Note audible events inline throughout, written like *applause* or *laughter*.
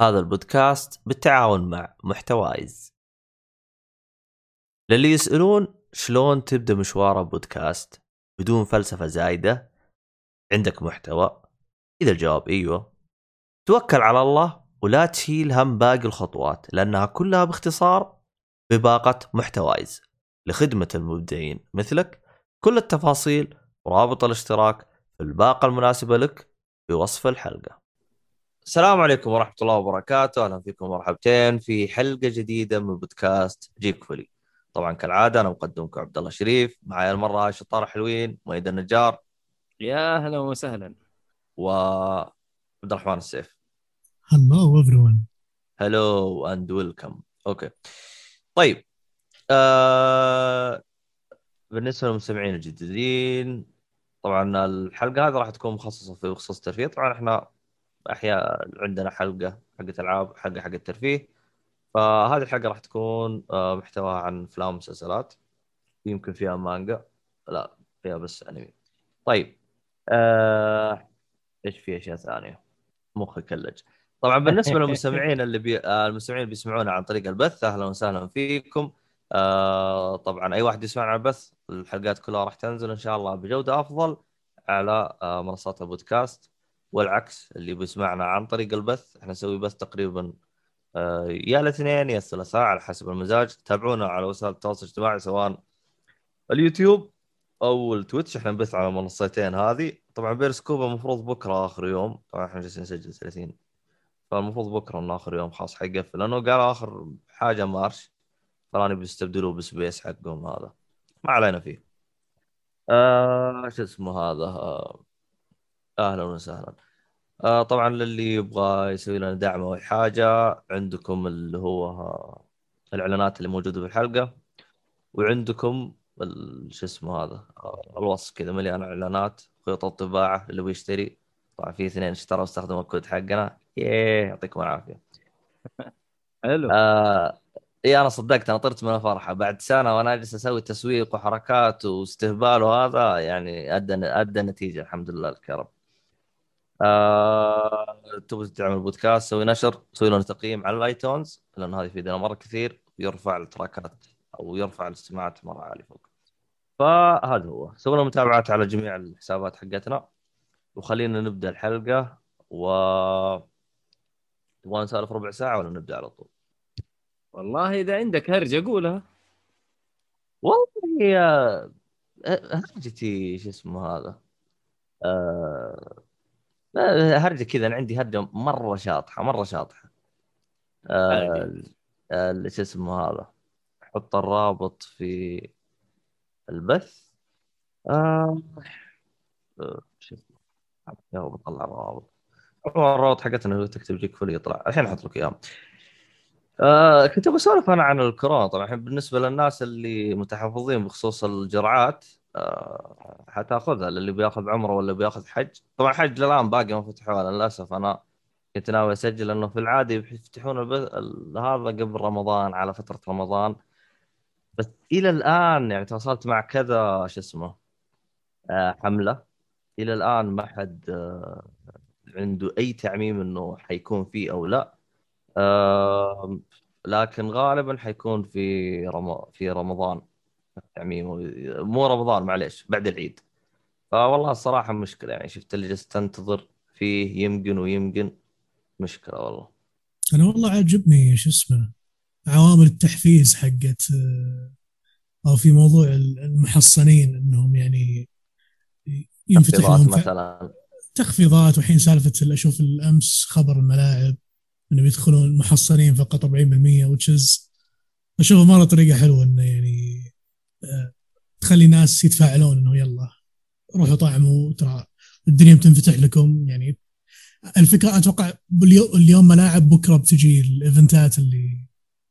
هذا البودكاست بالتعاون مع محتوايز. للي يسألون شلون تبدأ مشوار بودكاست بدون فلسفة زايدة عندك محتوى؟ إذا الجواب أيوه. توكل على الله ولا تشيل هم باقي الخطوات لأنها كلها باختصار بباقة محتوايز. لخدمة المبدعين مثلك كل التفاصيل ورابط الاشتراك في الباقة المناسبة لك في وصف الحلقة. السلام عليكم ورحمة الله وبركاته. أهلا فيكم مرحبتين في حلقة جديدة من بودكاست Geek Fully طبعا كالعادة أنا مقدمكم عبد الله شريف. معي المرة شطار حلوين مؤيد النجار. يا أهلا وسهلا. وعبد الرحمن السيف. Hello everyone. Hello and welcome okay. طيب آه... بالنسبة للمستمعين الجديدين طبعا الحلقة هذه راح تكون مخصصة في خصوص الترفيه. طبعا إحنا أحياء عندنا حلقة حقت ألعاب حلقة حق الترفيه فهذه الحلقة راح تكون آه، محتواها عن أفلام ومسلسلات. يمكن فيها مانجا. لا فيها بس أنمي. طيب آه... إيش في أشياء ثانية؟ مخي كلج. طبعا بالنسبة *laughs* للمستمعين اللي بي... آه، المستمعين اللي بيسمعونا عن طريق البث أهلا وسهلا فيكم. آه طبعا أي واحد يسمعنا على البث الحلقات كلها راح تنزل إن شاء الله بجودة أفضل على آه منصات البودكاست. والعكس اللي بيسمعنا عن طريق البث إحنا نسوي بث تقريبا آه يا الاثنين يا الثلاثاء على حسب المزاج. تابعونا على وسائل التواصل الاجتماعي سواء اليوتيوب أو التويتش. إحنا نبث على المنصتين هذه. طبعا بيرسكوب المفروض بكرة آخر يوم. طبعا إحنا جالسين نسجل 30 فالمفروض بكرة إنه آخر يوم خلاص حيقفل لأنه قال آخر حاجة March. فلاني بيستبدلوه بسبيس حقهم هذا. ما علينا فيه. آه شو اسمه هذا؟ آه أهلا وسهلا. آه طبعا للي يبغى يسوي لنا دعم أو حاجة عندكم اللي هو الإعلانات اللي موجودة في الحلقة وعندكم شو اسمه هذا؟ آه الوصف كذا مليان إعلانات خيوط الطباعة اللي بيشتري طبعا في اثنين اشتروا واستخدموا الكود حقنا. ياه يعطيكم العافية. *laughs* حلو. آه إي أنا صدقت أنا طرت من الفرحة. بعد سنة وأنا اجلس أسوي تسويق وحركات واستهبال وهذا يعني ادى أدى نتيجة الحمد لله لك يا رب. آه تبغى تدعم البودكاست سوي نشر سوي لنا تقييم على ال iTunes لأن هذا يفيدنا مرة كثير ويرفع التراكات أو يرفع الاستماعات مرة عالي فوق. فهذا هو سووا لنا متابعات على جميع الحسابات حقتنا وخلينا نبدأ الحلقة و تبغى نسولف ربع ساعة ولا نبدأ على طول؟ والله إذا عندك هرجة قولها والله يا هرجتي شو اسمه هذا آه... هرجة كذا أنا عندي هرجة مرة شاطحة مرة شاطحة. آه... شو اسمه هذا؟ حط الرابط في البث. آه... شو اسمه؟ بطلع الروابط عموماً الروابط حقتنا لو تكتب جيك فولي يطلع. الحين أحط لك اياها آه كنت بسولف أنا عن الكورونا طبعا. بالنسبة للناس اللي متحفظين بخصوص الجرعات حتاخذها للي بياخذ عمره ولا بياخذ حج. طبعا حج للآن باقي ما فتحوها للأسف. أنا كنت ناوي أسجل لأنه في العاده يفتحون هذا قبل رمضان على فترة رمضان. بس إلى الآن يعني تواصلت مع كذا شو اسمه آه حملة. إلى الآن ما حد آه عنده أي تعميم إنه حيكون فيه أو لا. آه لكن غالبا حيكون في. في رمضان. التعميم مو رمضان معليش بعد العيد. فوالله الصراحة مشكلة يعني شفت اللي جالس تنتظر فيه يمكن ويمكن مشكلة والله. أنا والله عجبني شو اسمه عوامل التحفيز حقت آه، أو في موضوع المحصنين إنهم يعني ينفتح تخفيضات لهم مثلا. تخفيضات والحين سالفة ال- أشوف الأمس خبر الملاعب انه بيدخلون محصنين فقط 40% وتشز أشوفه مرة طريقة حلوة إنه يعني تخلي الناس يتفاعلون إنه يلا روحوا طعموا ترى الدنيا بتنفتح لكم. يعني الفكرة أتوقع اليوم ملاعب بكرة بتجي الإيفنتات اللي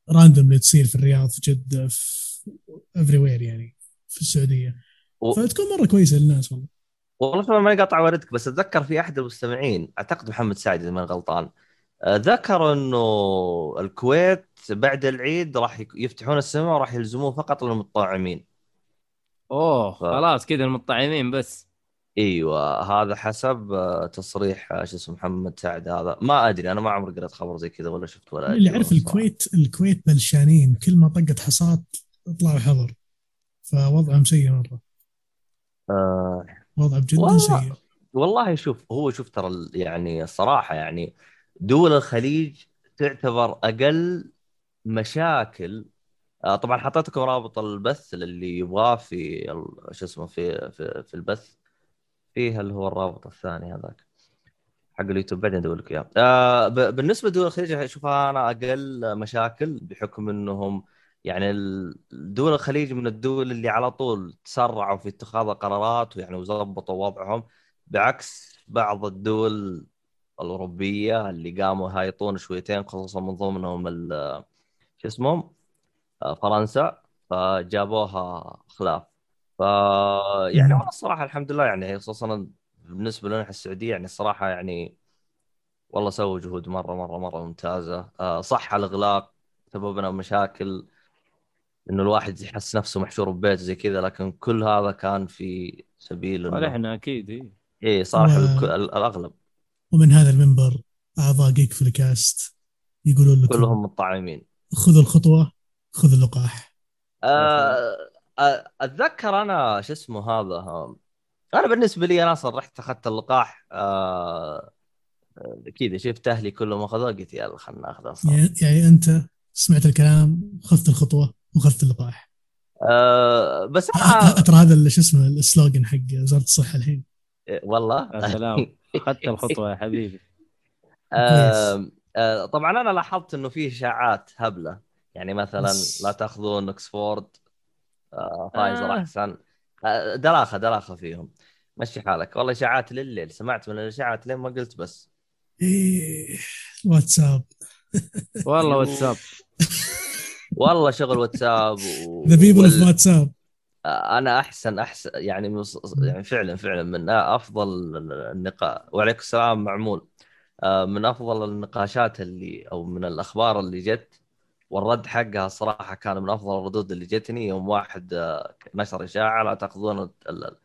random اللي تصير في الرياض في جدة في everywhere يعني في السعودية. و... فتكون مرة كويسة للناس والله. والله ما يقطع وردك بس أتذكر في أحد المستمعين أعتقد محمد سعد إذا ما غلطان ذكر إنه الكويت بعد العيد راح يفتحون السماء وراح يلزموه فقط للمطاعمين أوه ف- خلاص كذا المطعمين بس. إيوه هذا حسب آه، تصريح آه، شو اسمه محمد سعد هذا. ما أدري أنا ما عمري قريت خبر زي كذا ولا شفت ولا اللي صراحة. الكويت الكويت بلشانين كل ما طقت حصاد طلعوا حظر فوضعهم سيء مرة. آه وضعهم جدا والله. سيء. والله شوف هو شوف ترى يعني الصراحة يعني دول الخليج تعتبر أقل مشاكل. آه طبعا حطيت لكم رابط البث للي يبغاه في شو اسمه في في, في البث. فيه اللي هو الرابط الثاني هذاك حق اليوتيوب. بعدين أدور لك إياه. آه بالنسبة لدول الخليج اشوفها أنا أقل مشاكل بحكم إنهم يعني دول الخليج من الدول اللي على طول تسرعوا في اتخاذ القرارات ويعني وظبطوا وضعهم بعكس بعض الدول الأوروبية اللي قاموا هايطون شويتين خصوصا من ضمنهم ال- شو اسمهم؟ آه، فرنسا فجابوها خلاف. ف يعني مم. والله الصراحة الحمد لله يعني خصوصا بالنسبة لنا السعودية يعني الصراحة يعني والله سووا جهود مرة مرة مرة ممتازة. آه، صح الإغلاق سببنا مشاكل إنه الواحد يحس نفسه محشور ببيت زي كذا لكن كل هذا كان في سبيل إنه صالحنا أكيد إيه. إيه صالح ال- الأغلب. ومن هذا المنبر أعضاء جيك في الكاست يقولون لكم كلهم مطعمين خذوا الخطوة خذوا اللقاح. آه، آه، أتذكر أنا شو اسمه هذا آه، أنا بالنسبة لي أنا أصلا رحت أخذت اللقاح آه، آه، كذا شفت أهلي كلهم أخذوه قلت يلا خلنا ناخذه صار يعني, يعني أنت سمعت الكلام خذت الخطوة وخذت اللقاح. آه، بس أنا ترى هذا اللي شو اسمه ال slogan حق وزارة الصحة الحين. والله. يا سلام *laughs* أخذت الخطوة يا حبيبي. آه، آه، طبعا أنا لاحظت إنه في إشاعات هبلة. يعني مثلا لا تأخذون اوكسفورد آه، فايزر آه. أحسن. آه، دلاخة دلاخة فيهم. مشي حالك. والله إشاعات لليل. سمعت من الإشاعات لين ما قلت بس. واتساب. والله *laughs* واتساب. والله شغل واتساب. the people of واتساب أنا أحسن احسن يعني مص... يعني فعلا فعلا من أفضل النقاش وعليكم السلام معمول. آه، من أفضل النقاشات اللي أو من الأخبار اللي جت والرد حقها الصراحه كان من أفضل الردود اللي جتني. يوم واحد آه، نشر إشاعة لا تأخذون ال- ال-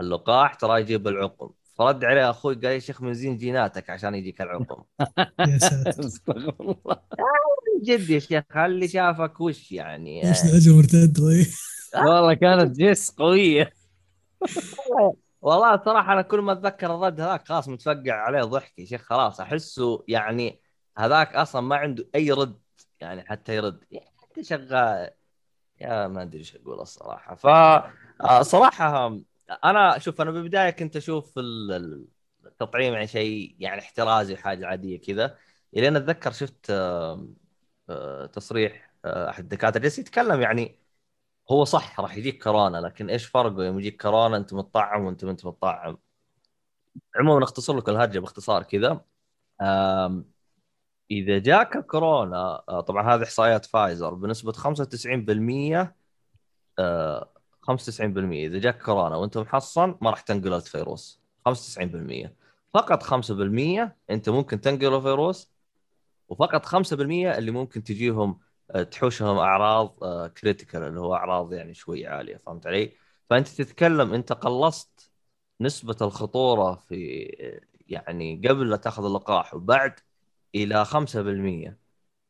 اللقاح ترى يجيب العقم. فرد عليه أخوي قال يا شيخ من زين جيناتك عشان يجيك العقم. *laughs* يا ساتر. *laughs* من جد يا شيخ اللي شافك وش يعني؟ إيش أجل مرتد طيب. *laughs* والله كانت جيس قوية. *laughs* والله صراحة أنا كل ما أتذكر الرد هذاك خلاص متفقع عليه ضحك يا شيخ خلاص أحسه يعني هذاك أصلا ما عنده أي رد يعني حتى يرد حتى شغال. يا ما أدري إيش أقول الصراحة. ف آه، صراحة أنا شوف أنا بالبداية كنت ال- التطعيم يعني شيء يعني احترازي وحاجة عادية كذا. إلين أتذكر شفت آه، تصريح آه، أحد الدكاترة جالس يتكلم يعني هو صح راح يجيك كورونا لكن إيش فرقه؟ يوم يجيك كورونا أنت متطعم وأنت ما أنت متطعم. عموما اختصر لك الهرجة باختصار كذا. إذا جاك كورونا آه، طبعا هذه إحصائيات فايزر بنسبة 95% آه، 95% إذا جاك كورونا وأنت محصن ما راح تنقل الفيروس. 95% فقط 5% أنت ممكن تنقل الفيروس وفقط 5% اللي ممكن تجيهم آه، تحوشهم أعراض كريتيكال اللي هو أعراض يعني شوي عالية فهمت علي؟ فأنت تتكلم أنت قلصت نسبة الخطورة في آه، يعني قبل لا تأخذ اللقاح وبعد إلى 5%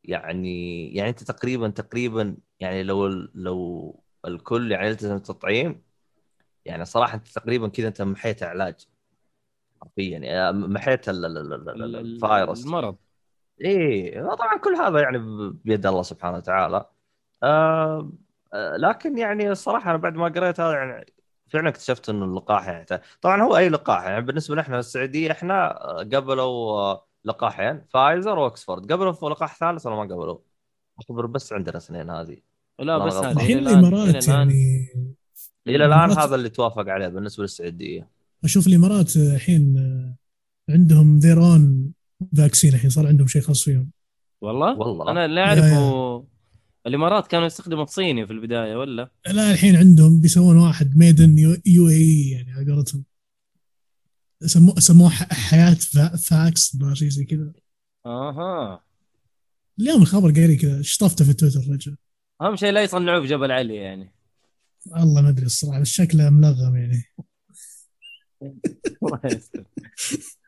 يعني يعني أنت تقريبا تقريبا يعني لو لو الكل يعني يلتزم التطعيم يعني صراحة أنت تقريبا كذا أنت محيت علاج حرفيا يعني محيت ال- ال- ال- ال- ال- الفيروس. المرض. إيه طبعا كل هذا يعني بيد الله سبحانه وتعالى. آه آه، لكن يعني الصراحة أنا بعد ما قريت هذا يعني فعلا اكتشفت إنه اللقاح يعني طبعا هو أي لقاح يعني بالنسبة لنا إحنا السعودية إحنا آه، قبلوا آه، لقاحين فايزر وأكسفورد. قبلوا في لقاح ثالث ولا ما قبلوا؟ أخبر بس عندنا اثنين هذه. لا بس. هذه الحين الإمارات يعني إلى الآن هذا اللي توافق عليه بالنسبة للسعودية. أشوف الإمارات الحين عندهم their own vaccine الحين صار عندهم شيء خاص فيهم. والله؟ والله. أنا اللي اعرفه الإمارات كانوا يستخدموا الصيني في البداية ولا؟ لا الحين عندهم بيسوون واحد made in UAE يعني على قولتهم. سموه سموه ح- حياة va- Vax ما شيء زي كذا. أها. اليوم الخبر قاري كذا شطفته في تويتر رجل؟ اهم شيء لا يصنعوه في جبل علي يعني. والله ما أدري الصراحة بس شكله ملغم يعني. *laughs*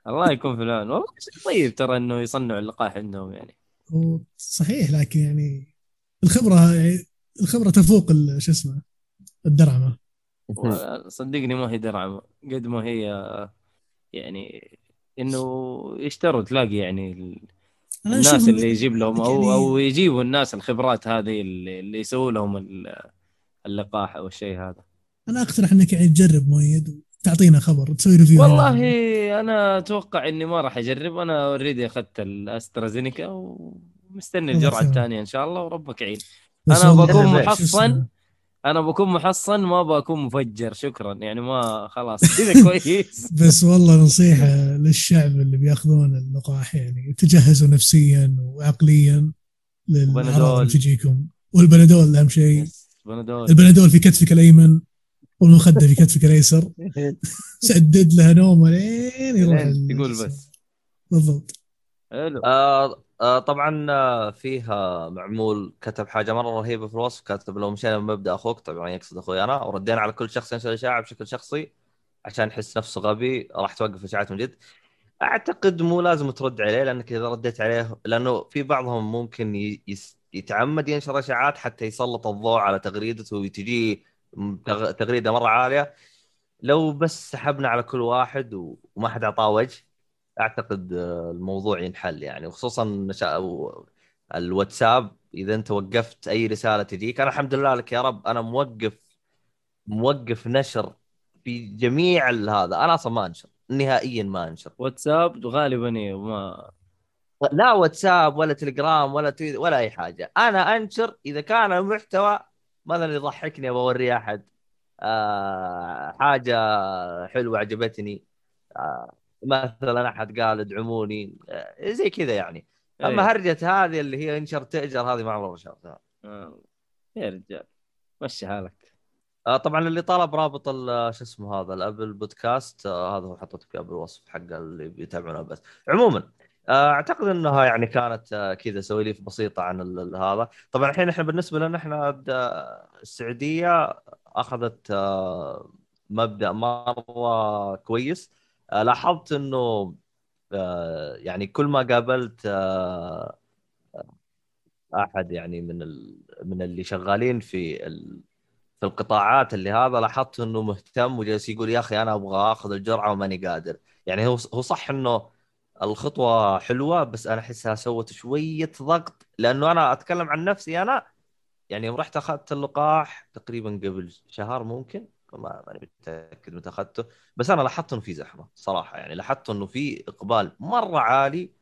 الله يكون في العون. والله شيء طيب ترى إنه يصنعوا اللقاح عندهم يعني. صحيح لكن يعني الخبرة يعني الخبرة تفوق ال- شو اسمه الدرعمة. صدقني ما هي درعم قد ما هي يعني إنه يشتروا تلاقي يعني الناس اللي يجيب لهم أو يعني- أو يجيبوا الناس الخبرات هذه اللي, يسووا لهم ال- اللقاح أو الشيء هذا. أنا أقترح إنك يعني تجرب مؤيد وتعطينا خبر تسوي review والله أنا أتوقع إني ما راح أجرب أنا already أخذت الاسترازينيكا ومستني الجرعة. الثانية إن شاء الله وربك يعين. والله بكون محصن. أنا بكون محصن ما بكون مفجر شكرا. يعني ما خلاص كذا كويس. *laughs* بس والله نصيحة للشعب اللي بيأخذون اللقاح يعني تجهزوا نفسيا وعقليا للاعراض. اللي تجيكم. والبنادول أهم شيء. البنادول في كتفك الأيمن. والمخدة في كتفك الايسر *laughs* سدد لها نومة لين يروح تقول بس. بالضبط. حلو. آه آه طبعا آه، فيها معمول كتب حاجة مرة رهيبة في الوصف كاتب لو مشينا من مبدأ أخوك طبعا يقصد أخوي أنا وردينا على كل شخص ينشر إشاعة بشكل شخصي عشان يحس نفسه غبي راح توقف اشاعات من جد. أعتقد مو لازم ترد عليه لأنك إذا رديت عليه لأنه في بعضهم ممكن يتعمد ينشر إشاعات حتى يسلط الضوء على تغريدته وتجي تغ- تغريدة مرة عالية. لو بس سحبنا على كل واحد وما حد أعطاه وجه أعتقد آه، الموضوع ينحل يعني. وخصوصا الواتساب إذا أنت وقفت أي رسالة تجيك أنا الحمد لله لك يا رب أنا موقف موقف نشر في جميع ال- هذا. أنا أصلا ما أنشر نهائيا ما أنشر. واتساب غالبا ما لا واتساب ولا تليجرام ولا تويتر ولا أي حاجة. أنا أنشر إذا كان المحتوى مثلا يضحكني بوريه أحد. آه حاجة حلوة عجبتني. آه مثلا أحد قال ادعموني. آه زي كذا يعني. أما إيه. هرجة هذه اللي هي انشر تأجر هذه ما عمرها شفتها آه. يا رجال. مشي حالك. آه طبعا اللي طلب رابط شو اسمه هذا الأبل بودكاست آه هذا هو حطيته في بالوصف حق اللي بيتابعونه بس. عموما آه أعتقد إنها يعني كانت آه كذا سواليف بسيطة عن هذا طبعا الحين إحنا بالنسبة لنا إحنا د- السعودية أخذت آه مبدأ مره كويس آه لاحظت إنه آه يعني كل ما قابلت آه أحد يعني من. من اللي شغالين في. في القطاعات اللي هذا لاحظت إنه مهتم وجالس يقول يا أخي أنا أبغى أخذ الجرعة وماني قادر يعني هو هو صح إنه الخطوة حلوة بس أنا احسها سوت شوية ضغط لأنه أنا أتكلم عن نفسي أنا. يعني يوم رحت أخذت اللقاح تقريبا قبل شهر ممكن ما ماني متأكد متى أخذته. بس أنا لاحظت إنه في زحمة صراحة يعني لاحظت إنه في إقبال مرة عالي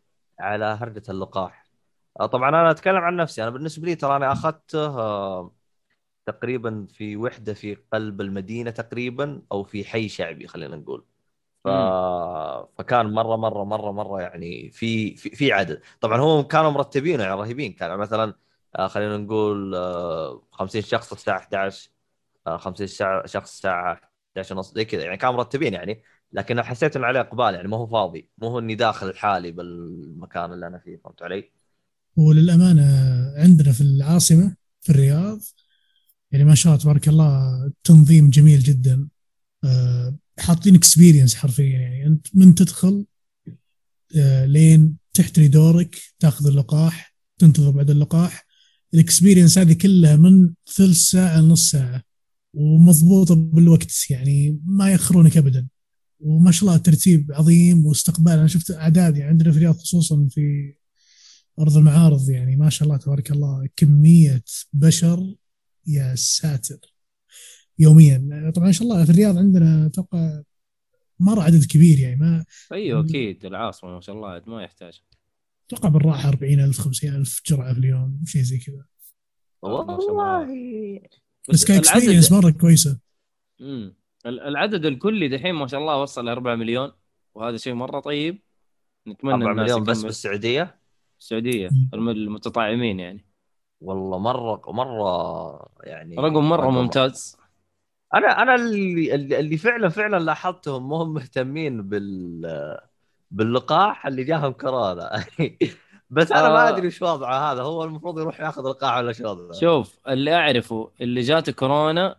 على هرجه اللقاح. آه، طبعا أنا أتكلم عن نفسي أنا بالنسبة لي ترى أنا أخذته آه، تقريبا في وحدة في قلب المدينة تقريبا أو في حي شعبي خلينا نقول. ف... فكان مرة مرة مرة مرة يعني في في, في عدد. طبعا هم كانوا مرتبين يعني رهيبين كان مثلا آه، خلينا نقول آه، 50 شخص الساعة 11 آه، 50 شع- شخص الساعة 11 ونص زي كذا يعني كانوا مرتبين يعني. لكن حسيت انه عليه إقبال يعني ما هو فاضي مو هو إني داخل لحالي بالمكان اللي أنا فيه فهمت علي؟ وللأمانة عندنا في العاصمة في الرياض يعني ما شاء الله تبارك الله تنظيم جميل جدا. آه، حاطين experience حرفيا. يعني أنت من تدخل آه، لين تحتري دورك تاخذ اللقاح تنتظر بعد اللقاح. ال experience هذه كلها من ثلث ساعة لنص ساعة ومضبوطة بالوقت. يعني ما ياخرونك ابدا. وما شاء الله ترتيب عظيم واستقبال. أنا شفت أعداد يعني عندنا في الرياض خصوصا في أرض المعارض. يعني ما شاء الله تبارك الله كمية بشر يا ساتر. يوميا. طبعا ما شاء الله في الرياض عندنا أتوقع مره عدد كبير يعني ما أيوه أكيد. العاصمة ما شاء الله ما يحتاج. أتوقع بالراحة 40000 50000 جرعة في اليوم شيء زي كذا. والله بس كاكسبيرينس مرة كويسة. مم. ال- العدد الكلي دحين ما شاء الله وصل 4 مليون وهذا شيء مرة طيب. نتمنى 4 الناس مليون بس بالسعودية؟ السعودية المتطعمين يعني. والله مرة مرة يعني رقم مرة ممتاز. أنا أنا اللي اللي فعلا فعلا لاحظتهم مو هم مهتمين بال باللقاح اللي جاهم كورونا. *laughs* بس أنا ما آه. أدري وش وضعه هذا. هو المفروض يروح ياخذ لقاح ولا شو وضعه؟ شوف اللي أعرفه اللي جاته كورونا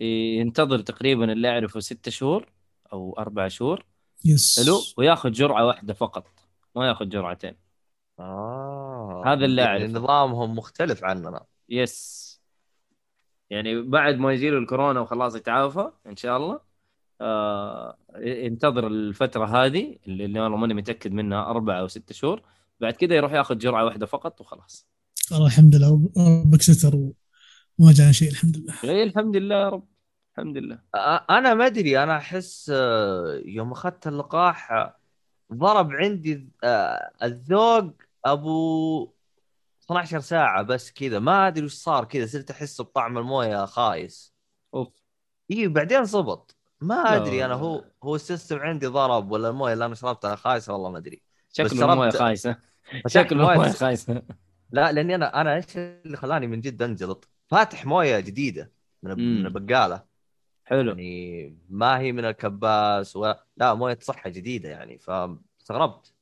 ينتظر تقريبا اللي أعرفه ستة شهور أو أربع شهور. يس. حلو؟ وياخذ جرعة واحدة فقط ما ياخذ جرعتين. آه. هذا اللي يعني أعرفه. نظامهم مختلف عننا. يس. يعني بعد ما يجي له الكورونا وخلاص يتعافى إن شاء الله آه ينتظر الفترة هذه اللي والله ماني متأكد منها أربع أو ست شهور. بعد كده يروح ياخذ جرعة واحدة فقط وخلاص. والله الحمد لله. ربك ستر وما جانا شيء الحمد لله. اي الحمد لله يا رب. الحمد لله. أنا ما أدري أنا أحس آه، يوم أخذت اللقاح آه، ضرب عندي آه، الذوق أبو 12 ساعة بس كذا ما أدري وش صار كذا صرت أحس بطعم الموية خايس. أوف. إي بعدين زبط ما. أدري أنا هو هو ال system عندي ضرب ولا الموية اللي أنا شربتها خايسة والله ما أدري. شربت- الموية خايسة. شكله الموية خايسة. لا لأني أنا أنا إيش اللي خلاني من جد أنجلط؟ فاتح موية جديدة من. من البقالة. حلو. يعني ما هي من الكباس ولا لا موية صحة جديدة يعني فاستغربت.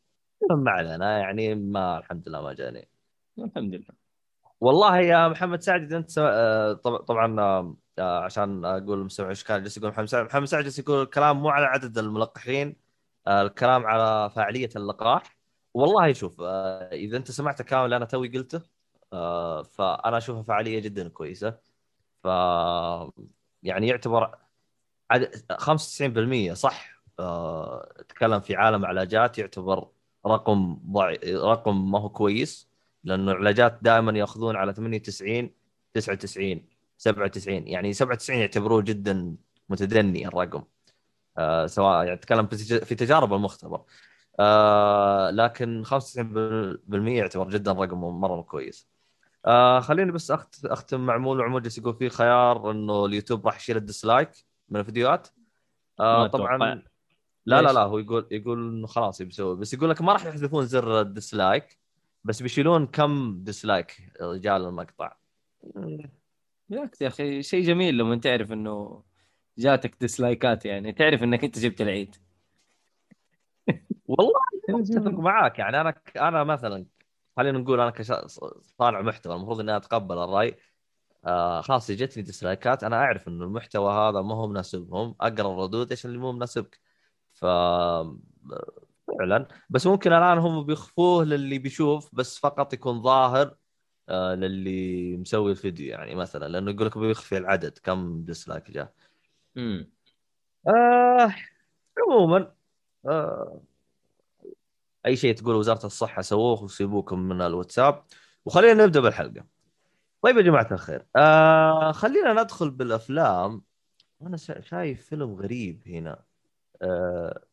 ما علينا يعني ما الحمد لله ما جاني. الحمد لله. والله يا محمد سعد أنت آه، طب- طبعا آه، آه، عشان أقول المستمع إيش كان جالس يقول محمد سعد محمد سعد جالس يقول الكلام مو على عدد الملقحين الكلام على فاعلية اللقاح. والله شوف إذا أنت سمعت الكلام اللي أنا توي قلته فأنا أشوفها فعاليه جدا كويسة. ف يعني يعتبر عد- 95% صح تكلم في عالم علاجات يعتبر رقم ضعي رقم ما هو كويس. لأنه العلاجات دائما يأخذون على 98 99 97 يعني 97 يعتبروه جدا متدني الرقم. آه سواء يعني تكلم في تج- في تجارب المختبر. آه لكن 95% يعتبر جدا رقم مرة كويس. آه خليني بس أخت... أختم مع مول عمود جالس يقول في خيار إنه اليوتيوب راح يشيل ال dislike من الفيديوهات. آه طبعا. لا لا؟ لا هو يقول يقول إنه خلاص بيسوي بس يقول لك ما راح يحذفون زر ال dislike. بس بيشيلون كم dislike جا للمقطع؟ بالعكس يا أخي شيء جميل لما تعرف إنه جاتك dislike ات يعني. تعرف إنك أنت جبت العيد. والله *laughs* أتفق معاك. يعني أنا أنا مثلا خلينا نقول أنا كصانع محتوى المفروض إني أتقبل الرأي. آه خلاص جتني dislike ات أنا أعرف إنه المحتوى هذا ما هو مناسبهم. أقرأ الردود إيش اللي مو مناسبك؟ ف فعلا. بس ممكن الآن هم بيخفوه للي بيشوف بس فقط يكون ظاهر آه للي مسوي الفيديو. يعني مثلا لأنه يقول لك بيخفي العدد كم dislike جاء. امم آه عموما آه أي شيء تقول وزارة الصحة سووه وسيبوكم من الواتساب. وخلينا نبدأ بالحلقة. طيب يا جماعة الخير آه خلينا ندخل بالأفلام. أنا شا- شايف فيلم غريب هنا. آه,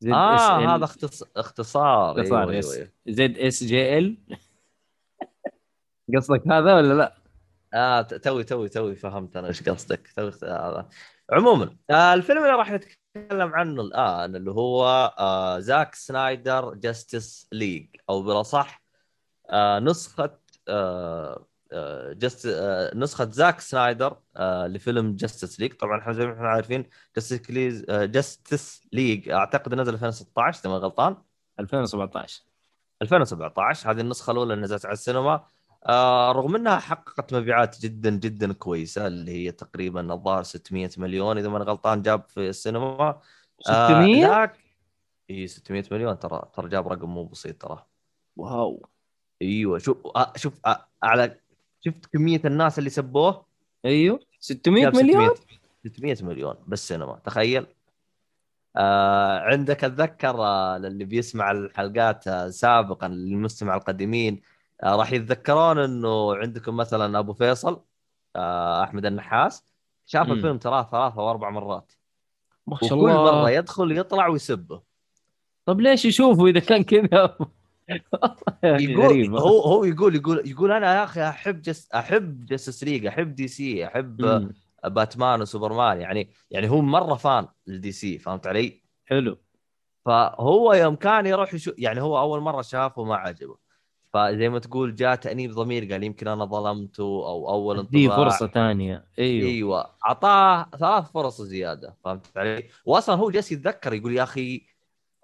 ZSL هذا اختص... اختصار. اختصار أيوة yes. أيوة. ZSJL. *laughs* قصدك هذا ولا لا؟ آه توي توي توي فهمت أنا إيش قصدك. توي هذا. عموما آه الفيلم اللي راح نتكلم عنه الآن اللي هو آه Zack Snyder Justice League أو بالأصح آه نسخة آه Just آه نسخة زاك سنايدر آه لفيلم Justice League طبعا إحنا زي ما إحنا عارفين Justice League آه Justice League أعتقد نزل 2016 إذا ما غلطان. 2017 2017 هذه النسخة الأولى اللي نزلت على السينما. آه رغم إنها حققت مبيعات جدا جدا كويسة اللي هي تقريبا الظاهر 600 مليون إذا ما غلطان جاب في السينما. 600 آه. إي 600 مليون. ترى ترى جاب رقم مو بسيط ترى. واو. إيوه شوف آه شوف آه على شفت كمية الناس اللي سبوه؟ أيوه 600 جاب مليون؟ 600 مليون بالسينما تخيل. آه عندك أتذكر آه للي بيسمع الحلقات آه سابقا للمستمع القديمين آه راح يتذكرون إنه عندكم مثلا أبو فيصل آه أحمد النحاس شاف مم. الفيلم تراه ثلاثة واربع مرات. ما شاء وكل الله مرة يدخل يطلع ويسبه. طب ليش يشوفوا إذا كان كذا؟ يقول هو هو يقول يقول يقول أنا يا أخي أحب Jus أحب Justice League أحب DC أحب مم. باتمان وسوبرمان. يعني يعني هو مرة فان للدي سي فهمت علي؟ حلو. فهو يوم كان يروح يشوف يعني هو أول مرة شافه ما عجبه. فزي ما تقول جاء تأنيب ضمير قال يمكن أنا ظلمته أو أول دي انطباع. فرصه ثانية. أيوه. أيوه. أعطاه ثلاث فرص زيادة فهمت علي؟ واصلا هو جالس يتذكر يقول يا أخي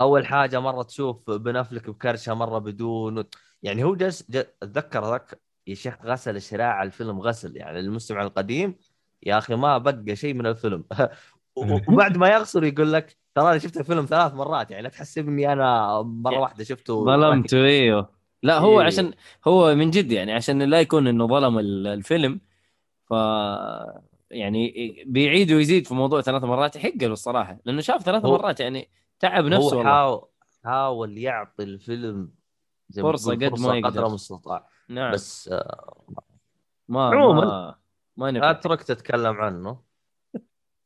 أول حاجة مرة تشوف بن أفلك بكرشه مرة بدون يعني هو جالس جا- أتذكر ذاك يا شيخ غسل شراع الفيلم غسل يعني المستمع القديم يا أخي ما بقى شيء من الفيلم *laughs* *laughs* وبعد ما يغسل يقول لك ترى أنا شفت الفيلم ثلاث مرات يعني لا تحسبني أنا مرة واحدة شفته ظلمته إيوه لا هو إيه. عشان هو من جد يعني عشان لا يكون إنه ظلم ال- الفيلم ف يعني بيعيد ويزيد في موضوع ثلاث مرات يحق له الصراحة لأنه شاف ثلاث مرات يعني تعب نفسه هو والله. حاول حاول يعطي الفيلم زي تقول قد ما يقدر. قدر المستطاع نعم. بس آه، ما عموماً، ما نفع. اترك تتكلم عنه.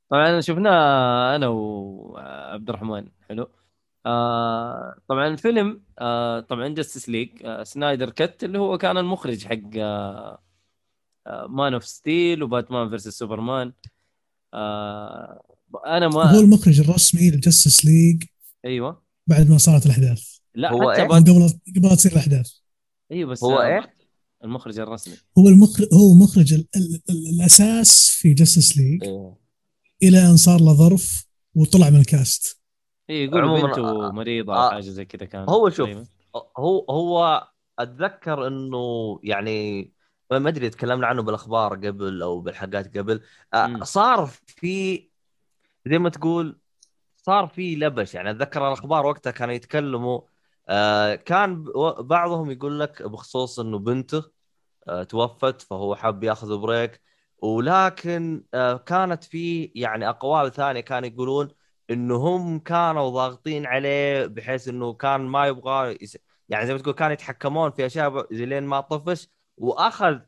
طبعا شفناه أنا وعبد الرحمن. حلو. آه طبعا الفيلم آه طبعا Justice League آه Snyder Cut اللي هو كان المخرج حق آه Man of Steel و Batman versus Superman آه أنا هو ما المخرج الرسمي ل Justice League أيوه بعد ما صارت الأحداث لا هو حتى إيه؟ قبل قبل تصير الأحداث أيوه بس هو آه، إيه؟ المخرج الرسمي هو المخرج هو مخرج ال ال ال الأساس في Justice League إيه. إلى أن صار له ظرف وطلع من ال cast اي يقول عموماً، بنته آه، مريضة آه، أو حاجة زي كذا كان هو شوف تقريباً. هو هو أتذكر إنه يعني ما أدري تكلمنا عنه بالأخبار قبل أو بالحلقات قبل آه،. صار في زي ما تقول صار في لبش. يعني أتذكر الأخبار وقتها كانوا يتكلموا آه، كان بعضهم يقول لك بخصوص إنه بنته آه، توفت فهو حب يأخذ break. ولكن آه، كانت في يعني أقوال ثانية كانوا يقولون إنه هم كانوا ضاغطين عليه بحيث إنه كان ما يبغى يس... يعني زي ما تقول كانوا يتحكمون في أشياء لين ما طفش. وأخذ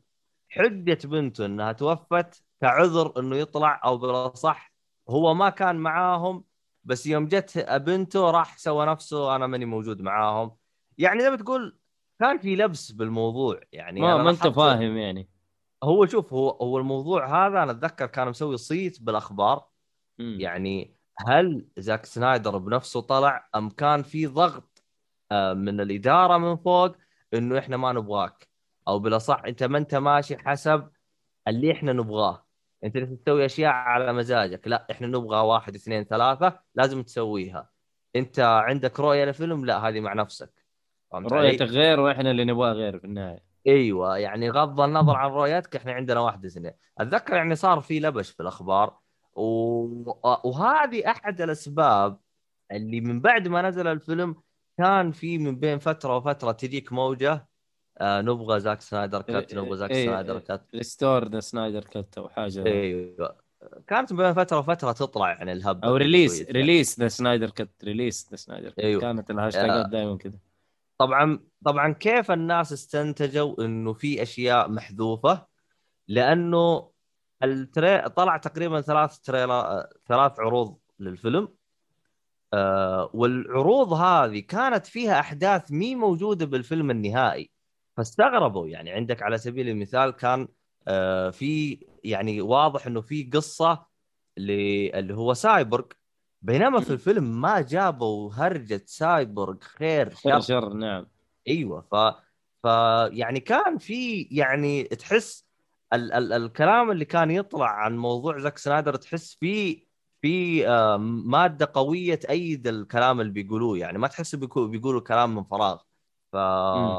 حجة بنته إنها توفت كعذر إنه يطلع أو بالأصح هو ما كان معاهم بس يوم جت بنته راح سوى نفسه أنا ماني موجود معاهم. يعني زي ما تقول كان في لبس بالموضوع. يعني ما ما أنت فاهم يعني. هو شوف هو هو الموضوع هذا أنا أتذكر كان مسوي صيت بالأخبار. مم. يعني هل زاك سنايدر بنفسه طلع أم كان في ضغط آه، من الإدارة من فوق إنه إحنا ما نبغاك؟ أو بالأصح أنت ما أنت ماشي حسب اللي إحنا نبغاه. انت لازم تسوي اشياء على مزاجك. لا إحنا نبغى واحد اثنين ثلاثة لازم تسويها. انت عندك رؤية لفيلم؟ لا هذه مع نفسك؟ رؤيتك غير وإحنا اللي نبغاه غير في النهاية. أيوه يعني غض النظر عن رؤيتك إحنا عندنا واحد اثنين اتذكر يعني صار في لبش في الأخبار و... وهذه أحد الأسباب اللي من بعد ما نزل الفيلم كان في من بين فترة وفترة تجيك موجة آه نبغى زاك سنايدر cut إيه، نبغى زاك إيه، سنايدر إيه. cut restore the Snyder cut أو حاجة أيوه كانت بين فترة وفترة تطلع يعني الهبة أو release شوية. release the Snyder cut release the Snyder cut أيوه. كانت الهاشتاجات آه. دائما كذا طبعا طبعا كيف الناس استنتجوا إنه في أشياء محذوفة لأنه ال trai... طلع تقريبا ثلاث trailer ثلاث عروض للفيلم آه والعروض هذه كانت فيها أحداث مي موجودة بالفيلم النهائي فاستغربوا يعني. عندك على سبيل المثال كان آه في يعني واضح إنه في قصة اللي هو سايبورغ. بينما في الفيلم ما جابوا هرجة سايبورغ خير شر. شر نعم. أيوه ف ف يعني كان في يعني تحس ال ال الكلام اللي كان يطلع عن موضوع زاك سنايدر تحس في في آه، مادة قوية تأيد الكلام اللي بيقولوه يعني. ما تحس بيقولوا كلام من فراغ. ف.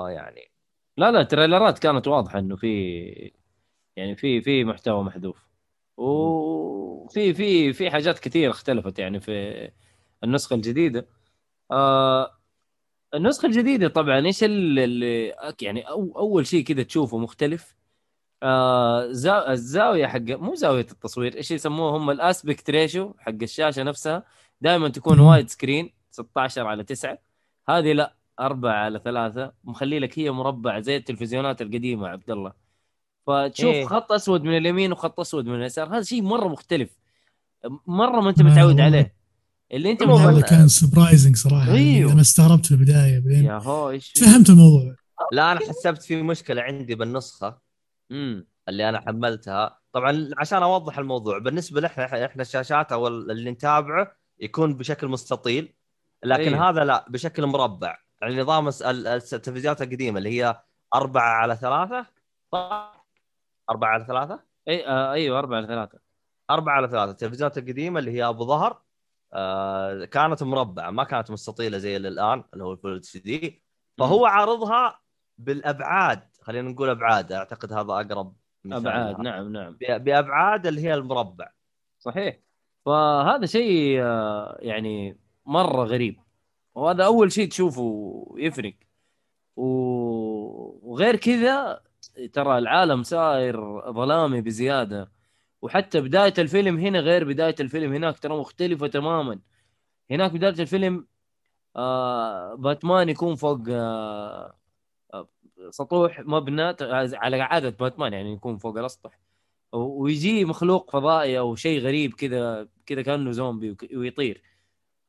يعني لا لا تريلرات كانت واضحة إنه في يعني في في محتوى محذوف. وفي في في حاجات كثير اختلفت يعني في النسخة الجديدة. آه النسخة الجديدة طبعا إيش اللي- يعني أو أول شيء كذا تشوفه مختلف. آه زا الزاوية حق مو زاوية التصوير إيش يسموه هم الأسبكت ريشو حق الشاشة نفسها دائما تكون. wide screen 16 على 9 هذه لا 4 على 3 مخلي لك هي مربع زي التلفزيونات القديمة عبد الله فتشوف إيه. خط أسود من اليمين وخط أسود من اليسار هذا شيء مرة مختلف مرة ما آه، متعود. عليه اللي أنت هذا كان surprising صراحة أيوه. يعني أنا استغربت في البداية بعدين يا هو إيش فهمت الموضوع لا أنا حسبت في مشكلة عندي بالنسخة امم اللي أنا حملتها طبعا عشان أوضح الموضوع بالنسبة لنا إحنا الشاشات أو اللي نتابعه يكون بشكل مستطيل لكن. أيوه. هذا لا بشكل مربع يعني نظام التلفزيونات القديمة اللي هي أربعة على ثلاثة؟ صح؟ أربعة على ثلاثة؟ إي آه أيوه 4 على 3 أربعة على ثلاثة. التلفزيونات القديمة اللي هي أبو ظهر آه كانت مربعة ما كانت مستطيلة زي اللي الآن اللي هو الفول اتش دي. فهو عارضها بالأبعاد خلينا نقول أبعاد. أعتقد هذا أقرب أبعاد لها. نعم. نعم بأبعاد اللي هي المربع. صحيح. فهذا شيء آه، يعني مرة غريب. وهذا أول شيء تشوفه يفرق. وغير كذا ترى العالم صاير ظلامي بزيادة. وحتى بداية الفيلم هنا غير بداية الفيلم هناك ترى مختلفة تماما. هناك بداية الفيلم آه باتمان يكون فوق آه آه، سطوح مبنى على عادة باتمان يعني يكون فوق الأسطح. ويجي مخلوق فضائي أو شيء غريب كذا كذا كأنه زومبي ويطير.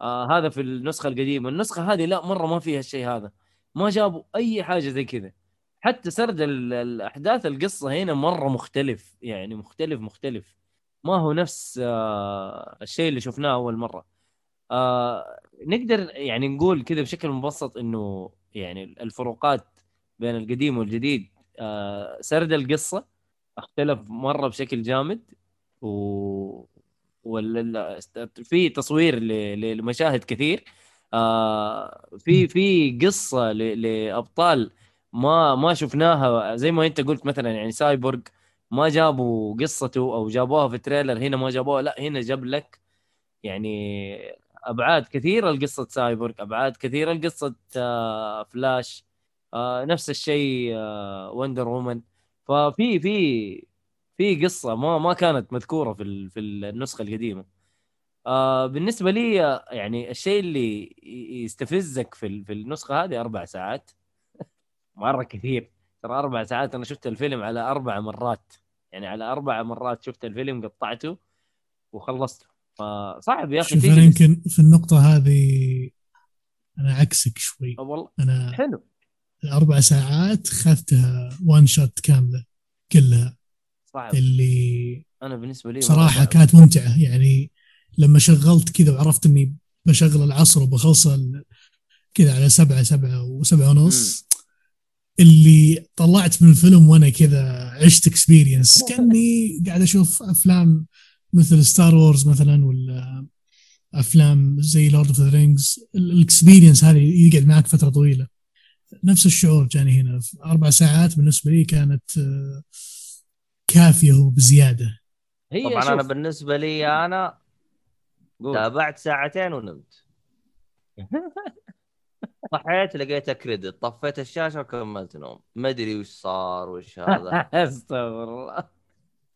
آه هذا في النسخة القديمة. النسخة هذه لا مرة ما فيها الشيء هذا. ما جابوا أي حاجة زي كذا. حتى سرد ال- الأحداث القصة هنا مرة مختلف. يعني مختلف مختلف. ما هو نفس آه الشيء اللي شفناه أول مرة. آه نقدر يعني نقول كذا بشكل مبسط إنه يعني الفروقات بين القديم والجديد آه سرد القصة. اختلف مرة بشكل جامد. و وال... في تصوير. لمشاهد كثير آه في في قصة. لأبطال ما ما شفناها زي ما أنت قلت مثلا يعني سايبورغ ما جابوا قصته أو جابوها في ال trailer هنا ما جابوها لا هنا جاب لك يعني أبعاد كثيرة لقصة سايبورغ أبعاد كثيرة لقصة آه فلاش آه نفس الشيء وندر وومن ففي في في قصة ما ما كانت مذكورة في ال- في النسخة القديمة. آه بالنسبة لي آه، يعني الشيء اللي يستفزك في ال- في النسخة هذه أربع ساعات. *laughs* مرة كثير. ترى أربع ساعات أنا شفت الفيلم على أربع مرات. يعني على أربع مرات شفت الفيلم قطعته وخلصته. فصعب يا أخي أنا يمكن في النقطة هذه أنا عكسك شوي. والله. أنا حلو. الأربع ساعات اخذتها one shot كاملة كلها. صعب. اللي أنا بالنسبة لي صعب. كانت ممتعة. يعني لما شغلت كذا وعرفت إني بشغل العصر وبخلص ال- كذا على سبعة سبعة وسبعة ونص اللي طلعت من الفيلم وأنا كذا عشت experience *laughs* كأني قاعد أشوف أفلام مثل Star Wars مثلا ولا أفلام زي Lord of the Rings ال experience هذه يقعد معك فترة طويلة. نفس الشعور جاني هنا. أربع ساعات بالنسبة لي كانت آه، كافية وبزيادة. هي طبعا شوف. أنا بالنسبة لي أنا. تابعت ساعتين ونمت. *laughs* صحيت لقيت credit طفيت الشاشة وكملت نوم. ما أدري وش صار وش هذا. *laughs* استغفر الله.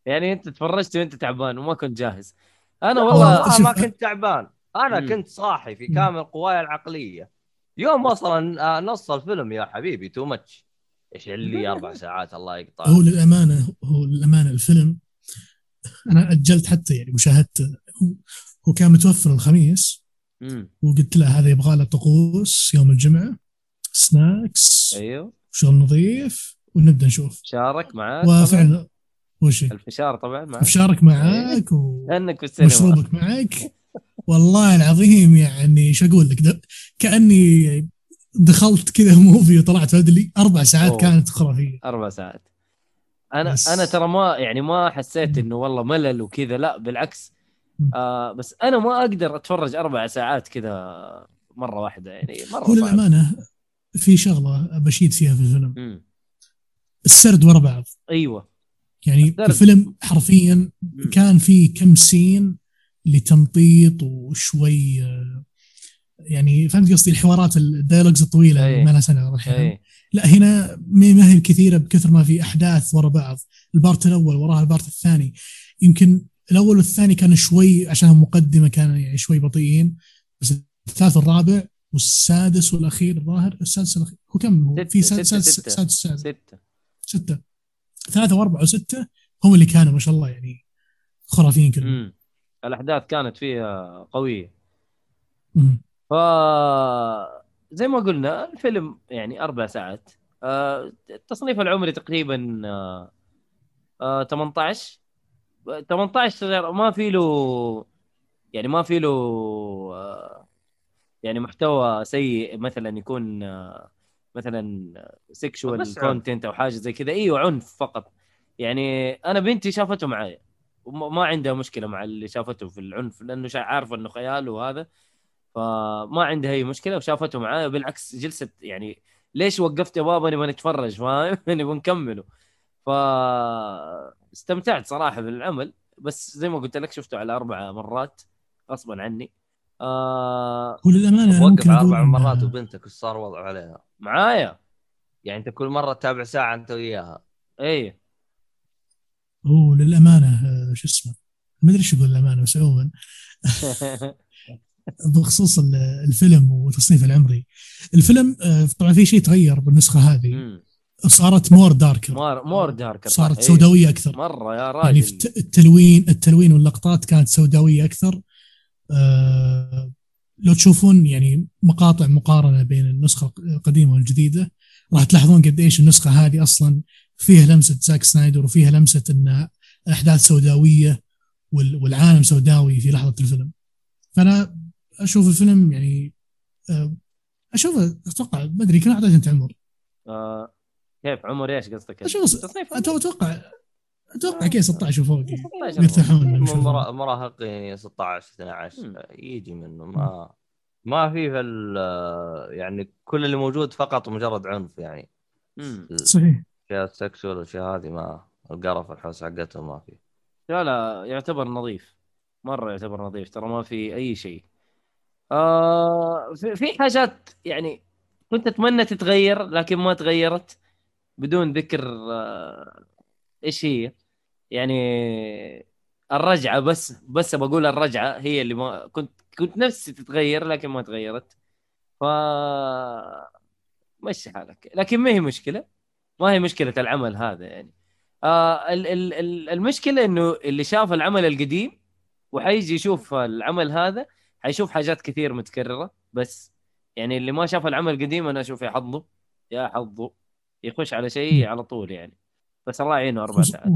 يعني أنت تفرجت وأنت تعبان وما كنت جاهز. أنا والله ما كنت تعبان. أنا مم. كنت صاحي في. كامل قواي العقلية. يوم وصل آه، نص الفيلم يا حبيبي too much إيش لي أربع ساعات الله يقطع. هو للأمانة هو للأمانة الفيلم أنا أجلت حتى يعني مشاهدته هو- هو كان متوفر الخميس. وقلت له هذا يبغى له طقوس يوم الجمعة snacks أيوه. شغل نظيف ونبدأ نشوف. شارك معاك. وفعلا وش؟ الفشار طبعا معك. بشارك معاك. كانك السينما. مشروبك معك. والله العظيم يعني شو أقول لك كأني دخلت كذا موفي وطلعت ادري أربع ساعات أوه. كانت خرافية أربع ساعات أنا بس- أنا ترى ما يعني ما حسيت إنه والله ملل وكذا لا بالعكس. آه بس أنا ما أقدر أتفرج أربع ساعات كذا مرة واحدة يعني مرة هو للأمانة في شغلة بشيد فيها في الفيلم مم. السرد ورا بعض أيوه يعني السرد. الفيلم حرفيا مم. كان في كم scene لتمطيط وشوي آه، يعني فهمت قصدي الحوارات ال dialogues الطويلة. اللي ما لها سنة إيه. لا هنا ما هي كثيره بكثر ما في أحداث ورا بعض. ال part الأول وراها ال part الثاني. يمكن الأول والثاني كانوا شوي عشان مقدمة كانوا يعني شوي بطيئين. بس الثالث والرابع والسادس والأخير الظاهر السادس والأخير. هو كم؟ هو في سادس سادس ستة. سادس سادس ستة. ستة. ثلاثة وأربعة وستة هم اللي كانوا ما شاء الله يعني خرافيين كلهم. الأحداث كانت فيها قوية. مم. ف زي ما قلنا الفيلم يعني أربع ساعات. آه، التصنيف العمري تقريبا آه، آه، 18 18 ما في له يعني ما في له آه، يعني محتوى سيء مثلا يكون آه، مثلا عنف. كونتنت أو حاجة زي كذا. إيوه عنف فقط. يعني أنا بنتي شافته معايا. وما ما عندها مشكلة مع اللي شافته في العنف لأنه عارفة إنه خيال وهذا. فما عندها اي مشكلة وشافته معايا بالعكس جلست يعني ليش وقفت يا بابا نبغى نتفرج؟ *laughs* فاهم؟ نبغى نكمله. ف استمتعت صراحة بالعمل بس زي ما قلت لك شفته على أربع مرات غصبا عني. آه هو للامانه أنا وقف على أربع مرات وبنتك وش صار وضعه عليها؟ معايا. يعني أنت كل مرة تتابع ساعة أنت وياها. اي هو للأمانة آه، شو اسمه ما أدري إيش أقول للامانه بس عموما. *laughs* بخصوص ال- الفيلم وتصنيفه العمري. الفيلم آه، طبعا في شيء تغير بالنسخة هذه. مم. صارت more darker more more darker صارت. سوداوية أكثر. مرة يا يعني راجل. الت- التلوين التلوين واللقطات كانت سوداوية أكثر. آه لو تشوفون يعني مقاطع مقارنة بين النسخة القديمة والجديدة راح تلاحظون قد إيش النسخة هذه أصلا فيها لمسة زاك سنايدر وفيها لمسة إن الاحداث سوداوية وال- والعالم سوداوي في لحظة الفيلم. فأنا أشوف الفيلم يعني آه، أشوفه أتوقع ما أدري كم اعطيت أنت عمر. آه كيف؟ عمر إيش قصدك؟ أشوف أتوقع أتوقع كذا 16 وفوق 16 يرتاحون مراهقين 16 12 مم. يجي منه. ما ما في في ال- يعني كل اللي موجود فقط مجرد عنف يعني. صحيح. الاشياء السكشوال والاشياء هذه ما القرف الحوس حقتهم ما في. لا لا يعتبر نظيف. مرة يعتبر نظيف ترى ما في أي شيء. آه في, حاجات يعني كنت أتمنى تتغير لكن ما تغيرت بدون ذكر آه إيش هي. يعني الرجعة بس بس بقول الرجعة هي اللي ما كنت كنت نفسي تتغير لكن ما تغيرت. ف مشي حالك. لكن ما هي مشكلة. ما هي مشكلة العمل هذا يعني. آه ال- ال- ال- المشكلة إنه اللي شاف العمل القديم وحيجي يشوف العمل هذا حيشوف حاجات كثير متكررة بس يعني اللي ما شاف العمل القديم أنا أشوف يا حظه. يا حظه. يخش على شيء على طول يعني. بس الله يعينه أربع ساعات.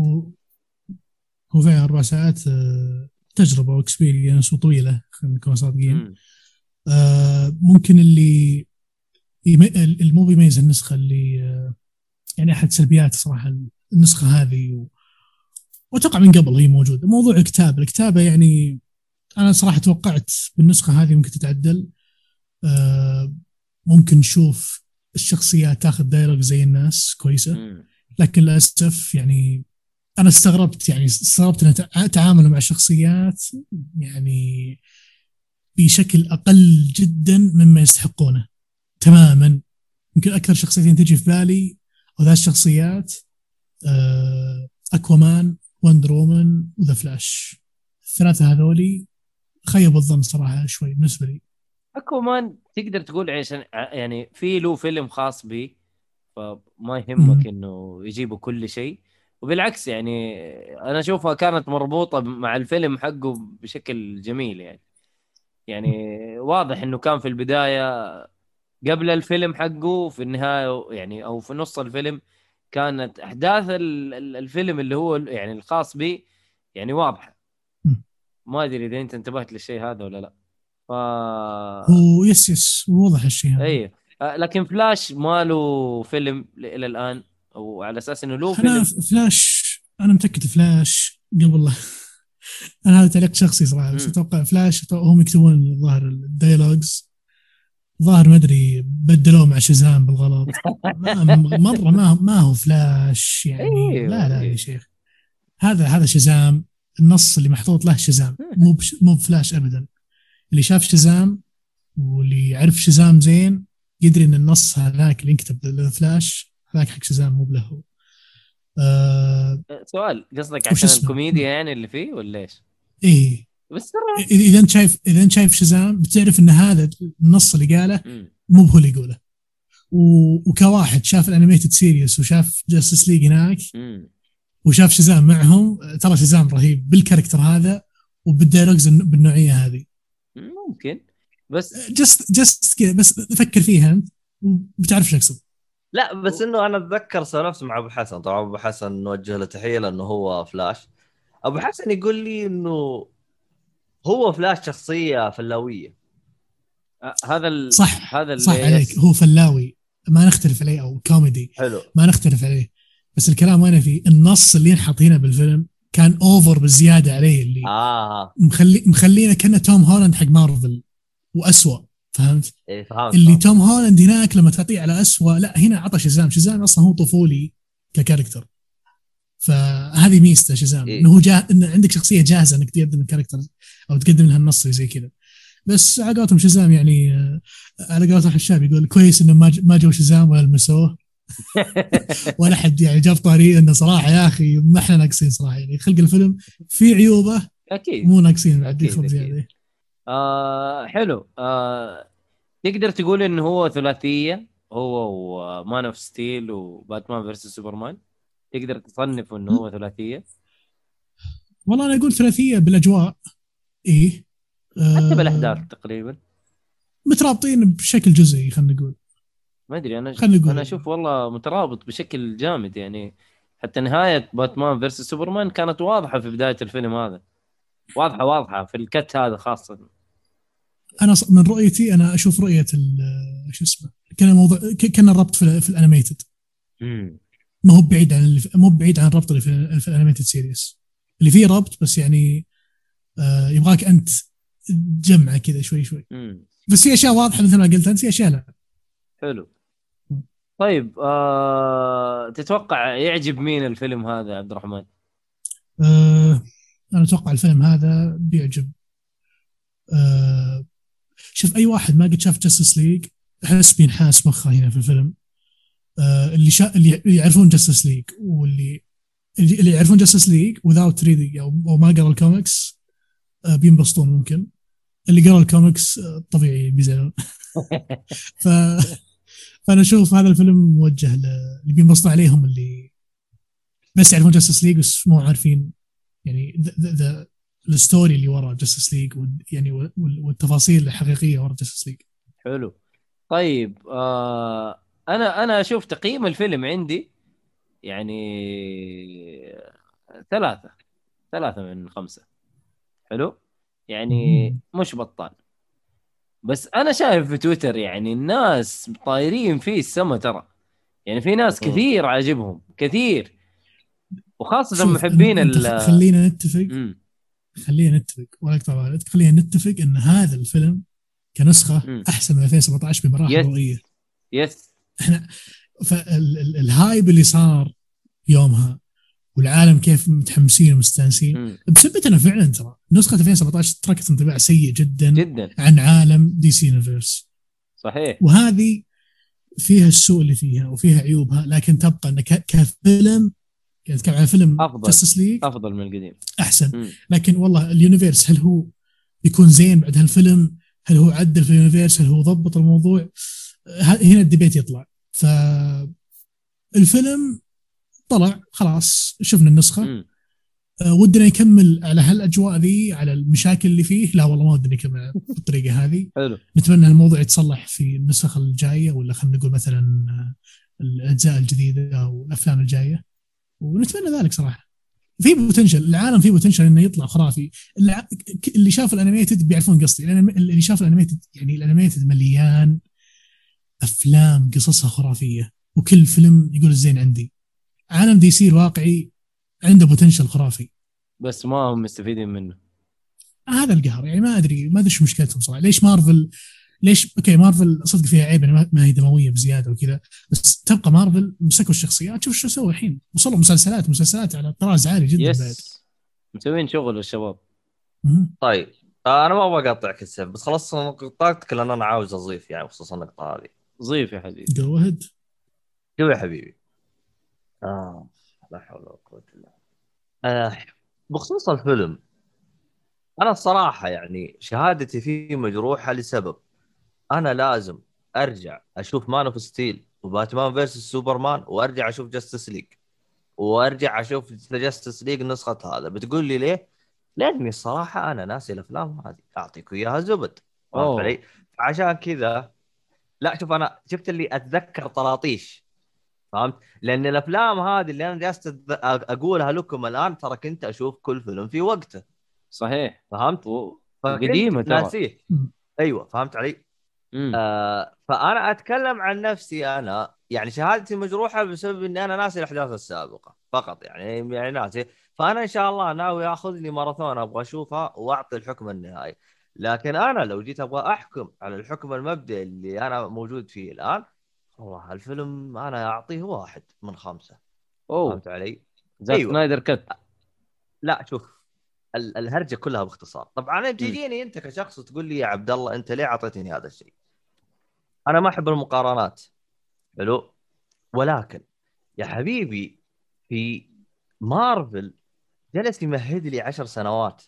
هو فعلا أربع ساعات آه، تجربة واكسبيرينس وطويلة خلينا نكون صادقين. آه، ممكن اللي اللي مو بيميز النسخة اللي آه، يعني أحد سلبيات صراحة النسخة هذه و- وأتوقع من قبل هي موجودة. موضوع الكتاب الكتابة يعني أنا صراحة توقعت بالنسخة هذه ممكن تتعدل. آه، ممكن نشوف الشخصيات تاخذ دايلوج زي الناس كويسة. لكن للأسف يعني أنا استغربت يعني استغربت ان تع- تعاملوا مع الشخصيات يعني بشكل أقل جدا مما يستحقونه تماما. يمكن أكثر شخصيتين تجي في بالي وذا الشخصيات Aquaman Wonder Woman و The Flash الثلاثة هذولي خيبوا الظن صراحة شوي بالنسبة لي Aquaman تقدر تقول عشان يعني في له فيلم خاص به فما يهمك. إنه يجيبوا كل شيء وبالعكس يعني أنا أشوفها كانت مربوطة مع الفيلم حقه بشكل جميل يعني يعني واضح إنه كان في البداية قبل الفيلم حقه في النهاية يعني أو في نص الفيلم كانت أحداث ال- ال- الفيلم اللي هو يعني الخاص به يعني واضحة. ما أدري إذا أنت انتبهت للشيء هذا ولا لا. ف هو yes yes واضح الشيء هذا. اي آه، لكن فلاش ما له فيلم إلى الآن؟ وعلى أساس إنه له فيلم. فلاش أنا متأكد فلاش قبل *laughs* أنا هذا تعليق شخصي صراحة بس. أتوقع فلاش هم يكتبون الظاهر ال dialogues ظاهر ما أدري بدلوه مع شزام بالغلط. *laughs* مره ما هو ما هو فلاش يعني. أيوه، لا لا يا أيوه. شيخ. هذا هذا شزام. النص اللي محطوط له شزام مو بش مو بفلاش ابدا اللي شاف شزام واللي يعرف شزام زين يدري إن النص هذاك اللي ينكتب للفلاش هذاك حق شزام مو بله آه سؤال قصدك عشان اسمه؟ الكوميديا يعني اللي فيه ولا إيش؟ إيه بس ترى اذا إذا أنت شايف إذا أنت شايف شزام بتعرف إن هذا النص اللي قاله. مو هو اللي يقوله و- وكواحد شاف ال animated series وشاف Justice League هناك مم. وشاف شزام معهم ترى شزام رهيب بال character هذا وبال dialogues الن- بالنوعية هذه. ممكن. بس just just كذا بس فكر فيها أنت وبتعرف شو أقصد. لا بس إنه أنا أتذكر سوى نفس مع أبو حسن. طبعا أبو حسن نوجه له تحية لأنه هو فلاش. أبو حسن يقول لي إنه هو فلاش شخصية فلاوية. هذا ال... صح هذا صح اللي عليك. هو فلاوي. ما نختلف عليه أو كوميدي. حلو. ما نختلف عليه. بس الكلام وين فيه النص اللي ينحط هنا بالفيلم كان over بزيادة عليه اللي آه مخلي مخلينا كأنه توم هولاند حق مارفل وأسوأ فهمت؟ إيه فهمت اللي. توم هولاند هناك لما تعطيه على أسوأ لا هنا عطى شزام شزام أصلا هو طفولي ك character فهذه ميزته شزام إيه. إنه هو جاه انه عندك شخصية جاهزة إنك تقدم ال character أو تقدم لها النص زي كذا بس على قولتهم شزام يعني آه، على قولة أحد الشعب يقول كويس إنه ما جو شزام ولا لمسوه *laughs* ولا حد يعني جاب طاري إنه صراحة يا أخي ما إحنا ناقصين صراحة. يعني خلق الفيلم في عيوبه أكيد. مو ناقصين بعد. زياده آه حلو. آه تقدر تقول انه هو ثلاثية هو و Man of Steel و Batman versus Superman؟ تقدر تصنف انه هو ثلاثية؟ والله أنا أقول ثلاثية بالأجواء. إيه. آه، حتى بالأحداث تقريبا. مترابطين بشكل جزئي خلينا نقول. ما أدري أنا. أنا أشوف والله مترابط بشكل جامد يعني. حتى نهاية Batman versus Superman كانت واضحة في بداية الفيلم هذا. واضحة واضحة في ال cut هذا خاصة. أنا من رؤيتي أنا أشوف رؤية ال- شو اسمه كان الموضوع كان الربط في, في ال animated. ما هو بعيد عن اللي في- مو بعيد عن الربط اللي في, في ال animated series اللي فيه ربط بس يعني آه يبغاك أنت تجمعه كذا شوي شوي. مم. بس في أشياء واضحة مثل ما قلت أنت في أشياء لا. حلو. طيب آه... تتوقع يعجب مين الفيلم هذا عبد الرحمن؟ آه أنا أتوقع الفيلم هذا بيعجب. آه شوف أي واحد ما قد شاف Justice League أحس بينحاس مخه هنا في الفيلم. آه اللي شا... اللي يعرفون Justice League واللي اللي اللي يعرفون Justice League reading أو أو ما قرأ الكوميكس آه بينبسطون ممكن. اللي قرأ الكوميكس آه طبيعي بيزعلون. *laughs* ف فانا أشوف هذا الفيلم موجه ل- اللي بينبسطون عليهم اللي بس يعرفون Justice League بس مو عارفين يعني ذا- ال story اللي ورا Justice League يعني وال- والتفاصيل الحقيقية ورا Justice League حلو. طيب آه... أنا أنا أشوف تقييم الفيلم عندي يعني ثلاثة ثلاثة من خمسة. حلو؟ يعني. مش بطال. بس أنا شايف في تويتر يعني الناس طايرين فيه السما ترى يعني في ناس. كثير عاجبهم كثير وخاصة شوف، محبين ال خلينا نتفق مم. خلينا نتفق ولا اقطع بالك خلينا نتفق إن هذا الفيلم كنسخة مم. أحسن من 2017 بمراحل yes. ضوئيه yes إحنا فال hype اللي صار يومها والعالم كيف متحمسين ومستانسين إنه فعلا ترى نسخة 2017 تركت انطباع سيء جدا جدا عن عالم DC Universe صحيح وهذه فيها السوء اللي فيها وفيها عيوبها لكن تبقى انه ك- كفيلم يعني نتكلم عن فيلم. Justice League أفضل من القديم أحسن مم. لكن والله ال universe هل هو بيكون زين بعد هالفيلم؟ هل هو عدل في ال universe؟ هل هو ضبط الموضوع؟ هنا ال debate يطلع ف الفيلم طلع خلاص شفنا النسخة. أه ودنا يكمل على هالأجواء ذي على المشاكل اللي فيه. لا والله ما ودنا يكمل بالطريقة هذه. حلو. نتمنى الموضوع يتصلح في النسخ الجاية ولا خلينا نقول مثلا آه، الأجزاء الجديدة أو الأفلام الجاية. ونتمنى ذلك صراحة. في potential العالم فيه potential إنه يطلع خرافي. اللي شاف ال animated بيعرفون قصدي. اللي شاف ال animated يعني ال animated مليان أفلام قصصها خرافية. وكل فيلم يقول الزين عندي. عالم DC الواقعي عنده potential خرافي. بس ما هم مستفيدين منه. هذا القهر يعني ما أدري ما أدري إيش مشكلتهم صراحة. ليش مارفل ليش okay مارفل صدق فيها عيب إنها ما- هي دموية بزيادة وكذا بس تبقى مارفل مسكوا الشخصيات. شوف شو سووا الحين. وصلوا مسلسلات مسلسلات على طراز عالي جدا بعد. يس مسوين شغل الشباب. طيب. آه، أنا ما أبغى أقاطعك السيف بس خلصت نقطتك لأن أنا عاوز أضيف يعني بخصوص النقطة هذه. ضيف يا حبيبي. جو اهيد شوف يا حبيبي. آه لا حول ولا قوة إلا بالله آه بخصوص الفيلم أنا الصراحة يعني شهادتي فيه مجروحة لسبب أنا لازم أرجع أشوف Man of Steel وباتمان versus سوبرمان وأرجع أشوف Justice League وأرجع أشوف Justice League نسخة هذا بتقول لي ليه؟ لأني الصراحة أنا ناسي الأفلام هذه أعطيك إياها زبدة فهمت أوه. علي؟ عشان كذا لا شوف أنا شفت اللي أتذكر طراطيش فهمت؟ لأن الأفلام هذه اللي أنا جالس أقولها لكم الآن ترى كنت أشوف كل فيلم في وقته صحيح فهمت؟ و... قديمة ترى. ناسيه. أيوه فهمت علي؟ مم. آه فأنا أتكلم عن نفسي أنا يعني شهادتي مجروحة بسبب إني أنا ناسي الأحداث السابقة فقط يعني يعني ناسي فأنا إن شاء الله ناوي اخذ لي ماراثون أبغى أشوفها وأعطي الحكم النهائي لكن أنا لو جيت أبغى أحكم على الحكم المبدئي اللي أنا موجود فيه الآن والله الفيلم أنا أعطيه واحد من خمسة أوه فهمت علي؟ زاك أيوة. سنايدر cut لا شوف ال- الهرجة كلها باختصار طبعا تجيني أنت كشخص وتقول لي يا عبد الله أنت ليه أعطيتني هذا الشيء أنا ما أحب المقارنات حلو ولكن يا حبيبي في مارفل جلس يمهد لي عشر سنوات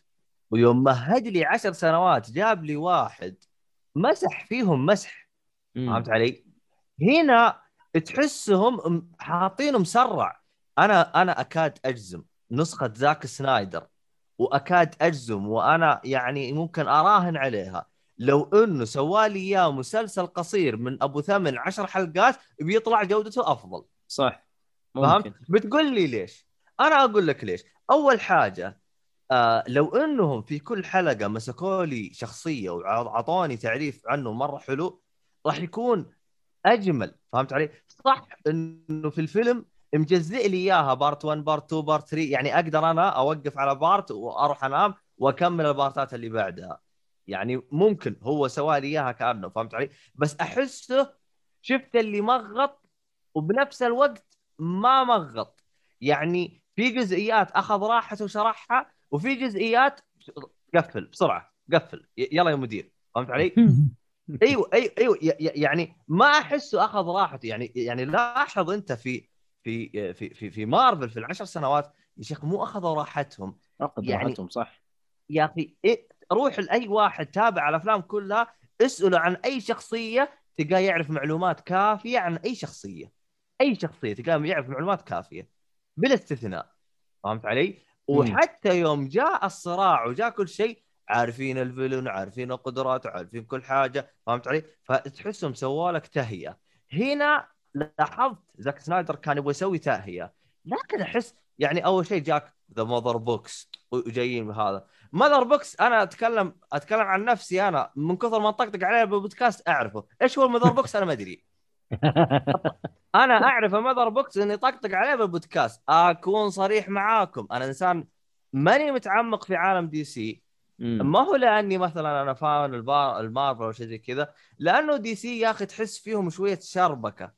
ويوم مهد لي عشر سنوات جاب لي واحد مسح فيهم مسح. فهمت علي؟ هنا تحسهم حاطينه مسرع أنا أنا أكاد أجزم نسخة زاك سنايدر وأكاد أجزم وأنا يعني ممكن أراهن عليها لو إنه سوالي إياه مسلسل قصير من أبو ثمن عشر حلقات بيطلع جودته أفضل صح فهمت؟ ممكن بتقول لي ليش؟ أنا أقول لك ليش. أول حاجة آه لو إنهم في كل حلقة مسكوا لي شخصية واعطوني تعريف عنه مرة حلو راح يكون أجمل فهمت علي؟ صح إنه في الفيلم مجزئ لي إياها part 1 part 2 part 3 يعني أقدر أنا أوقف على part وأروح أنام وأكمل ال parts اللي بعدها. يعني ممكن هو سوى لي إياها كأنه فهمت علي؟ بس أحسه شفت اللي مغط وبنفس الوقت ما مغط يعني في جزئيات أخذ راحته وشرحها وفي جزئيات قفل بسرعة قفل يلا يا مدير فهمت علي؟ *laughs* *laughs* أيوه أيوه أيوه يعني ما احسه أخذ راحته يعني يعني لاحظ أنت في في في في, في مارفل في العشر سنوات يا شيخ مو أخذوا راحتهم. اخذ يعني- راحتهم صح. يا أخي إيه روح لأي واحد تابع الأفلام كلها اسأله عن أي شخصية تلقاه يعرف معلومات كافية عن أي شخصية. أي شخصية تلقاه يعرف معلومات كافية بلا استثناء فهمت علي؟ وحتى يوم جاء الصراع وجاء كل شيء عارفين ال villain عارفين قدراته عارفين كل حاجة فهمت علي؟ فتحسهم سووا لك تهيئه هنا لاحظت زاك سنايدر كان يبغى يسوي تهيئه لكن أحس يعني أول شيء جاك ذا mother box وجايين بهذا mother box أنا اتكلم أتكلم عن نفسي أنا. من كثر ما طقطق عليه بالبودكاست أعرفه. إيش هو ال mother box أنا ما أدري. *laughs* أنا أعرف ال mother box إني طقطق عليه بالبودكاست. أكون صريح معاكم. أنا إنسان ماني متعمق في عالم دي سي مم. ما هو لأني مثلا أنا البار المارفل أو شيء زي كذا لأنه دي سي يا أخي تحس فيهم شوية شربكة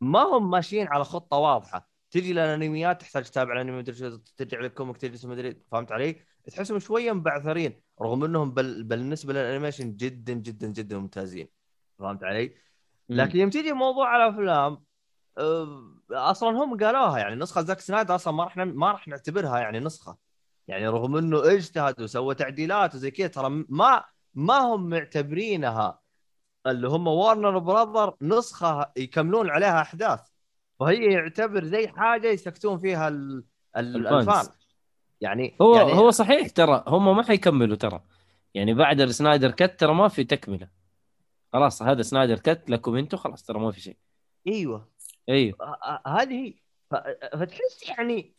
ما هم ماشيين على خطة واضحة تجي الأنميات تحتاج تتابع الأنمي مدري ترجع لل comic تجلس مدري فهمت علي؟ تحسهم شوية مبعثرين رغم إنهم بل بالنسبة لل animation جدا جدا جدا ممتازين فهمت علي؟ لكن يوم تيجي موضوع الأفلام أه، أصلا هم قالوها يعني نسخة زاك سنايدر أصلا ما راح ما راح نعتبرها يعني نسخة يعني رغم إنه اجتهد وسوى تعديلات وزي كذا ترى ما ما هم معتبرينها اللي هم وارنر براذر نسخة يكملون عليها أحداث. فهي يعتبر زي حاجة يسكتون فيها ال... الفان يعني هو يعني هو صحيح ترى هم ما حيكملوا ترى. يعني بعد السنايدر cut ترى ما في تكملة. خلاص هذا سنايدر cut لكم أنتم خلاص ترى ما في شيء. إيوه. إيوه. هذه فتحس يعني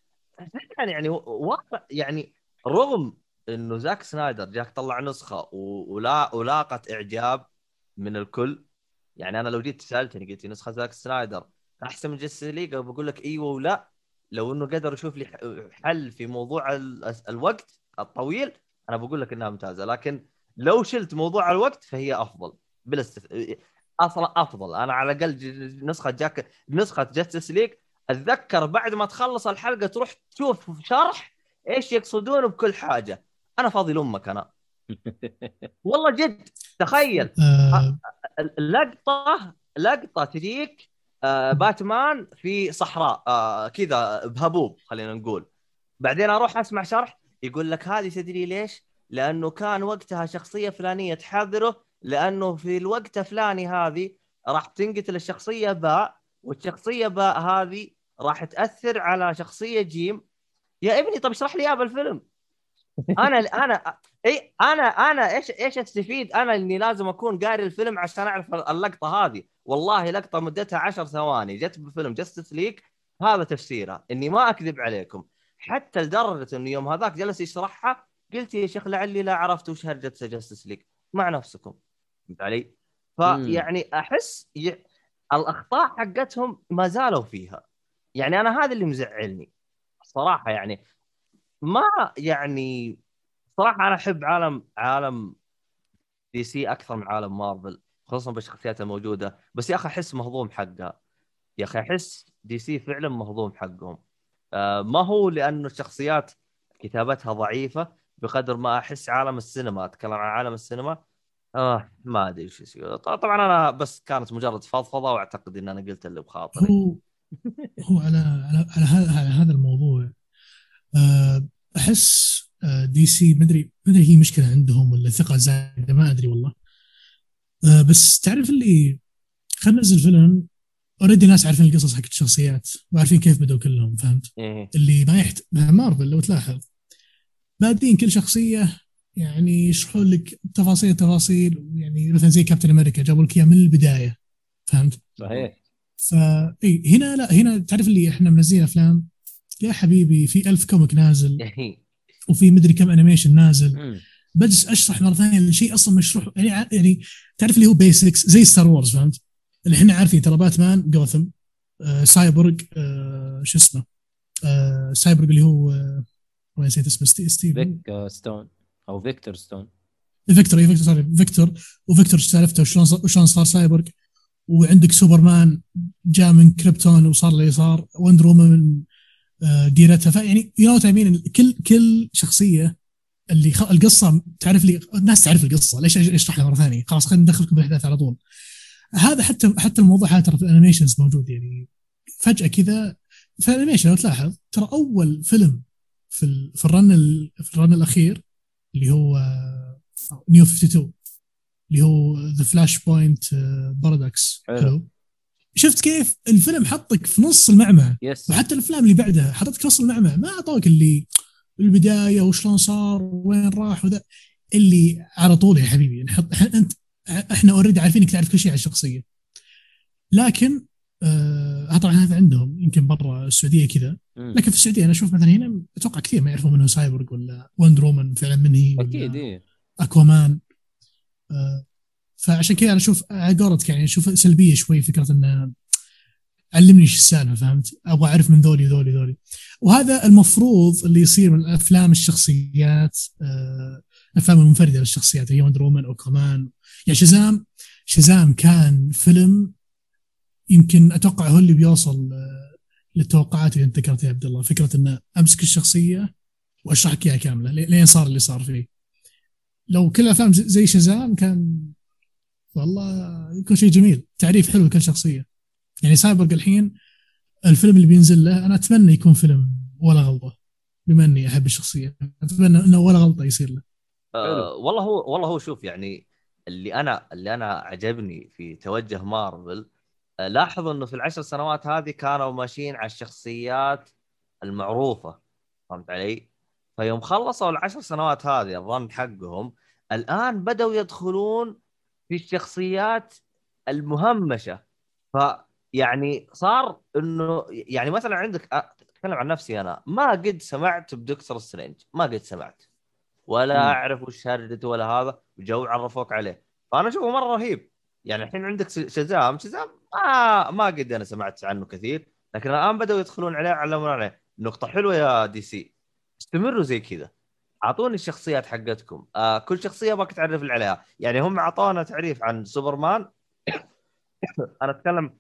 فعلا يعني واقع يعني رغم إنه زاك سنايدر زاك طلع نسخة ولا ولاقت إعجاب من الكل يعني أنا لو جيت سالتني قلت لي نسخة زاك سنايدر احسن من Justice League بقول لك إيوه ولا لو إنه قدر يشوف لي حل في موضوع ال- الوقت الطويل أنا بقول لك إنها ممتازة لكن لو شلت موضوع الوقت فهي أفضل بلا استث... أصلا أفضل. أنا على الأقل نسخة زاك نسخة Justice League أتذكر بعد ما تخلص الحلقة تروح تشوف شرح إيش يقصدون بكل حاجة. أنا فاضي لأمك أنا. *laughs* والله جد تخيل. آه. لقطه لقطة تجيك آه باتمان في صحراء آه كذا بهبوب خلينا نقول. بعدين أروح أسمع شرح يقول لك هذه تدري ليش؟ لأنه كان وقتها شخصية فلانية تحذره لأنه في الوقت الفلاني هذه راح تنقتل الشخصية باء والشخصية باء هذه راح تأثر على شخصية جيم. يا ابني طب اشرح لي إياها بالفيلم. أنا أنا إي أنا أنا إيش إيش أستفيد أنا إني لازم أكون قاري الفيلم عشان أعرف اللقطة هذه؟ والله لقطة مدتها عشر ثواني. جت بفيلم Justice League هذا تفسيرها. إني ما أكذب عليكم. حتى لدرجة إنه يوم هذاك جلس يشرحها قلت يا شيخ لعني لا عرفت وش هرجة جاستس ليك مع نفسكم. فهمت علي؟ فيعني أحس ي... الأخطاء حقتهم ما زالوا فيها. يعني أنا هذا اللي مزعلني الصراحه يعني. ما يعني صراحة أنا أحب عالم عالم دي سي أكثر من عالم مارفل خصوصا بالشخصيات الموجودة. بس يا أخي أحس مهضوم حقها. يا أخي أحس دي سي فعلا مهضوم حقهم. آه، ما هو لأنه الشخصيات كتابتها ضعيفة بقدر ما أحس عالم السينما. أتكلم عن عالم السينما؟ آه ما أدري إيش يصير. طبعا أنا بس كانت مجرد فضفضة وأعتقد إن أنا قلت اللي بخاطري. هو على على على هذا على هذا الموضوع آه، أحس آه، دي سي مدري مدري هي مشكلة عندهم ولا ثقة زايدة ما أدري والله آه، بس تعرف اللي خلينا ننزل فيلم already ناس عارفين القصص حقت الشخصيات وعارفين كيف بدوا كلهم فهمت؟ اللي ما يحت مارفل لو تلاحظ بادين كل شخصية يعني يشرحون لك تفاصيل تفاصيل يعني مثلا زي كابتن أمريكا جابوا لك إياه من البداية فهمت؟ صحيح فا اي هنا لا هنا تعرف اللي إحنا منزلين أفلام؟ يا حبيبي في ألف comic نازل. وفي مدري كم animation نازل. بجلس أشرح مرة ثانية الشيء أصلا مشروح. يعني يعني تعرف اللي هو basics زي Star Wars فهمت؟ اللي إحنا عارفين ترى باتمان جوثم آه سايبورغ آه شو اسمه؟ آه سايبورغ اللي هو آه نسيت اسمه ستي ستيف Vic Stone أو Victor Stone فيكتور اي فيكتور sorry فيكتور وفيكتور سالفته وشلون وشلون صار سايبورغ وعندك سوبرمان جاء من كريبتون وصار اللي صار وندر من آه، ديرتها فيعني you know مين كل كل شخصية اللي خ... القصة تعرف لي الناس تعرف القصة. ليش اشرح لها مرة ثانية؟ خلاص خلينا ندخلكم بالأحداث على طول. هذا حتى حتى الموضوع هذا ترى في ال animations موجود. يعني فجأة كذا في ال animation لو تلاحظ ترى أول فيلم في ال... في ال run ال... في ال run الأخير اللي هو New 52 اللي هو The Flashpoint Paradox حلو. شفت كيف الفيلم حطك في نص المعمعة؟ yes وحتى الأفلام اللي بعدها حطتك في نص المعمعة. ما اعطوك اللي البدايه وشلون صار وين راح وذا. اللي على طول يا حبيبي نحط إحنا- انت إحنا already عارفين انك تعرف كل شيء عن الشخصية. لكن آه طبعا هذا عندهم يمكن برا السعودية كذا. لكن في السعودية أنا أشوف مثلا هنا أتوقع كثير ما يعرفون منه سايبورغ ولا Wonder Woman فعلا من هي أكيد اكوامان آه، فعشان كذا أنا أشوف على قولتك يعني أشوف سلبية شوي فكرة انه علمني إيش السالفة فهمت؟ أبغى أعرف من ذولي ذولي ذولي. وهذا المفروض اللي يصير من أفلام الشخصيات آه، الافلام المنفردة للشخصيات هي وندر وومن أو كمان يعني شزام شزام كان فيلم يمكن أتوقع هو اللي بيوصل آه، للتوقعات اللي أنت ذكرتها يا عبد الله. فكرة إنه أمسك الشخصية وأشرح لك إياها كاملة لي- لين صار اللي صار فيه. لو كل الافلام ز- زي شزام كان والله يكون شيء جميل. تعريف حلو لكل شخصية. يعني سايبورغ الحين الفيلم اللي بينزل له أنا أتمنى يكون فيلم ولا غلطة بما إني أحب الشخصية. أتمنى إنه ولا غلطة يصير له. آه والله هو والله هو شوف يعني اللي أنا اللي أنا عجبني في توجه مارفل آه لاحظ إنه في العشر سنوات هذه كانوا ماشيين على الشخصيات المعروفة. فهمت علي؟ فيوم خلصوا العشر سنوات هذه ال run حقهم الآن بدأوا يدخلون في الشخصيات المهمشة. فيعني صار إنه يعني مثلا عندك أتكلم عن نفسي أنا. ما قد سمعت ب Doctor Strange. ما قد سمعت. ولا. أعرف وش هرجته ولا هذا. جو عرفوك عليه. فأنا أشوفه مرة رهيب. يعني الحين عندك شزام. شزام ما ما قد أنا سمعت عنه كثير. لكن الآن بدأوا يدخلون عليه علمون عليه. نقطة حلوة يا DC. استمروا زي كذا. أعطوني الشخصيات حقتكم. آه كل شخصية أبغاك تعرف لي عليها يعني هم أعطونا تعريف عن سوبرمان. *coughs* أنا أتكلم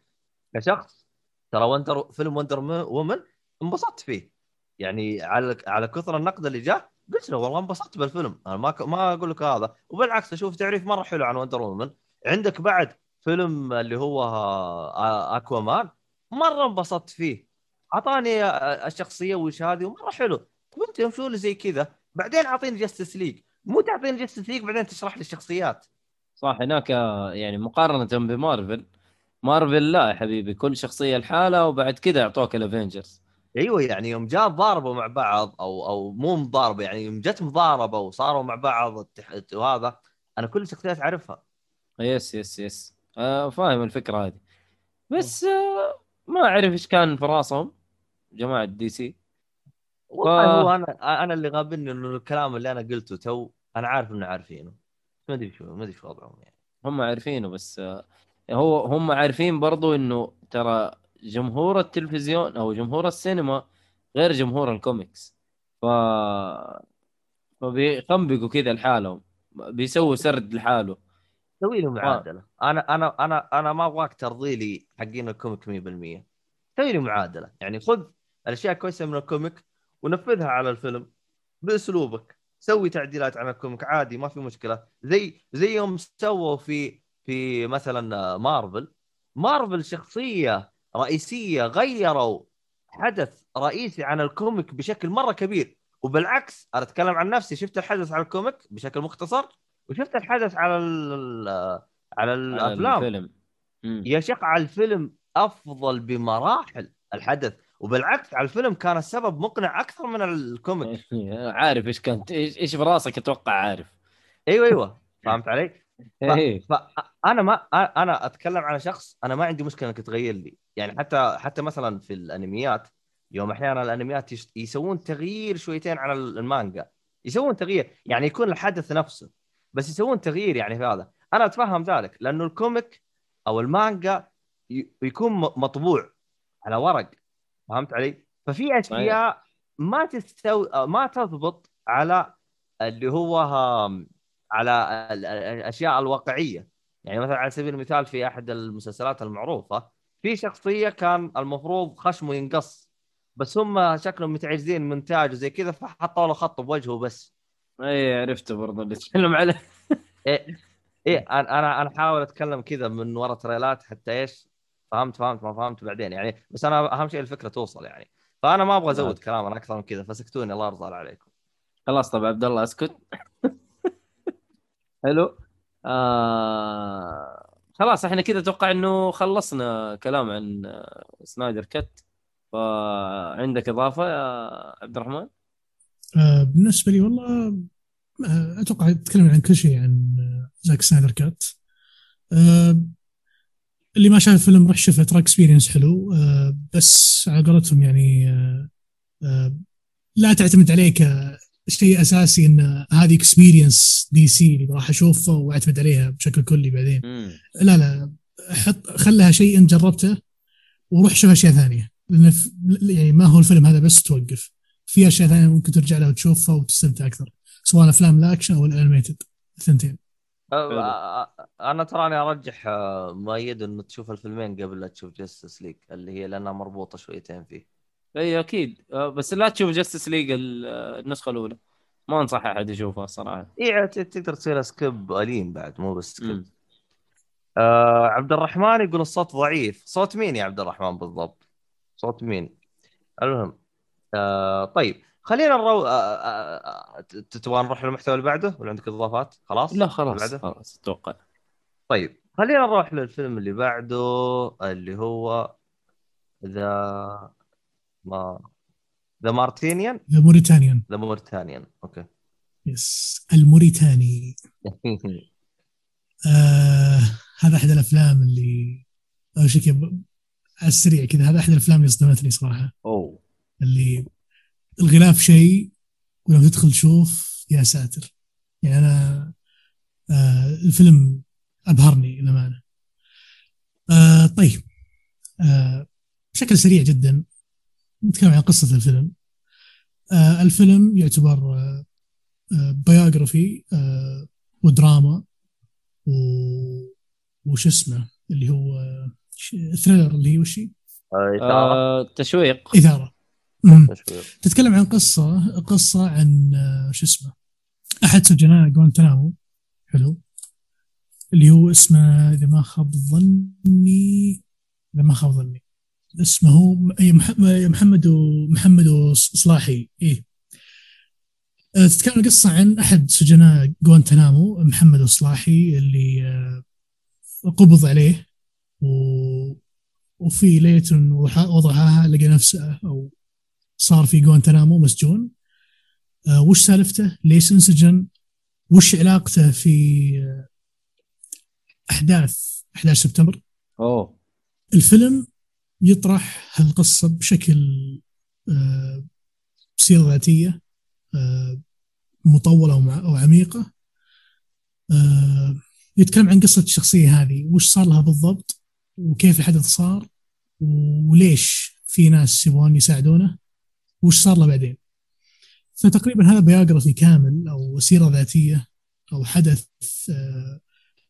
كشخص. ترى Wonder فيلم Wonder Woman انبسطت فيه. يعني على على كثر النقد اللي جاء قلت له والله انبسطت بالفيلم. أنا ما ك... ما أقول لك هذا. وبالعكس أشوف تعريف مرة حلو عن Wonder Woman. عندك بعد فيلم اللي هو آه، أكوامان. مرة انبسطت فيه. أعطاني آه، الشخصية وش هذه ومرة حلو. طب انت يوم سو زي كذا. بعدين اعطيني Justice League مو تعطيني Justice League بعدين تشرح لي الشخصيات. صح هناك آه، يعني مقارنة ب Marvel Marvel لا يا حبيبي كل شخصية لحالها وبعد كذا يعطوك ال Avengers أيوه يعني يوم جاء ضاربوا مع بعض أو أو مو مضاربه يعني يوم جت مضاربة وصاروا مع بعض وهذا أنا كل الشخصيات أعرفها. yes yes yes. آه فاهم الفكرة هذه. بس آه ما أعرف إيش كان في رأسهم جماعة DC والله هو أنا أنا اللي غابني إنه الكلام اللي أنا قلته تو أنا عارف إنه عارفينه. ما أدري شو ما أدري شو وضعهم يعني. هم عارفينه بس هو هم عارفين برضو إنه ترى جمهور التلفزيون أو جمهور السينما غير جمهور الكوميكس. ف فبيخنبقوا كذا لحالهم بيسووا سرد لحاله. سوي له معادلة. أنا أنا أنا أنا ما أبغاك ترضي لي حقين ال comic 100% سوي لي معادلة. يعني خذ الأشياء كويسة من ال comic ونفذها على الفيلم بأسلوبك. سوي تعديلات على ال comic عادي ما في مشكلة. زي زي يوم سووا في في مثلا Marvel. Marvel شخصية رئيسية غيروا حدث رئيسي عن ال comic بشكل مرة كبير. وبالعكس أنا أتكلم عن نفسي شفت الحدث على ال comic بشكل مختصر؟ وشفت الحدث على ال على الأفلام. الفيلم. يا شيخ على الفيلم أفضل بمراحل الحدث. وبالعكس على الفيلم كان السبب مقنع أكثر من ال comic. *laughs* عارف إيش كنت إيش براسك أتوقع عارف. أيوه أيوه. *laughs* فهمت علي؟ إيه. فانا ما أنا أتكلم على شخص أنا ما عندي مشكلة إنك تغير لي. يعني حتى حتى مثلا في الأنميات يوم أحيانا الأنميات يش- يسوون تغيير شويتين على المانجا. يسوون تغيير يعني يكون الحدث نفسه بس يسوون تغيير يعني في هذا. أنا أتفهم ذلك لأنه الكوميك أو المانجا ي- يكون مطبوع على ورق. فهمت علي؟ ففي أشياء ما تستوي ما تضبط على اللي هو على ال- ال- الأشياء الواقعية. يعني مثلا على سبيل المثال في أحد المسلسلات المعروفة في شخصية كان المفروض خشمه ينقص بس هم شكلهم متعجزين من تاج وزي كذا فحطوا له خط بوجهه بس. إيه عرفته برضه اللي تتكلم عليه. *laughs* إيه إيه أنا أنا أحاول أتكلم كذا من ورا تريلات حتى إيش؟ فهمت فهمت ما فهمت بعدين يعني. بس أنا أهم شيء الفكرة توصل يعني. فأنا ما أبغى أزود كلام أنا أكثر من كذا فسكتوني الله يرضى عليكم. خلاص طب عبد الله أسكت. *laughs* حلو. آه... خلاص إحنا كذا أتوقع إنه خلصنا كلام عن آه، Snyder Cut فعندك إضافة يا عبد الرحمن؟ آه، بالنسبة لي والله آه، أتوقع تكلمنا عن كل شيء عن آه، Zack Snyder Cut آه، اللي ما شاف الفيلم روح شوفه ترى experience حلو. آه، بس على قولتهم يعني آه، آه، لا تعتمد عليه كشيء أساسي إن هذه experience DC اللي راح اشوفه وأعتمد عليها بشكل كلي بعدين. مم. لا لا حط خلها شيء انت جربته وروح شوف أشياء ثانية. لأن يعني ما هو الفيلم هذا بس توقف. في أشياء ثانية ممكن ترجع لها وتشوفها وتستمتع أكثر سواء افلام الأكشن أو ال animated. الثنتين أنا تراني أرجح مؤيد إنه تشوف الفيلمين قبل لا تشوف Justice League اللي هي لأنها مربوطة شويتين فيه. إي أكيد. بس لا تشوف Justice League النسخة الأولى. ما أنصح أحد يشوفها صراحة. إي تقدر تسوي skip الين بعد مو بس skip. آه عبد الرحمن يقول الصوت ضعيف. صوت مين يا عبد الرحمن بالضبط؟ صوت مين؟ المهم آه طيب. خلينا نرو ت- تبغى نروح للمحتوى اللي بعده؟ ولا عندك إضافات؟ خلاص؟ لا خلاص بعده؟ خلاص أتوقع. طيب خلينا نروح للفيلم اللي بعده اللي هو The ما The Mauritanian؟ The Mauritanian. The Mauritanian okay. yes الموريتاني. *laughs* آه هذا أحد الأفلام اللي اول شيء كذا على السريع كذا هذا أحد الأفلام اللي صدمتني صراحة. أوه. اللي الغلاف شيء ولما تدخل تشوف يا ساتر. يعني أنا آه الفيلم أبهرني للأمانة. آه طيب. آه بشكل سريع جدا نتكلم عن قصة الفيلم. آه الفيلم يعتبر آه آه biography آه ودراما و وش اسمه؟ اللي هو ش- thriller اللي هي وش هي؟ آه، إثارة. آه، تشويق. إثارة. تتكلم عن قصة قصة عن آه، شو اسمه أحد سجناء جوانتنامو. حلو. اللي هو اسمه إذا ما خاب ظني إذا ما خاب ظني. اسمه إيه، مح- محمد محمد صلاحي إيه. آه، تتكلم القصة عن أحد سجناء جوانتنامو محمد صلاحي اللي آه، قبض عليه و... وفي ليلة وضعها لقى نفسه أو صار في جوانتنامو مسجون آه، وش سالفته؟ ليش انسجن؟ وش علاقته في آه، أحداث 11 سبتمبر؟ أوه الفيلم يطرح هالقصة بشكل آه، سيره ذاتية آه، مطولة أو عميقه آه، يتكلم عن قصة الشخصية هذه وش صار لها بالضبط وكيف الحدث صار وليش في ناس يبغون يساعدونه وش صار له بعدين؟ فتقريبا هذا biography كامل أو سيره ذاتية أو حدث آه،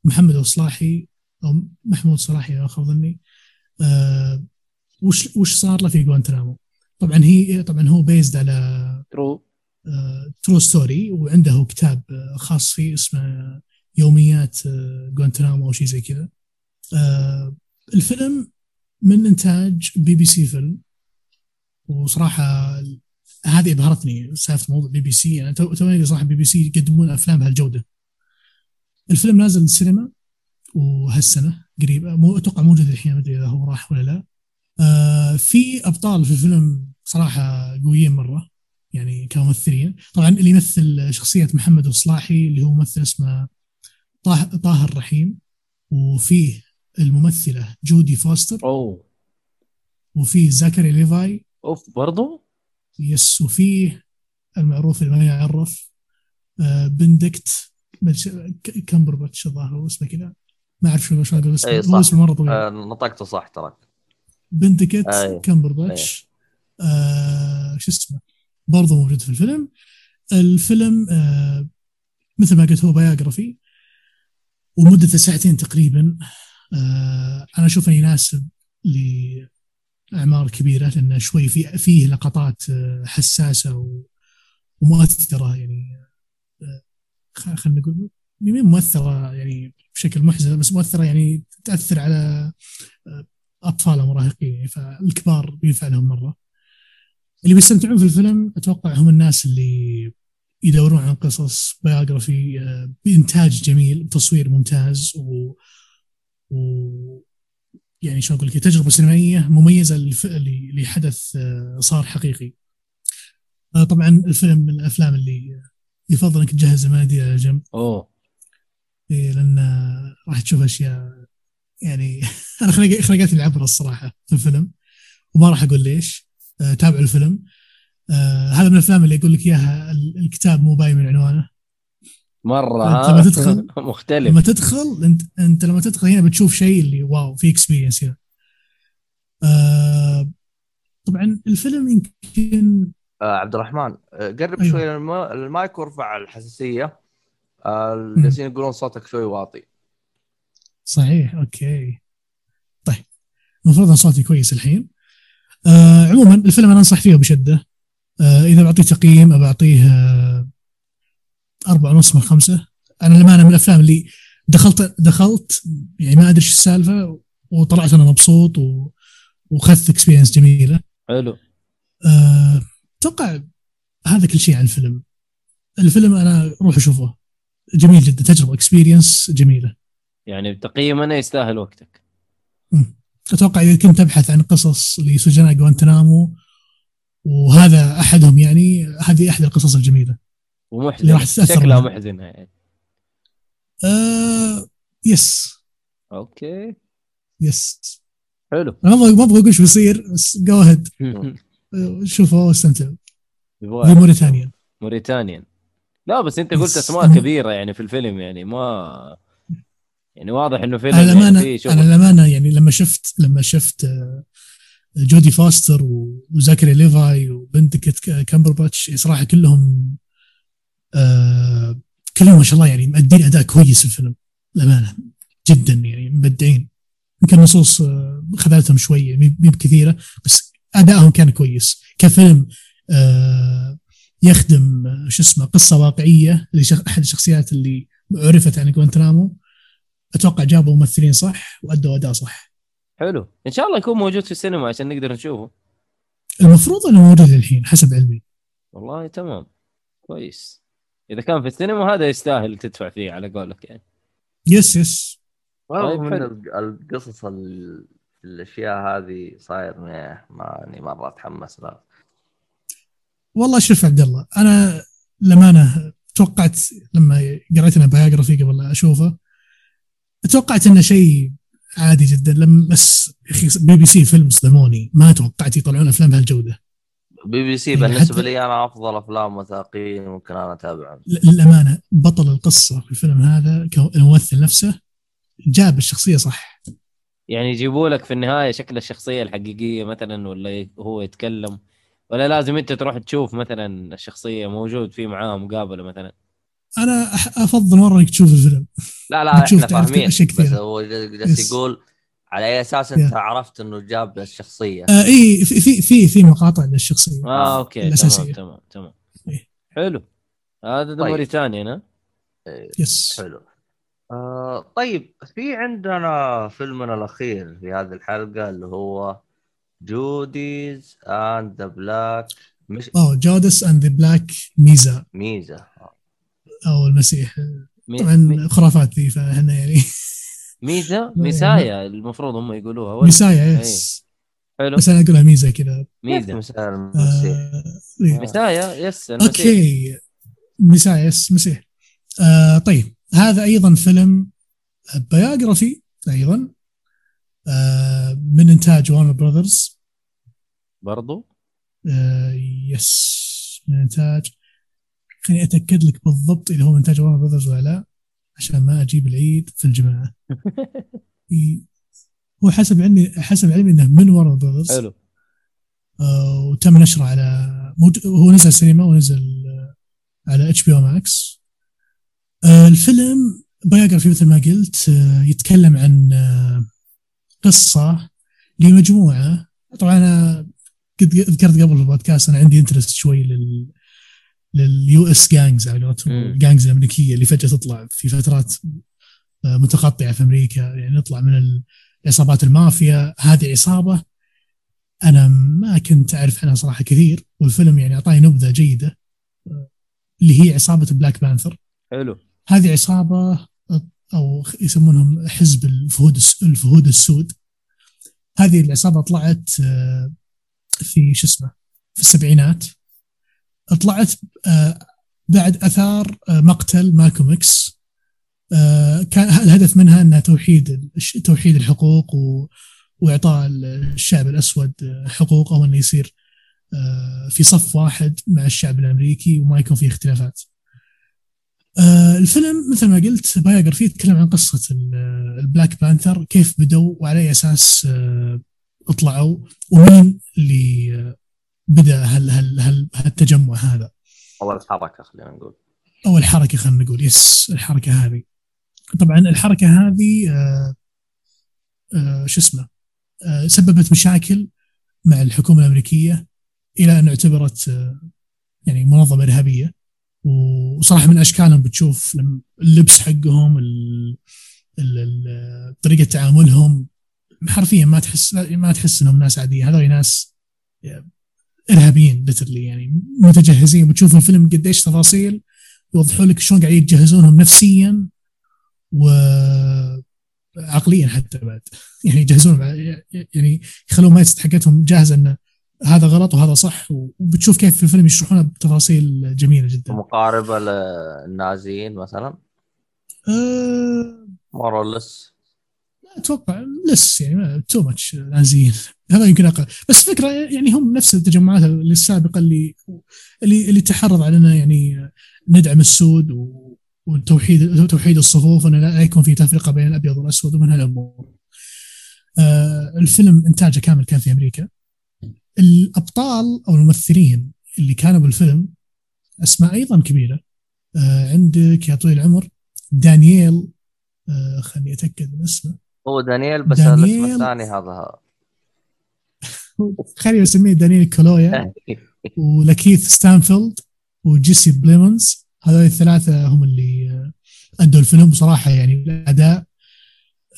محمد الصلاحي أو محمود صلاحي اذا خاب ظني آه، وش وش صار له في جوانتنامو طبعا هي طبعا هو based على true true story وعنده كتاب آه، خاص فيه اسمه يوميات جوانتنامو أو شيء زي كذا. الفيلم من إنتاج بي بي سي فيلم. وصراحة هذه ابهرتني سالفة موضوع بي بي سي. أنا تو- توني صراحة بي بي سي يقدمون أفلام بهالجودة. الفيلم نازل السينما وهالسنة قريب مو أتوقع موجود الحين ما أدري إذا هو راح ولا لا. آه في أبطال في الفيلم صراحة قويين مرة يعني كممثلين. طبعا اللي يمثل شخصية محمد الصلاحي اللي هو ممثل اسمه طه طاهر رحيم وفيه الممثلة جودي فوستر أوه. وفيه زكري ليفاي أوف برضو؟ yes وفيه المعروف اللي ما يعرف آه بندكت بلش- ك- كمبربتش الظاهر هو اسمه كذا. ما أعرف شو شلون أقول اسمه اي هو اسمه مرة طويل. آه، نطقته صح تراك بندكت أي. كمبرباتش آه شو اسمه؟ برضه موجود في الفيلم. الفيلم آه مثل ما قلت هو بايوغرافي. ومدته ساعتين تقريبا. آه أنا أشوف إنه يناسب لاعمار كبيرة لأنه شوي في فيه لقطات آه حساسة ومؤثرة يعني آه خلينا نقول مين مؤثرة يعني بشكل محزن بس مؤثرة يعني تأثر على آه، أطفال ومراهقين يعني فالكبار بينفع لهم مرة. اللي بيستمتعون في الفيلم أتوقع هم الناس اللي يدورون عن قصص بايوغرافي بإنتاج جميل بتصوير ممتاز و, و... يعني شلون أقول لك تجربة سينمائية مميزة لحدث آه، صار حقيقي. آه، طبعا الفيلم من الأفلام اللي يفضل إنك تجهز المناديل على جنب أوه. إيه لأن راح تشوف أشياء يعني *laughs* أنا خلقتني العبره الصراحة في الفيلم وما راح أقول ليش. آه، تابعوا الفيلم. هذا من الأفلام اللي أقول لك إياها ال- الكتاب مو باين من عنوانه. مرة ها؟ لما تدخل- *laughs* مختلف. لما تدخل انت أنت لما تدخل هنا بتشوف شيء اللي wow في experience هنا آه، طبعا الفيلم يمكن آه عبد الرحمن آه قرب أيوة. شوي المايك وارفع الحساسية. آه جالسين يقولون صوتك شوي واطي. صحيح okay. طيب المفروض أن صوتي كويس الحين. آه عموما الفيلم أنا أنصح فيه بشدة. آه إذا بعطيه تقييم ابى اعطيه آه أربعة ونص من خمسة. أنا للأمانة من الأفلام اللي دخلت دخلت يعني ما أدري إيش السالفة وطلعت أنا مبسوط و... وأخذت experience جميلة. حلو. أتوقع هذا كل شيء عن الفيلم. الفيلم أنا روح أشوفه. جميل جدا تجربة experience جميلة. يعني بتقييم أنا يستاهل وقتك. مم. أتوقع إذا كنت أبحث عن قصص لسجناء جوانتنامو وهذا أحدهم يعني هذه أحد القصص الجميلة. اللي ومحزن. راح شكلها. محزنة يعني. آه yes okay. yes حلو. أنا ما أبغى أقول شو بيصير بس go *laughs* ahead شوفوا واستمتعوا موريتانيا موريتانيا لا بس أنت قلت أسماء كبيرة يعني في الفيلم يعني ما يعني واضح إنه فيلم أنا يعني الامانه شغل. أنا الأمانة يعني لما شفت لما شفت آه، جودي فاستر وزاكري ليفاي وبنتكت كامبرباتش صراحة كلهم كلهم ما شاء الله يعني مؤدين أداء كويس في الفيلم الامانه جدا يعني مبدعين. يمكن نصوص آه، خذلتهم شوية مي مي بكثيرة بس ادائهم كان كويس. كفيلم آه يخدم آه، شو اسمه قصة واقعية لشخ- أحد الشخصيات اللي عرفت عن جوانتنامو أتوقع جابوا ممثلين صح وأدوا أداء صح. حلو. إن شاء الله يكون موجود في السينما عشان نقدر نشوفه. المفروض إنه موجود الحين حسب علمي. والله تمام. كويس. إذا كان في السينما هذا يستاهل تدفع فيه على قولك يعني. يس يس. رغم من القصص ال- الأشياء هذه صاير ماني مرة أتحمس لها والله شوف عبد الله أنا للامانه توقعت لما قريت أنا biography قبل أشوفه توقعت إنه شيء عادي جدا. لما بس يا أخي بي بي سي فيلم صدموني. ما توقعت يطلعون أفلام بهالجودة. بي بي سي بالنسبة لي أنا أفضل أفلام وثائقيه ممكن أنا أتابعهم. ل- للأمانة بطل القصة في الفيلم هذا كممثل نفسه جاب الشخصية صح. يعني يجيبوا لك في النهاية شكل الشخصية الحقيقية مثلا ولا هو يتكلم ولا لازم أنت تروح تشوف مثلا الشخصية موجود في معاها مقابله مثلا. أنا أفضل مرة إنك تشوف الفيلم. لا لا إحنا فاهمين بس. هو يقول على أي أساس أنت عرفت إنه جاب الشخصيه آه اي في في في, في مقاطع للشخصية. آه أوكي تمام الأساسية. تمام تمام. إيه. حلو. هذا طيب. موريتانيا هنا yes حلو. آه طيب في عندنا فيلمنا الأخير في هذه الحلقة اللي هو Judas and the Black Mess- اوه Judas and the Black Messiah Messiah. أو المسيح. مي... طبعا مي... خرافات ذي فاحنا يعني. *laughs* Messiah Messiah المفروض هم يقولوها. ولا؟ Messiah yes حلو. بس أنا أقولها Messiah كذا. المسيح آه. Messiah yes المسيح. okay. Messiah yes مسيح. آه طيب. هذا أيضا فيلم biography أيضا. آه من إنتاج Warner Brothers برضو؟ آه yes من إنتاج. خليني أتأكد لك بالضبط إذا هو من إنتاج Warner Brothers ولا لا. عشان ما أجيب العيد في الجماعة. هو حسب علمي حسب علمي إنه من Warner Brothers حلو. آه، وتم نشره على موج- هو نزل سينما ونزل آه، على HBO Max الفيلم biography مثل ما قلت آه، يتكلم عن آه، قصة لمجموعة. طبعا أنا قد ذكرت قبل البودكاست أنا عندي interest شوي لل لل US gangs على قولتهم. ال gangs الامريكيه اللي فجأة تطلع في فترات آه، متقطعة في أمريكا. يعني نطلع من عصابات المافيا. هذه عصابه أنا ما كنت أعرف عنها صراحة كثير والفيلم يعني أعطاني نبذة جيدة آه، اللي هي عصابة Black Panther حلو. هذه عصابة أو يسمونهم حزب الفهود الفهود السود. هذه العصابة طلعت آه، في شو اسمه في السبعينات. طلعت آه، بعد آثار آه، مقتل مالكوم إكس آه، كان الهدف منها أنها توحيد توحيد الحقوق وإعطاء الشعب الأسود آه، حقوقه وانه يصير في صف واحد مع الشعب الأمريكي وما يكون فيه اختلافات. الفيلم مثل ما قلت biography يتكلم عن قصة ال- ال Black Panther كيف بدوا وعلى أي أساس آه، طلعوا ومين اللي بدأ هال هال هال هالتجمع هذا. اول حركه خلينا نقول. اول حركه خلينا نقول يس الحركة هذه. طبعا الحركة هذه آه آه شو اسمه آه سببت مشاكل مع الحكومة الأمريكية إلى أن اعتبرت آه يعني منظمة إرهابية. وصراحة من أشكالهم بتشوف اللبس حقهم طريقة تعاملهم. حرفيا ما تحس ما تحس إنهم ناس عادية. هذول ناس إرهابيين literally يعني متجهزين بتشوف الفيلم قديش تفاصيل يوضحوا لك شلون قاعدين يجهزونهم نفسيا وعقليا حتى بعد. *laughs* يعني يجهزون يعني يخلون mindset حقتهم جاهزة انه هذا غلط وهذا صح وبتشوف كيف في الفيلم يشرحونها بتفاصيل جميلة جدا. مقاربه للنازيين مثلا؟ أه. more or less أتوقع less يعني too much نازيين هذا يمكن أقل بس فكرة يعني هم نفس التجمعات السابقة اللي اللي اللي تحرض على انه يعني ندعم السود وتوحيد توحيد الصفوف وان لا يكون في تفرقة بين الأبيض والأسود ومن هالامور. آه الفيلم إنتاجه كامل كان في أمريكا. الأبطال أو الممثلين اللي كانوا بالفيلم أسماء أيضا كبيرة. آه عندك يا طويل العمر دانييل آه خليني أتأكد من اسمه هو دانييل بس. الاسم الثاني هذا. *laughs* خليني أسميه دانييل كالويا *laughs* ولكيث ستانفيلد وجيسي بليمونز هذول الثلاثة هم اللي آه، ادوا الفيلم بصراحة يعني الأداء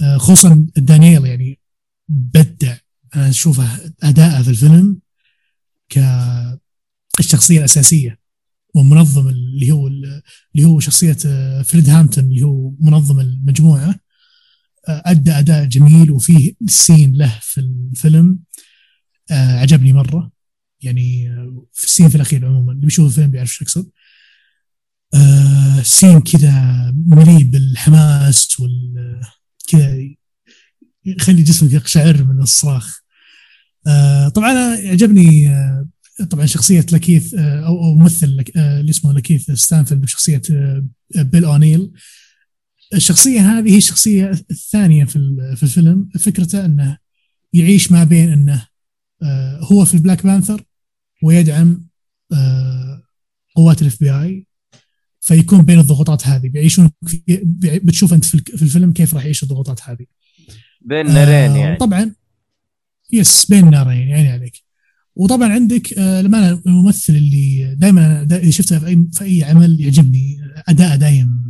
آه، خصوصا دانييل يعني بدع أنا أشوفه أداءه في الفيلم كالشخصيه الأساسية ومنظم اللي هو اللي هو شخصية آه، فريد هامبتون اللي هو منظم المجموعة. آه، أدى أداء جميل وفيه سين له في الفيلم. آه، عجبني مرة. يعني آه، في السين في الأخير عموما. اللي بيشوف الفيلم بيعرف شو اقصد آه، سين كذا مليء بالحماس وال كذا يخلي جسمك يقشعر من الصراخ. آه، طبعا أنا يعجبني آه، طبعا شخصية لكيث آه، أو ممثل آه، اللي اسمه لكيث ستانفيلد بشخصية آه، بيل أونيل. الشخصية هذه هي الشخصية الثانية في في الفيلم. فكرته أنه يعيش ما بين أنه آه، هو في ال Black Panther ويدعم آه، قوات ال FBI فيكون بين الضغوطات هذه. بيعيشون بتشوف أنت في الفيلم كيف راح يعيش الضغوطات هذه. بين نارين آه، يعني. طبعا yes بين نارين يعني عليك. وطبعا عندك لما الممثل اللي دائما شفته في اي في أي عمل يعجبني أداءه دايم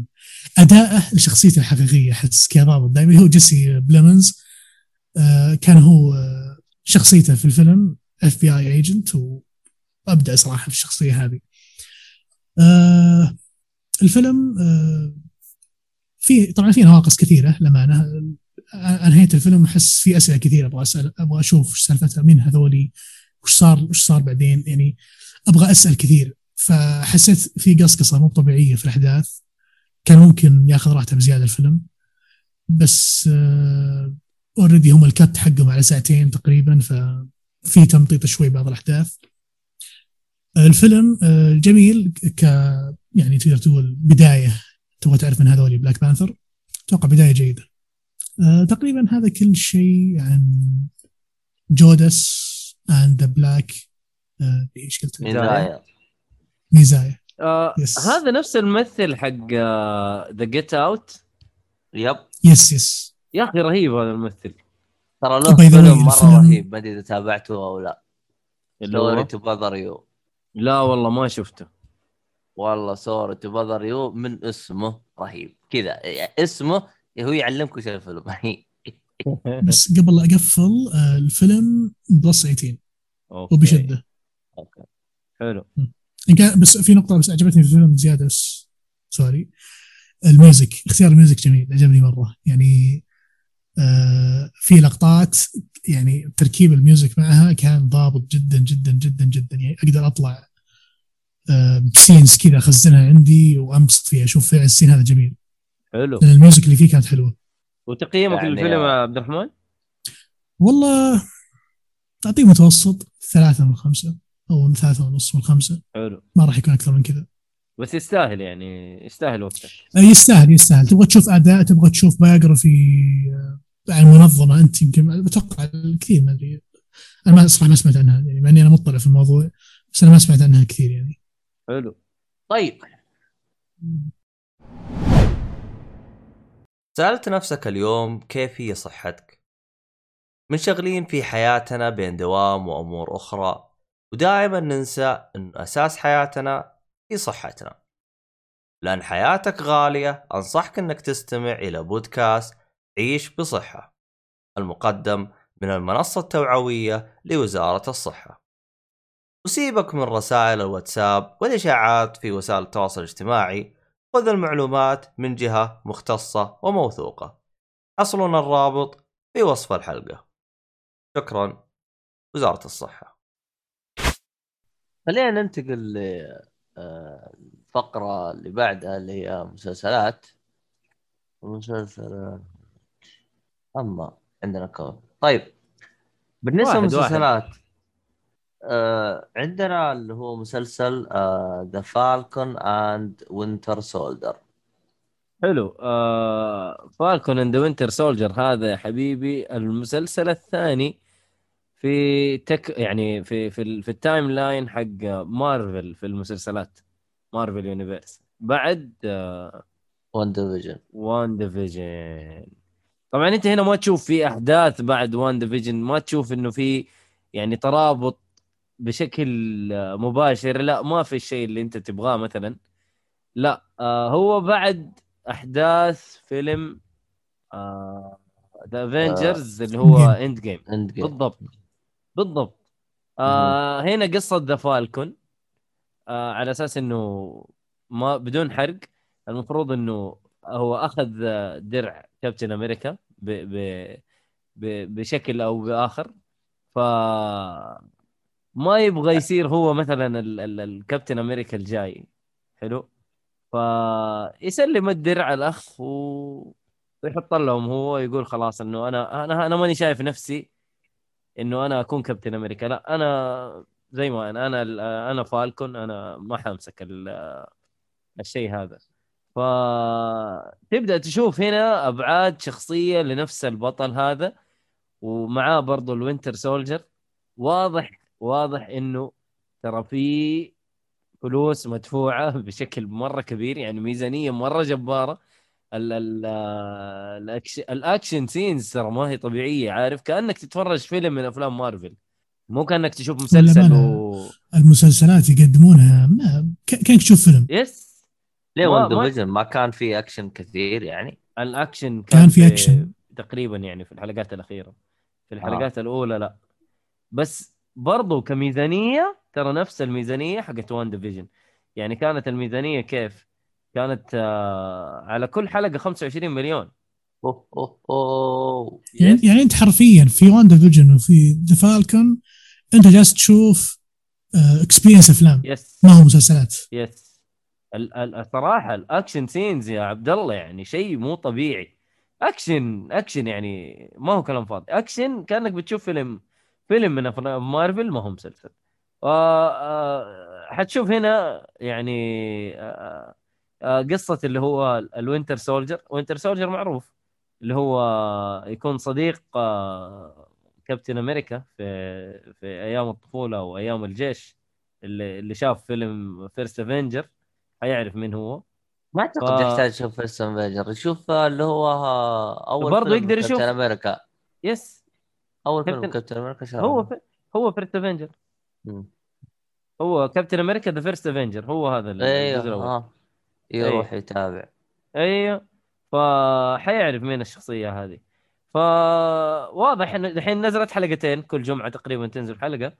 أداءه لشخصيته الحقيقية. احس كذا ضابط دائما هو جيسي بليمنز. آه، كان هو آه، شخصيته في الفيلم FBI agent وابدع صراحة في الشخصية هذه. آه، الفيلم في طبعا في نواقص كثيرة للأمانة. انهيت الفيلم أحس في أسئلة كثيرة أبغى أسأل أبغى أشوف وش سالفتها مين هذولي وش صار وش صار بعدين يعني أبغى أسأل كثير. فحسيت في قصقصة مو طبيعية في الأحداث. كان ممكن ياخذ راحته بزياده الفيلم بس already هم ال cut حقهم على ساعتين تقريبا ففي تمطيط شوي بعض الأحداث. الفيلم آه، جميل ك يعني تقدر تقول بداية تبغى تعرف من هذول Black Panther أتوقع بداية جيدة. آه، تقريبا هذا كل شيء عن Judas and the Black إيش قلت؟ Messiah. Messiah. آه yes. هذا نفس الممثل حق The Get Out, yep. yes yes يا أخي رهيب هذا الممثل. ترى له way, فيلم مرة رهيب ما أدري إذا تابعته أو لا. Sorry to Bother You لا والله ما شفته. والله Sorry to Bother You من اسمه رهيب. كذا اسمه هو يعلمك وش الفيلم. *laughs* بس قبل لا أقفل آه، الفيلم plus 18 okay. وبشدة. Okay. حلو. كان بس في نقطة بس عجبتني في الفيلم زيادة بس sorry. ال music اختيار ال music جميل عجبني مرة. يعني آه في لقطات يعني تركيب ال music معها كان ضابط جدا جدا جدا جدا. يعني أقدر أطلع آه scenes كذا أخزنها عندي وأنبسط فيها أشوف فعلا ال scene هذا جميل. حلو. لأن ال music اللي فيه كانت حلوة. وتقييمك يعني- للفيلم يا عبد الرحمن؟ والله أعطيه متوسط ثلاثة من خمسة. أو ثلاثة ونص من خمسة. حلو. ما راح يكون أكثر من كذا. بس يستاهل يعني يستاهل وقتك يستاهل يستاهل. تبغى تشوف أداء تبغى تشوف بايوغرافي عن منظمه أنت يمكن بتوقع كثير ما أدري. أنا ما صراحة ما سمعت عنها يعني مع إني أنا مطلع في الموضوع بس أنا ما سمعت عنها كثير يعني. حلو. طيب. سألت نفسك اليوم كيف هي صحتك؟ منشغلين في حياتنا بين دوام وأمور أخرى. ودائما ننسى أن أساس حياتنا هي صحتنا. لأن حياتك غالية أنصحك أنك تستمع إلى بودكاست عيش بصحة المقدم من المنصة التوعوية لوزارة الصحة. وسيبك من رسائل الواتساب والإشاعات في وسائل التواصل الاجتماعي خذ المعلومات من جهة مختصة وموثوقة. حصلنا الرابط في وصف الحلقة. شكرا وزارة الصحة. خلينا ننتقل للفقرة اللي بعدها اللي هي مسلسلات. مسلسلات أما عندنا كون. طيب بالنسبة للمسلسلات آه عندنا اللي هو مسلسل The Falcon and Winter Soldier حلو. آه Falcon and Winter Soldier هذا يا حبيبي المسلسل الثاني في تك يعني في في, في التايم لاين حق مارفل في المسلسلات مارفل universe بعد آه WandaVision WandaVision طبعا أنت هنا ما تشوف في أحداث بعد WandaVision ما تشوف إنه في يعني ترابط بشكل آه، مباشر. لا ما في الشيء اللي أنت تبغاه مثلا. لا آه هو بعد أحداث فيلم آه The Avengers اللي هو Endgame. Endgame Endgame بالضبط. بالضبط. آه هنا قصة The Falcon آه على أساس إنه ما بدون حرق المفروض إنه هو أخذ درع كابتن أمريكا ب ب ب بشكل أو بآخر. ف ما يبغى يصير هو مثلا ال- ال- الكابتن أمريكا الجاي. حلو؟ فيسلم الدرع الأخ و... ويحط لهم هو يقول خلاص إنه أنا أنا أنا ماني شايف نفسي إنه أنا أكون كابتن أمريكا. لا أنا زي ما أنا أنا أنا فالكون أنا ما حامسك ال- الشيء هذا. فتبدا تشوف هنا أبعاد شخصية لنفس البطل هذا ومعاه برضو ال Winter Soldier. واضح واضح إنه ترى في فلوس مدفوعة *laughs* بشكل مرة كبير يعني ميزانية مرة جبارة. ال action ال action scenes ترى ما هي طبيعية عارف؟ كأنك تتفرج فيلم من أفلام مارفل. مو كأنك تشوف مسلسل. و المسلسلات يقدمونها ما ك- كانك تشوف فيلم؟ yes ليه وان ما- Vision ما كان في اكشن كثير يعني؟ الأكشن كان في أكشن. تقريبا يعني في الحلقات الأخيرة. في الحلقات آه. الأولى لا. بس برضو كميزانية ترى نفس الميزانية حقت WandaVision يعني كانت الميزانية كيف؟ كانت آه على كل حلقة 25 مليون. أوه أوه أوه. يعني. يعني أنت حرفيا في WandaVision وفي The Falcon أنت جالس تشوف experience أفلام. yes ما هو مسلسلات. yes ال- ال- الصراحة ال action scenes يا عبد الله يعني شيء مو طبيعي. action action يعني ما هو كلام فاضي. أكشن كأنك بتشوف فيلم فيلم من أفلام مارفل ما هو مسلسل. آه آه حتشوف هنا يعني آه آه قصة اللي هو ال Winter Soldier Winter Soldier معروف اللي هو يكون صديق آه كابتن أمريكا في في أيام الطفولة وايام الجيش اللي اللي شاف فيلم First Avenger حيعرف مين هو. ما أعتقد ف- يحتاج يشوف First Avenger يشوف اللي هو أول برضو فيلم يقدر كابتن يشوف. أمريكا yes أول فيلم كابتن- كابتن أمريكا شاف هو في هو First Avenger. هو كابتن أمريكا The First Avenger هو هذا الجزء أيوه الأول آه يروح يتابع. أيوه فحيعرف مين الشخصية هذه. فواضح إنه الحين نزلت حلقتين. كل جمعة تقريبا تنزل حلقة.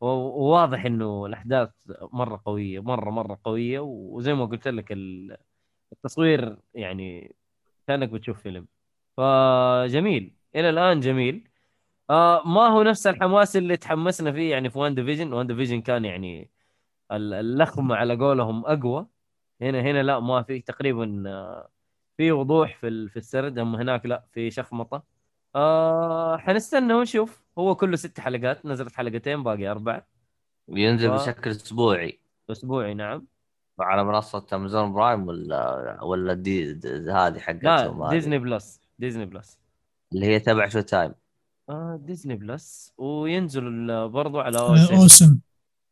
وواضح إنه الأحداث مرة قوية مرة مرة قوية. وزي ما قلت لك ال- التصوير يعني كأنك بتشوف فيلم. فجميل إلى الآن جميل. آه ما هو نفس الحماس اللي تحمسنا فيه يعني في WandaVision WandaVision كان يعني ال- اللخمة على قولهم أقوى. هنا هنا لا ما في تقريبا آه، في وضوح في في السرد اما هناك لا في شخمطة. آه حنستنى ونشوف. هو كله ست حلقات نزلت حلقتين باقي أربع وينزل و- بشكل أسبوعي. أسبوعي نعم. على منصة أمازون برايم ولا ولا دي, دي هذه حقتهم لا. ديزني بلس ديزني بلس. اللي هي تبع شو تايم؟ آه ديزني بلس. وينزل برضو على آه،. OSN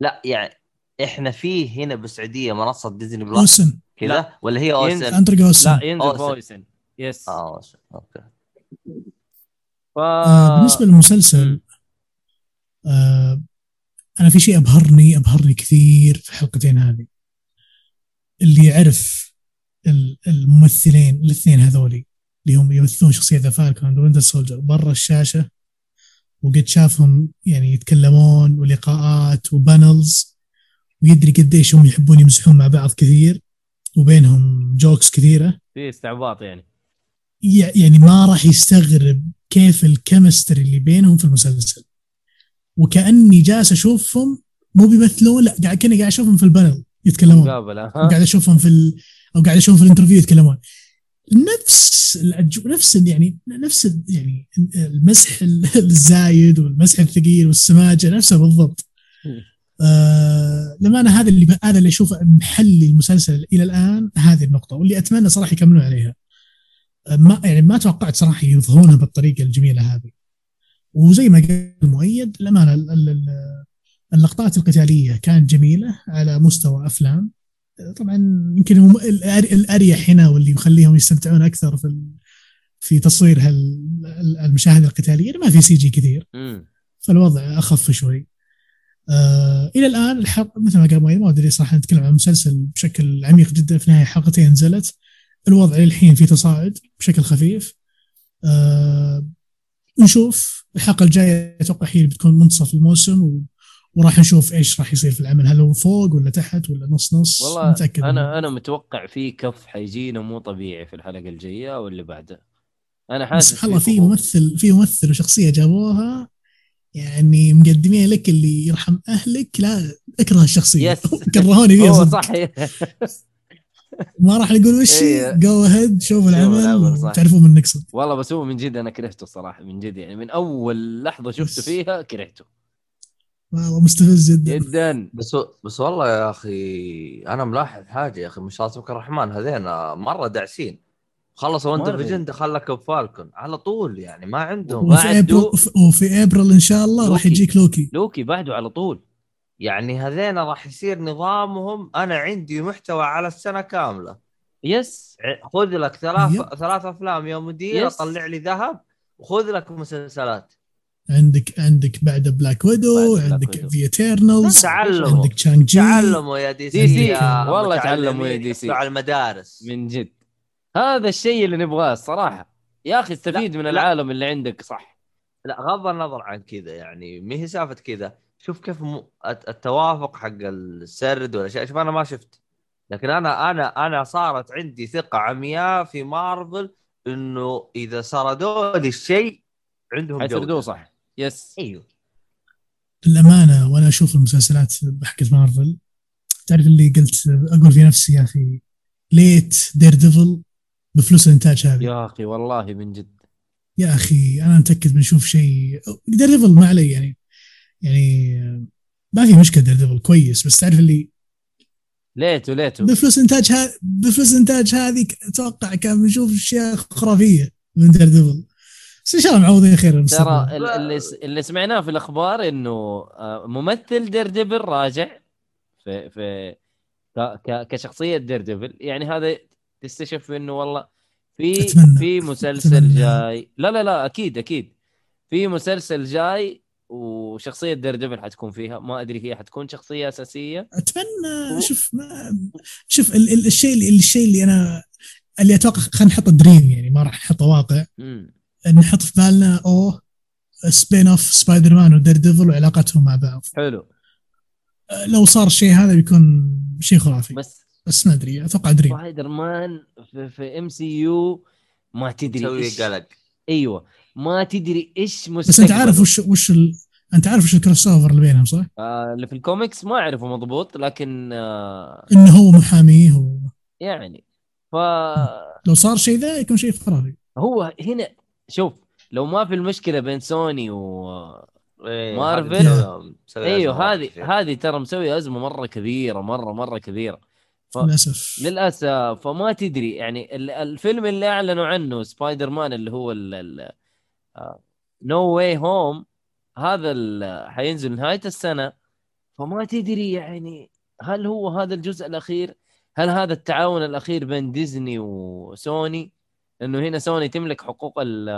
لا يعني إحنا فيه هنا بالسعودية منصة ديزني بلس OSN. كذا ولا هي. OSN؟ أنت OSN. لا ينزل. OSN. yes آه OSN. okay. ف... آه بالنسبة للمسلسل آه أنا في شيء أبهرني أبهرني كثير في الحلقتين هذه. اللي يعرف ال- الممثلين الاثنين هذولي اللي هم يمثلون شخصية The Falcon Winter Soldier برا الشاشة وقد شافهم يعني يتكلمون ولقاءات و panels ويدري قديش هم يحبون يمزحون مع بعض كثير وبينهم jokes كثيرة. في استعباط يعني. يع- يعني ما راح يستغرب كيف ال chemistry اللي بينهم في المسلسل. وكأني جالس أشوفهم مو بيمثلون لا قاعد كأني قاعد أشوفهم في ال panel يتكلمون. قاعد أشوفهم في ال... أو قاعد أشوفهم في ال interview يتكلمون. نفس الأجو... نفس يعني نفس يعني المزح ال- الزايد والمزح الثقيل والسماجة نفسها بالضبط. *laughs* آه لما أنا هذا اللي هذا اللي أشوفه محلي المسلسل إلى الآن هذه النقطة واللي أتمنى صراحة يكملون عليها آه، ما يعني ما توقعت صراحة يظهرونها بالطريقة الجميلة هذه وزي ما قال مؤيد الامانه ال- ال- ال- اللقطات القتالية كانت جميلة على مستوى أفلام طبعا يمكن هم الأريح هنا واللي يخليهم يستمتعون أكثر في في تصوير هال- المشاهد القتالية ما في سي جي كثير. فالوضع أخف شوي. آه إلى الآن الحلقة مثل ما قال ما أدري صراحة نتكلم عن المسلسل بشكل عميق جدا. في النهاية حلقتين نزلت. الوضع للحين في تصاعد بشكل خفيف. آه نشوف الحلقة الجاية أتوقع هي بتكون منتصف الموسم و... وراح نشوف إيش راح يصير في العمل. هل هو فوق ولا تحت ولا نص نص؟ والله متأكد أنا أنا متوقع في كف حيجينا مو طبيعي في الحلقة الجاية أو اللي بعدها أنا حاسس سبحان الله في. ممثل في ممثل وشخصية جابوها. يعني مقدمين لك اللي يرحم أهلك لا أكره الشخصية يس. *laughs* كرهوني فيها *laughs* صدق. صح *laughs* ما راح نقول وش. جو هيد شوفوا العمل،. وتعرفون من نقصد والله بس هو من جد أنا كرهته الصراحه من جد يعني من أول لحظة شفته. فيها كرهته والله مستفز جدا جدا بس بس والله يا أخي أنا ملاحظ حاجة يا أخي مش اسمك الرحمن هذين مرة داعسين خلصوا وندر. فيجن دخل لك بفالكون. على طول يعني ما عندهم. وفي- بعده- ابريل وفي أبريل إن شاء الله راح. يجيك لوكي. لوكي بعده على طول. يعني هذين راح يصير نظامهم. أنا عندي محتوى على السنة كاملة. يس. خذ لك ثلاث يب. ثلاث أفلام يا مدير يس. طلع لي ذهب. وخذ لك مسلسلات. عندك عندك بعد بلاك ويدو عندك. ذا ايترنالز تعلموا. عندك تشانج جي تعلموا يا DC, DC. والله تعلموا يا DC. على المدارس. من جد. هذا الشيء اللي نبغاه الصراحة. يا أخي استفيد لا، من لا. العالم اللي عندك. صح. لا غض النظر عن كذا يعني. ما هي سالفة كذا. شوف كيف م... الت- التوافق حق السرد ولا شيء. شوف أنا ما شفت. لكن أنا أنا أنا صارت عندي ثقة عمياء في مارفل إنه إذا سردوا لي الشيء عندهم جودة. صح. yes أيوه. للأمانة وأنا أشوف المسلسلات حقت مارفل تعرف اللي قلت أقول في نفسي يا أخي ليت Daredevil بفلوس الإنتاج هذه. يا أخي والله من جد. يا أخي أنا متاكد بنشوف شيء. Daredevil ما علي يعني يعني ما في مشكلة Daredevil كويس بس تعرف اللي ليتو ليتو بفلوس إنتاج ها بفلوس إنتاج هذه أتوقع كان بنشوف أشياء خرافية من Daredevil بس إن شاء الله معوضين خير ترى اللي اللي سمعناه في الأخبار إنه آه، ممثل Daredevil راجع في في كشخصية Daredevil يعني هذا تستشف إنه والله في. في مسلسل أتمنى. جاي. لا لا لا أكيد أكيد. في مسلسل جاي وشخصية Daredevil حتكون فيها. ما أدري هي حتكون شخصية أساسية. أتمنى شوف ما شوف ال- ال- الشيء اللي الشيء اللي أنا اللي أتوقع خلينا نحط dream يعني ما راح نحطه واقع. نحط في بالنا أوه spin-off Spider-Man و Daredevil وعلاقتهم مع بعض. حلو. لو صار الشيء هذا بيكون شيء خرافي. بس بس ما ادري أتوقع dream Spider-Man في, في MCU ما تدري إيش قلق أيوه ما تدري إيش بس أنت عارف. وش وش ال... أنت عارف وش ال crossover اللي بينهم صح؟ آه اللي في الكوميكس ما أعرفه مضبوط لكن آه إنه هو محاميه و... يعني فهو لو صار شيء ذا يكون شيء خرافي هنا شوف لو ما في المشكلة بين سوني و إيه، مارفل. هذه مسوي- مسوي أزمة أيوه مرة هذه. هذه ترى مسوي أزمة مرة كبيرة مرة مرة كبيرة ف... للأسف. للأسف. فما تدري. يعني ال- الفيلم اللي أعلنوا عنه سبايدر مان اللي هو No Way Home هذا ال- حينزل نهاية السنة. فما تدري يعني هل هو هذا الجزء الأخير؟ هل هذا التعاون الأخير بين Disney و Sony انه هنا سوني تملك حقوق ال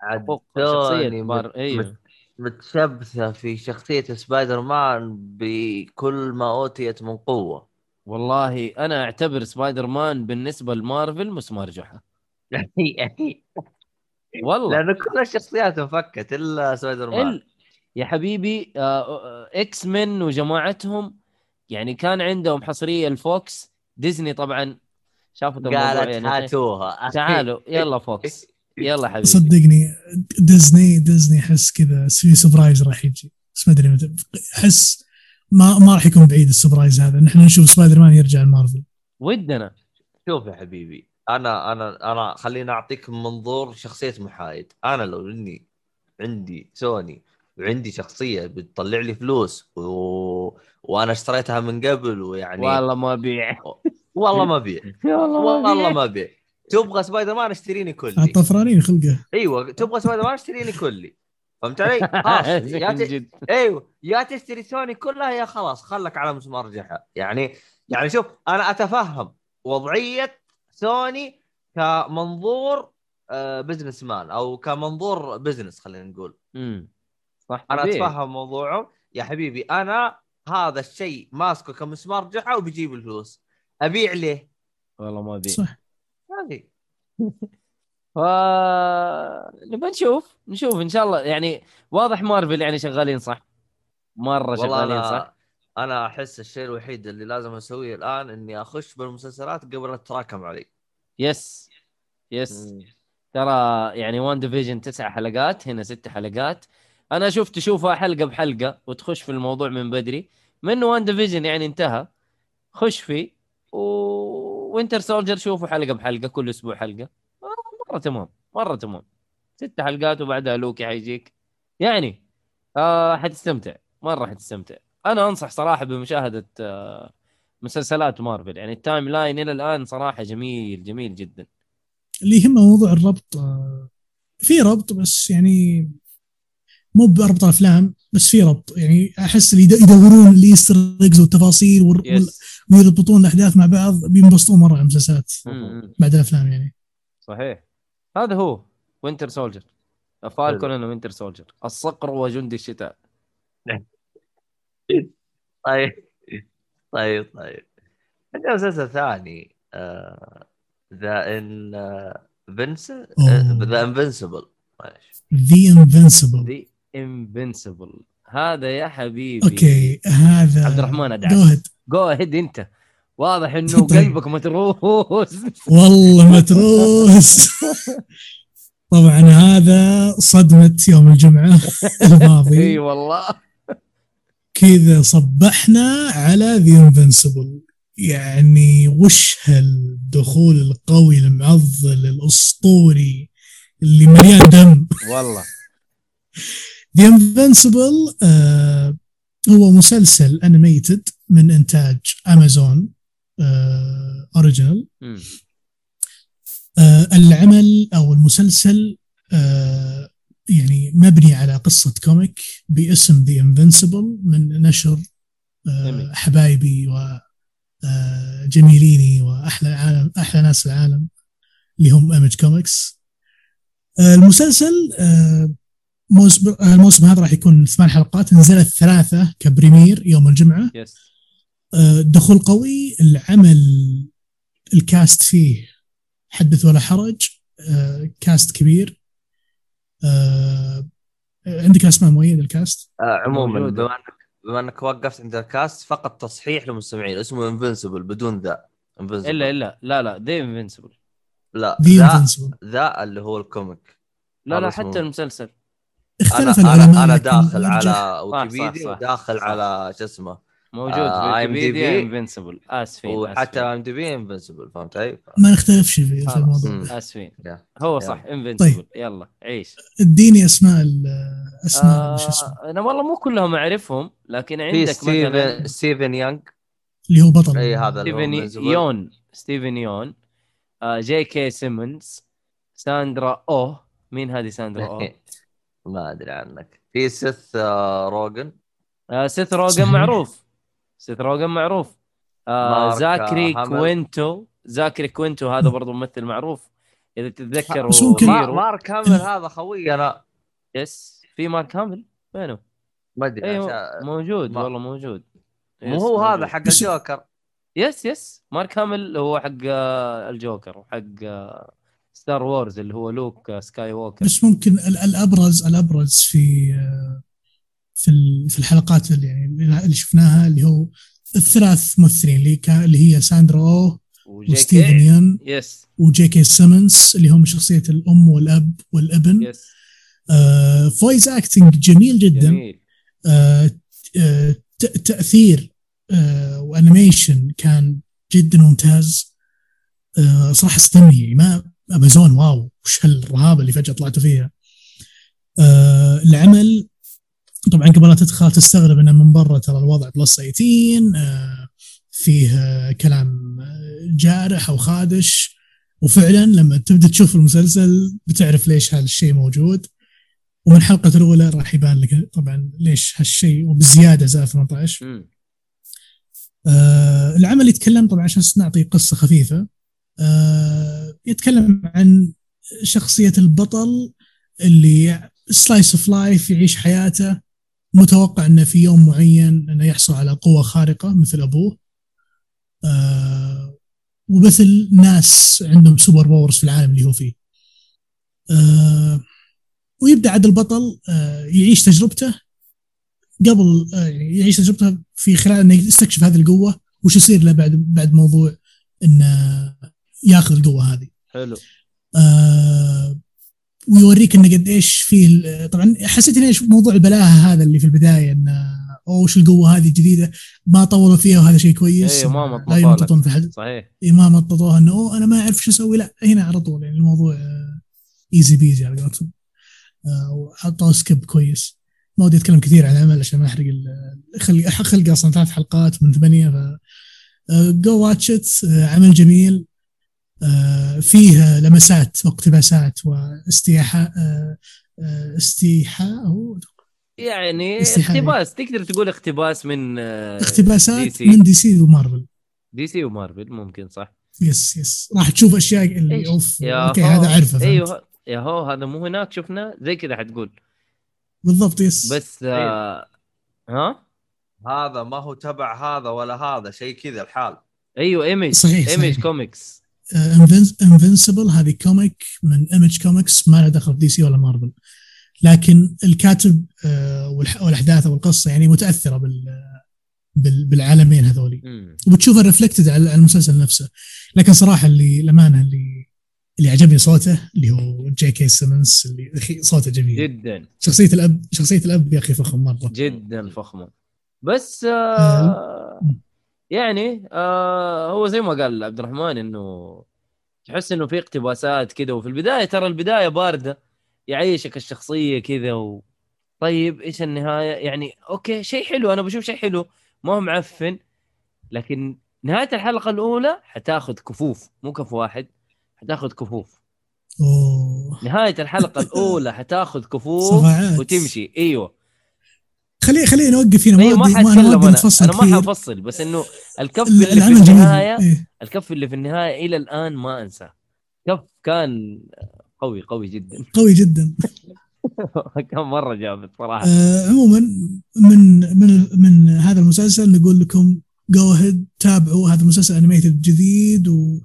عاد حقوق شخصية إيوه. متشبثة في شخصية سبايدر مان بكل ما أوتيت من قوة. والله أنا أعتبر سبايدر مان بالنسبة لمارفل مسمار جحا. *laughs* والله. لأنه كل الشخصيات انفكت إلا سبايدر مان ال... يا حبيبي آه، آه، X-Men وجماعتهم يعني كان عندهم حصرية ال Fox. Disney طبعا شافت الموضوع قالت يعني. هاتوها. تعالوا يلا Fox. *laughs* يلا حبيبي. صدقني Disney Disney احس كذا في surprise راح يجي. بس ما أدري متى أحس ما ما راح يكون بعيد ال surprise هذا. نحن نشوف سبايدر مان يرجع المارفل. ودنا. شوف يا حبيبي أنا أنا أنا خليني أعطيك منظور شخصية محايد. أنا لو إني عندي سوني وعندي شخصية بتطلع لي فلوس و... وأنا اشتريتها من قبل ويعني والله ما أبيع. *laughs* والله ما أبيع. *laughs* والله ما أبيع. تبغى سبايدر مان اشتريني كلي. الطفرانين خلقه. أيوه تبغى سبايدر مان اشتريني كلي. فهمت علي؟ *laughs* خلاص يا من ت... جد. أيوه يا تشتري سوني كلها يا خلاص خلك على مسمار جحا يعني يعني شوف أنا أتفهم وضعية سوني كمنظور آه، businessman أو كمنظور business خلينا نقول. امم صح أنا. أتفهم موضوعهم. يا حبيبي أنا هذا الشيء ماسكه كمسمار جحا وبيجيب الفلوس. أبيع ليه؟ والله ما أبيع. صح. هذه *laughs* ف نبى نشوف نشوف إن شاء الله. يعني واضح مارفل يعني شغالين صح؟ مرة شغالين صح؟ أنا أحس الشيء الوحيد اللي لازم أسويه الآن إني أخش بالمسلسلات قبل لا تتراكم علي. yes yes. ترى يعني WandaVision تسع حلقات هنا ست حلقات. أنا أشوف تشوفها حلقة بحلقة وتخش في الموضوع من بدري. من WandaVision يعني انتهى. خش فيه و... Winter Soldier شوفوا حلقة بحلقة كل أسبوع حلقة. مرة تمام مرة تمام. ست حلقات وبعدها لوكي حيجيك. يعني آه حتستمتع مرة حتستمتع. أنا أنصح صراحة بمشاهدة آه مسلسلات مارفل. يعني ال timeline إلى الآن صراحة جميل جميل جدا. اللي يهمه موضوع الربط آه، في ربط بس يعني مو بأربط أفلام بس في ربط. يعني أحس اللي يد- يدورون ال Easter eggs والتفاصيل وال- ويربطون الأحداث مع بعض بينبسطون مرة على المسلسلات. بعد الأفلام يعني. صحيح. هذا هو Winter Soldier Falcon and Winter Soldier الصقر وجندي الشتاء. طيب. طيب طيب. عندنا مسلسل ثاني the In. ذا انفنسبل The Invincible The Invincible هذا يا حبيبي. أوكي هذا عبد الرحمن. go ahead go ahead أنت. واضح إنه. قلبك متروس. *laughs* والله متروس. طبعا هذا صدمة يوم الجمعة إي الماضي والله. كذا صبحنا على The Invincible يعني وش هالدخول القوي المعضل الأسطوري اللي مليان دم. والله. The Invincible آه هو مسلسل animated من إنتاج امازون آه مم. آه العمل أو المسلسل آه يعني مبني على قصة كوميك باسم The Invincible من نشر. حبايبي و آه، جميليني وأحلى عالم أحلى ناس العالم اللي هم Image Comics المسلسل موسم الموسم هذا راح يكون ثمان حلقات. نزلت ثلاثة ك premiere يوم الجمعة. yes آه، دخول قوي العمل ال cast فيه حدث ولا حرج آه، cast كبير. آه، عندك أسماء مؤيد ال cast آه، عموما. بما انك بما أنك وقفت عند ال cast فقط تصحيح للمستمعين اسمه Invincible بدون the. Invincible الا إلا. لا لا The Invincible لا the the اللي هو ال comic. لا لا. حتى المسلسل. اختلف أنا العلماء أنا, أنا داخل على ويكيبيديا. وداخل صح. على شو اسمه موجود آه، في ويكيبيديا IMDb. Invincible آسفين وحتى. ام دي بي انفنسبل فهمت علي؟ ما نختلفش في. الموضوع. آسفين. هو. صح انفنسبل طيب. يلا عيش اديني أسماء ال- أسماء وش اسمه آه أنا والله مو كلهم أعرفهم لكن عندك ستيفن مثلا ستيفن يانج اللي هو بطل اي هذا ستيفن. يون ستيفن يون آه جي كي سيمونز ساندرا أو مين هذه ساندرا أو؟ *laughs* ما أدري عنك في سيث آه، روجن آه سيث روجن. معروف سيث روجن معروف آه زاكري هامل. كوينتو زاكري كوينتو هذا برضو ممثل معروف إذا هيرو. مارك هامل هذا خوي أنا yes في مارك هامل وينه؟ ما أدري عشان- موجود ما- والله موجود مو هو هذا. حق الجوكر yes yes مارك هامل هو حق آه، الجوكر وحق آه، Star Wars اللي هو لوك آه، سكاي ووكر بس ممكن ال- الابرز الأبرز في في في الحلقات اللي يعني اللي شفناها اللي هو الثلاث ممثلين اللي اللي هي ساندرا أو وستيفن يان yes وجي كي سيمنز اللي هم شخصية الأم والأب والابن. yes آه voice acting جميل جدا. جميل. آه آه تأثير آه و animation كان جدا ممتاز. آه صراحة استني يعني ما امازون wow وش هالرهابه اللي فجأة طلعتوا فيها. آه العمل طبعا قبل لا تدخل تستغرب إنه من برا ترى الوضع plus 18 آه فيه آه كلام آه، جارح أو خادش. وفعلا لما تبدأ تشوف المسلسل بتعرف ليش هذا الشيء موجود. ومن الحلقة الأولى راح يبان لك طبعا ليش هالشيء وبزيادة زائد 18 مم. آه العمل يتكلم طبعا عشان نعطي قصة خفيفة. آه يتكلم عن شخصية البطل اللي slice of life يعيش حياته. متوقع انه في يوم معين انه يحصل على قوة خارقة مثل أبوه. آه ومثل ناس عندهم super powers في العالم اللي هو فيه. آه ويبدأ عاد البطل آه يعيش تجربته. قبل آه يعيش تجربته في خلال أنه يستكشف هذه القوة. وش يصير له بعد بعد موضوع أنه ياخذ القوة هذه. حلو. آه ويوريك إنه قد إيش فيه ال- طبعا حسيت انه إيش موضوع البلاهة هذا اللي في البداية انه اوه وش القوة هذه الجديدة ما طولوا فيها وهذا شيء كويس. أيوه ما لا. يمططون في حد صحيح. إيه ما مططوها إنه أوه أنا ما أعرف شو أسوي. لا هنا على طول يعني الموضوع ايزي بيزي على قولتهم. آه، وحطوا skip كويس. ما ودي أتكلم كثير عن العمل عشان ما أحرق ال- خلق خلق أصلا. ثلاث حلقات من ثمانية ف go watch it عمل جميل. آه، فيه لمسات واقتباسات واستيحاء آه، آه، استيحاء هو يعني استيحائي. اقتباس تقدر تقول اقتباس من آه، دي اقتباسات سي. من دي سي ومارفل دي سي ومارفل ممكن صح yes yes راح تشوف أشياء اللي إيش؟ أوف يا okay هو. هذا أعرفه فهمت؟ أيوه يا هو هذا مو هناك شفنا زي كذا حتقول بالضبط yes بس آه ها هذا ما هو تبع هذا ولا هذا شيء كذا الحال أيوه Image صحيح، Image صحيح. Comics Invincible هذه comic من Image Comics ما لها دخل في DC ولا مارفل لكن الكاتب آه، والأحداث والقصة يعني متأثرة بال بال- بالعالمين هذولي. وبتشوفها reflected على المسلسل نفسه. لكن صراحة اللي الامانه اللي اللي عجبني صوته اللي هو جي كي سيمنز اللي أخي صوته جميل. جدا. شخصية الأب شخصية الأب يا أخي فخم مرة. جدا فخمة. بس آه يعني آه هو زي ما قال عبد الرحمن إنه تحس إنه في اقتباسات كذا وفي البداية ترى البداية باردة يعيشك الشخصية كذا و... طيب إيش النهاية؟ يعني okay شيء حلو أنا بشوف شيء حلو ما هو معفن لكن نهاية الحلقة الأولى حتاخذ كفوف مو كف واحد حتاخذ كفوف. أوه. نهاية الحلقة الأولى حتاخذ كفوف وتمشي أيوه. خلي خلينا نوقف هنا ما ودي- أنا حتكلم ودي أنا أنا ما حفصل بس إنه الكف ال- اللي في النهاية إيه. الكف اللي في النهاية إلى الآن ما أنساه. كف كان قوي قوي جدا. *laughs* قوي جدا. كان مرة جامد صراحة. آه عموما من من من هذا المسلسل نقول لكم go ahead تابعوا هذا المسلسل animated جديد و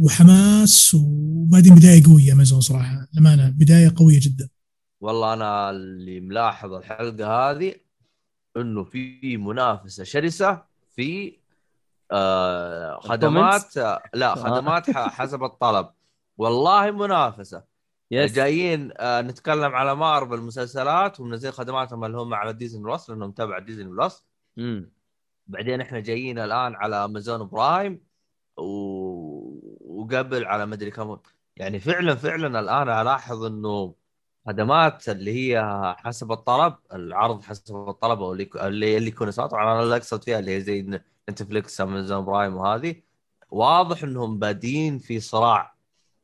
وحماس وبعدين بداية قوية أمازون صراحة. للأمانة بداية قوية جدا. والله أنا اللي ملاحظ الحلقة هذه إنه في منافسة شرسة في آه خدمات آه لا خدمات ح- حسب الطلب. والله منافسة. لسه جايين آه نتكلم على مارفل مسلسلات ومنزلين خدماتهم اللي هم على Disney Plus لأنهم تبع Disney Plus. بعدين إحنا جايين الآن على Amazon Prime و... وقبل على مدري كم. يعني فعلا فعلا الآن ألاحظ إنه خدمات اللي هي حسب الطلب العرض حسب الطلب أو اللي اللي, يكون صار طبعا أنا اللي أقصد فيها اللي هي زي Netflix Amazon Prime وهذه. واضح إنهم بادين في صراع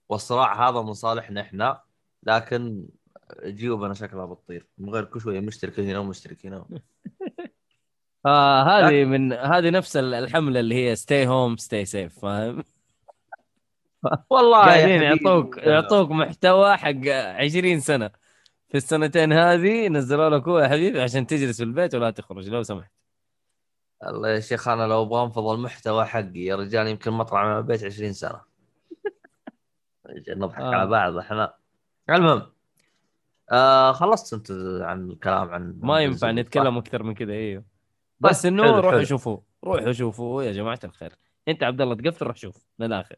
والصراع هذا من صالحنا إحنا لكن جيوبنا شكلها بتطير. من غير كل شوية مشترك هنا ومشترك هنا. *laughs* آه هذه من هذه نفس ال- الحملة اللي هي ستي هوم ستي سيف فاهم؟ والله قاعدين حبيبي. يعطوك يعطوك محتوى حق 20 سنة في السنتين هذه نزلوا لك هو يا حبيبي عشان تجلس في البيت ولا تخرج لو سمحت الله يا شيخ أنا لو أبغى أنفض المحتوى حقي يا رجال يمكن ما اطلع من البيت 20 سنة *laughs* نضحك آه. على بعض إحنا المهم آه خلصت أنت عن الكلام عن ما ينفع؟ نتكلم أكثر من كذا إيوه بس بس إنه روحوا حلو. شوفوا روحوا شوفوا يا جماعة الخير أنت عبد الله تقفل روح شوف للاخر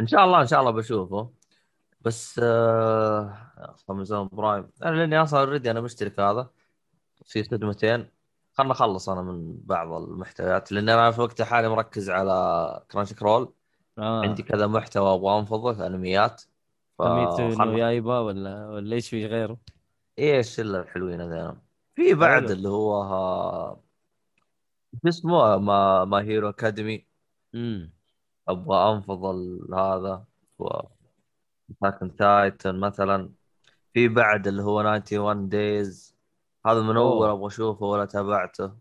إن شاء الله إن شاء الله بشوفه. بس آه Amazon Prime أنا لأني أصلا already أنا مشترك هذا في خدمتين. خلنا اخلص أنا من بعض المحتويات لأن أنا في الوقت الحالي مركز على Crunchyroll آه. عندي كذا محتوى أبغى أنفضه أنميات. نو فخلنا- يايبا ولا ولا إيش في غيره؟ إيش إلا الحلوين هذول في بعد. اللي هو ها... شو اسمه ما My Hero Academy امم أبغى انفض هذا. و Attack on Titan مثلا. في بعد اللي هو 91 Days هذا من أول. أبغى أشوفه ولا تابعته.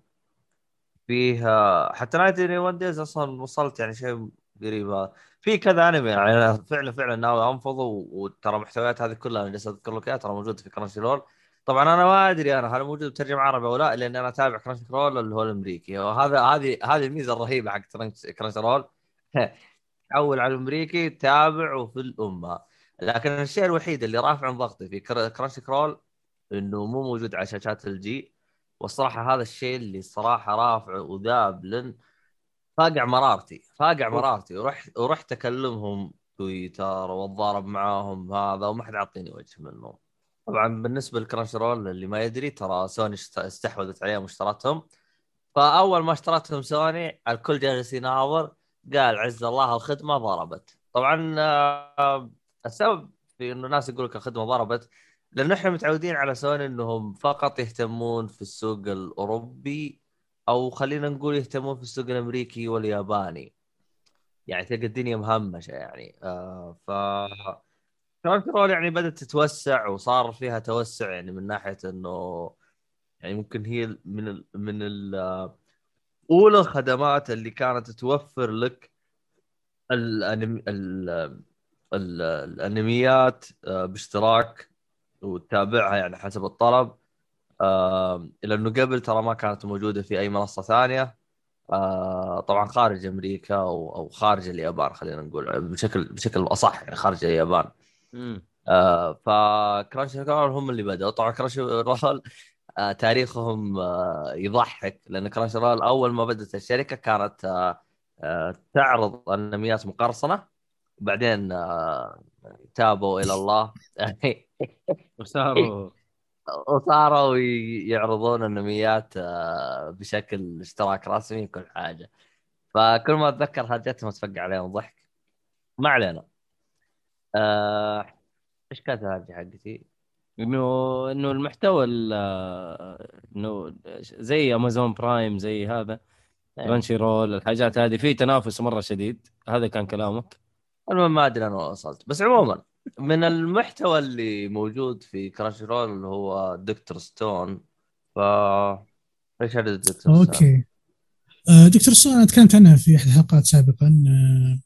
فيها حتى 91 Days أصلا وصلت يعني شيء قريب. في كذا انمي يعني أنا فعلا فعلا ناوي أنفضه وترى المحتويات هذه كلها أنا جالس أذكر لك ترى موجودة في Crunchyroll طبعا أنا ما أدري أنا هل موجود بترجمة عربي أو لا لأن أنا أتابع Crunchyroll اللي هو الأمريكي. وهذا هذه هذه الميزة الرهيبة حق Crunchyroll *laughs* تحول على الأمريكي تابع وفي الأمان. لكن الشيء الوحيد اللي رافع عن ضغطي في Cr- Crunchyroll إنه مو موجود على شاشات LG والصراحة هذا الشيء اللي صراحة رافع وذاب لن فاقع مرارتي فاقع مرارتي. ورحت ورحت أكلمهم تويتر وأتضارب معاهم هذا وما حد عطيني وجه منهم. طبعا بالنسبة ل Crunchyroll اللي ما يدري ترى سوني استحوذت عليهم واشترتهم. فأول ما اشترتهم سوني الكل جالس يناظر. قال عز الله الخدمة ضربت. طبعا آه، السبب في إنه ناس يقول لك الخدمة ضربت لأنه إحنا متعودين على سوني إنهم فقط يهتمون في السوق الأوروبي أو خلينا نقول يهتمون في السوق الأمريكي والياباني. يعني تلقى الدنيا مهمشة يعني. آه ف كرانشي رول يعني بدأت تتوسع وصار فيها توسع يعني من ناحية إنه يعني ممكن هي من ال من ال أولى الخدمات اللي كانت توفر لك الأنم... ال... ال... الأنميات آه، باشتراك وتتابعها يعني حسب الطلب. لأنه قبل ترى ما كانت موجودة في أي منصة ثانية. آه، طبعا خارج أمريكا أو خارج اليابان خلينا نقول بشكل بشكل أصح يعني خارج اليابان. آه ف Crunchyroll هم اللي بدأوا. طبعا Crunchyroll تاريخهم آه يضحك لأن كرانشي رول أول ما بدأت الشركة كانت آه آه تعرض انميات مقرصنة. وبعدين آه تابوا إلى الله. *laughs* وصاروا. وصاروا يعرضون أنميات آه بشكل اشتراك رسمي وكل حاجة. فكل ما أتذكر هرجتهم اتفقع عليهم ضحك. ما علينا. آه إيش كانت الهرجة حقتي؟ إنه إنه المحتوى ال- إنه زي Amazon Prime زي هذا إيه. Crunchyroll الحاجات هذه في تنافس مرة شديد. هذا كان كلامك. المهم ما أدري أنا وين وصلت. بس عموما من المحتوى اللي موجود في Crunchyroll اللي هو Doctor Stone ف إيش هذا Doctor Stone؟ okay. آه، Doctor Stone أنا تكلمت عنها في أحد الحلقات سابقا. آه،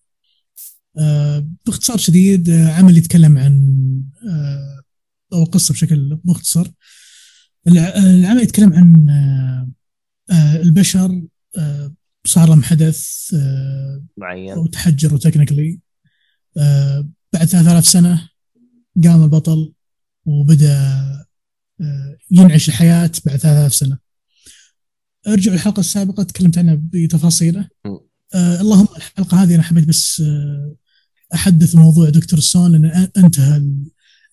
آه، باختصار شديد آه، عمل يتكلم عن آه، أو قصه بشكل مختصر. الع- العمل يتكلم عن آه، البشر آه، صار لهم حدث آه، معين. أو تحجروا تكنيكلي بعد 3000 سنة قام البطل وبدأ ينعش الحياة بعد 3000 سنة. أرجع الحلقة السابقة تكلمت عنها بتفاصيله. آه المهم الحلقة هذه أنا حبيت بس آه أحدث موضوع Doctor Stone لأن أنتهى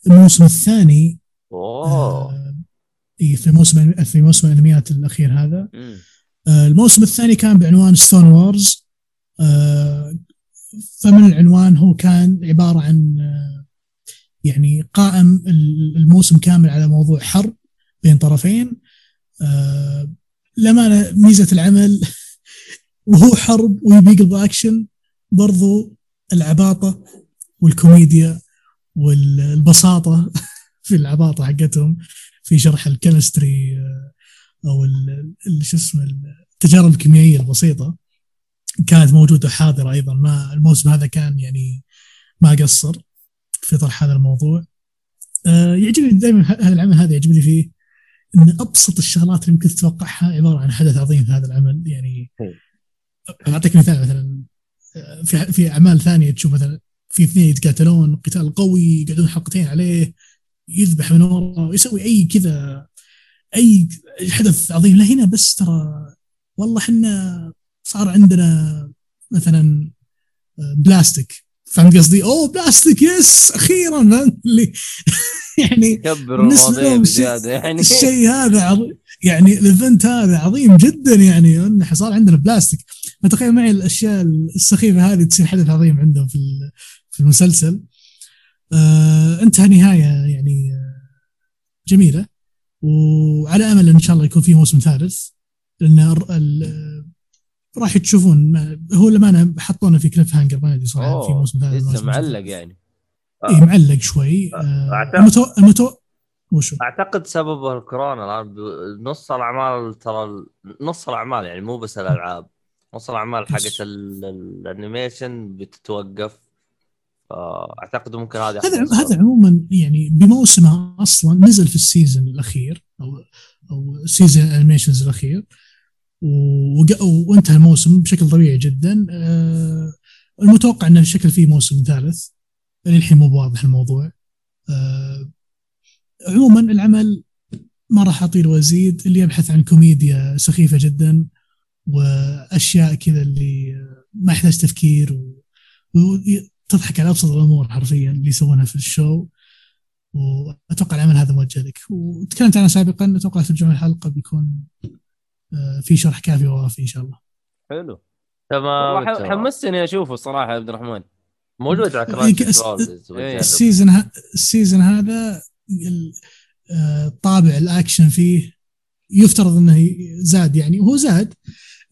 الموسم الثاني أوه. آه إيه، في موسم في موسم الأنميات الأخير هذا. آه، الموسم الثاني كان بعنوان Stone Wars آه، فمن العنوان هو كان عبارة عن يعني قائم ال- الموسم كامل على موضوع حرب بين طرفين. لما ميزة العمل *laughs* وهو حرب ويبي يقلب أكشن برضو العباطة والكوميديا والبساطة *laughs* في العباطة حقتهم في شرح ال chemistry آه، أو شو اسمه التجارب الكيميائية البسيطة كانت موجودة حاضره أيضا. ما الموسم هذا كان يعني ما قصر في طرح هذا الموضوع. آه، يعجبني دائما هذا العمل هذا يعجبني فيه إن أبسط الشغلات اللي ممكن تتوقعها عبارة عن حدث عظيم في هذا العمل. يعني أعطيك مثال مثلا آه، في في أعمال ثانية تشوف مثلا في اثنين يتقاتلون قتال قوي يقعدون حلقتين عليه يذبح من ورا ويسوي أي كذا أي حدث عظيم. لا هنا بس ترى والله إحنا صار عندنا مثلا آه، بلاستيك. فهمت قصدي؟ أوه بلاستيك يس أخيرا فهمت اللي *laughs* يعني كبروا المواضيع بزيادة يعني. الشيء هذا عظيم يعني ال event هذا عظيم جدا يعني. إنه صار عندنا بلاستيك. فتخيل معي الأشياء السخيفة هذه تصير حدث عظيم عندهم في في المسلسل. آه انتهى نهاية يعني آه، جميلة. وعلى أمل إن شاء الله يكون في موسم ثالث لأن راح تشوفون ما- هو لما حطونا في cliffhanger ما أدري صراحة في موسم ثالث لسه معلق ثالث. يعني. اي معلق شوي. آه أعتقد- المتو... المتو... وشو؟ أعتقد سببه الكورونا الآن نص الأعمال ترى نص الأعمال يعني مو بس الألعاب نص الأعمال حقت ال- ال- ال animation بتتوقف. فأعتقد ممكن هذا هذا هذا عموما يعني بموسمه أصلا نزل في ال season الأخير أو أو season ال animations الأخير. وانتهى الموسم بشكل طبيعي جدا. آه، المتوقع إنه شكل فيه موسم ثالث. للحين مو بواضح الموضوع. آه، عموما العمل ما راح أطيل وأزيد. اللي يبحث عن كوميديا سخيفة جدا. وأشياء كذا اللي ما يحتاج تفكير. و... وتضحك على أبسط الأمور حرفيا اللي يسوونها في الشو وأتوقع العمل هذا موجه لك وتكلمت عنه سابقا أتوقع ترجمه الحلقة بيكون آه، في شرح كافي ووافي إن شاء الله حلو تمام. حمستني أشوفه الصراحه يا عبد الرحمن موجود على. تجرب. ال season. ال season هذا آه، طابع الأكشن فيه يفترض إنه زاد يعني وهو زاد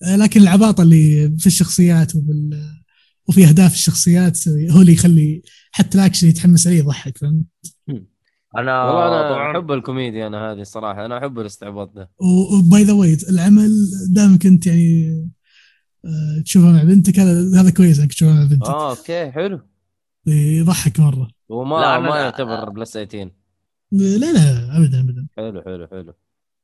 آه، لكن العباطة اللي في الشخصيات وبال وفي أهداف الشخصيات هو اللي يخلي حتى الأكشن يتحمس عليه يضحك فهمت؟ أنا والله أنا أحب الكوميديا أنا هذه الصراحه أنا أحب الاستعباط ده. و by the way العمل دائما كنت يعني آه، تشوفه مع بنتك هذا هذا كويس إنك تشوفه مع بنتك. آه okay حلو. يضحك مرة. وما لا، أنا- ما يعتبر plus 18 لا لا ابدا ابدا. حلو حلو حلو.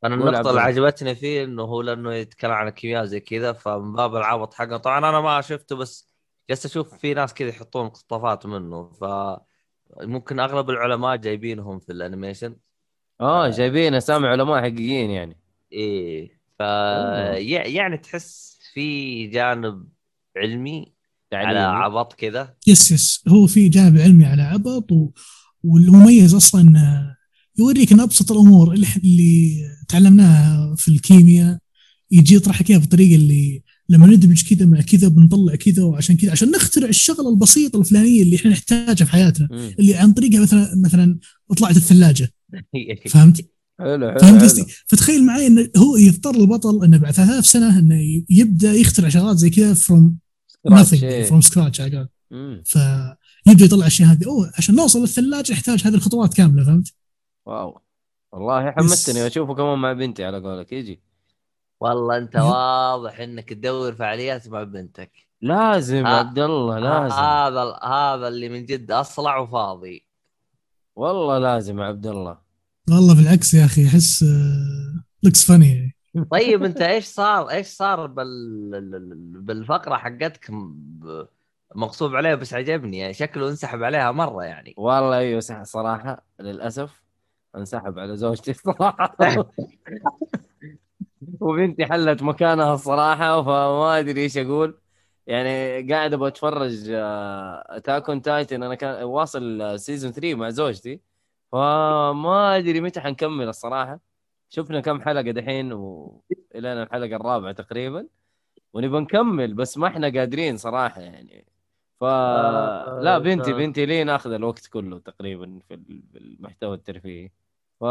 أنا النقطة اللي. عجبتني فيه إنه هو لأنه يتكلم عن الكيمياء زي كذا فمن باب العبط حقه. طبعا أنا ما شفته بس جالس أشوف في ناس كذا يحطون مقتطفات منه ف ممكن أغلب العلماء جايبينهم في ال animation. آه جايبين اسامي علماء حقيقيين يعني. إيه ف يعني تحس في جانب علمي على تعليمي عبط كذا. يس يس. هو في جانب علمي على عبط و... والمميز أصلا يوريك إن أبسط الأمور اللي, اللي تعلمناها في الكيمياء يجي يطرح لك اياها بالطريقة اللي لما ندمج كذا مع كذا بنطلع كذا وعشان كذا عشان نخترع الشغلة البسيطة الفلانية اللي إحنا نحتاجها في حياتنا مم. اللي عن طريقها مثلا مثلا طلعت الثلاجة *laughs* فهمت؟ حلو حلو فهمت. قصدي؟ فتخيل معي إنه هو يضطر البطل إنه بعد 3000 سنة إنه يبدأ يخترع شغلات زي كذا from إيه. from scratch على. فيبدأ يطلع الاشياء هذه أوه عشان نوصل للثلاجة نحتاج هذه الخطوات كاملة فهمت؟ wow والله حمستني اشوفه كمان مع بنتي على قولك يجي والله انت. واضح انك تدور فعاليات مع بنتك. لازم آه. عبد الله لازم. هذا هذا اللي من جد أصلع وفاضي. والله لازم عبد الله. والله بالعكس يا أخي أحس لوكس فاني يعني طيب أنت إيش صار إيش صار بال بالفقرة حقتك؟ مغصوب عليه بس عجبني يعني شكله انسحب عليها مرة يعني. والله أيوه صراحة للأسف انسحب على زوجتي صراحة. *laughs* وبنتي حلت مكانها الصراحة فما أدري إيش أقول. يعني قاعد أبغى أتفرج Attack Titan أنا كان واصل season 3 مع زوجتي. فما أدري متى حنكمل الصراحة. شفنا كم حلقة دحين والى الحلقة الرابعة تقريبا. ونبغى نكمل بس ما إحنا قادرين صراحة يعني. ف آه، لا بنتي آه. بنتي لي ناخذ الوقت كله تقريبا في المحتوى الترفيهي. ف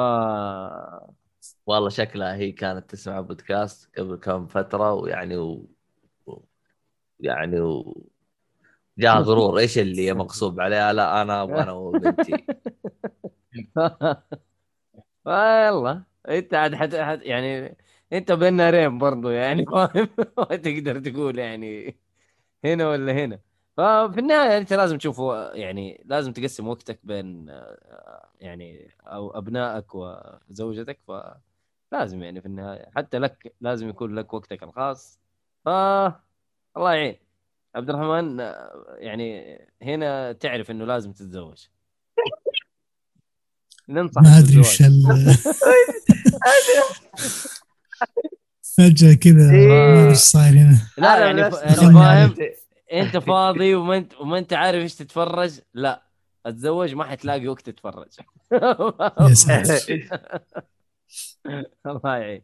والله شكلها هي كانت تسمع بودكاست قبل كم فترة ويعني و... يعني و... جاء *laughs* غرور إيش اللي مغصوب عليها؟ لا أنا أبغى أنا وبنتي يلا *laughs* أنت عاد حت... حت... يعني أنت بين نارين برضو يعني فاهم *laughs* ما تقدر تقول يعني هنا ولا هنا. ففي النهاية أنت لازم تشوف يعني لازم تقسم وقتك بين آه، يعني أو أبنائك وزوجتك فلازم يعني في النهاية حتى لك لازم يكون لك وقتك الخاص. ف الله يعين. عبد الرحمن آه، يعني هنا تعرف إنه لازم تتزوج. ننصح ما أدري. وش ال *laughs* فجأة كذا ما أدري إيش صاير هنا. لا يعني يعني فاهم. عليه. انت *laughs* فاضي وما انت وما انت عارف إيش تتفرج؟ لا. اتزوج ما حتلاقي وقت تتفرج. *laughs* يا ساتر *laughs* الله يعين.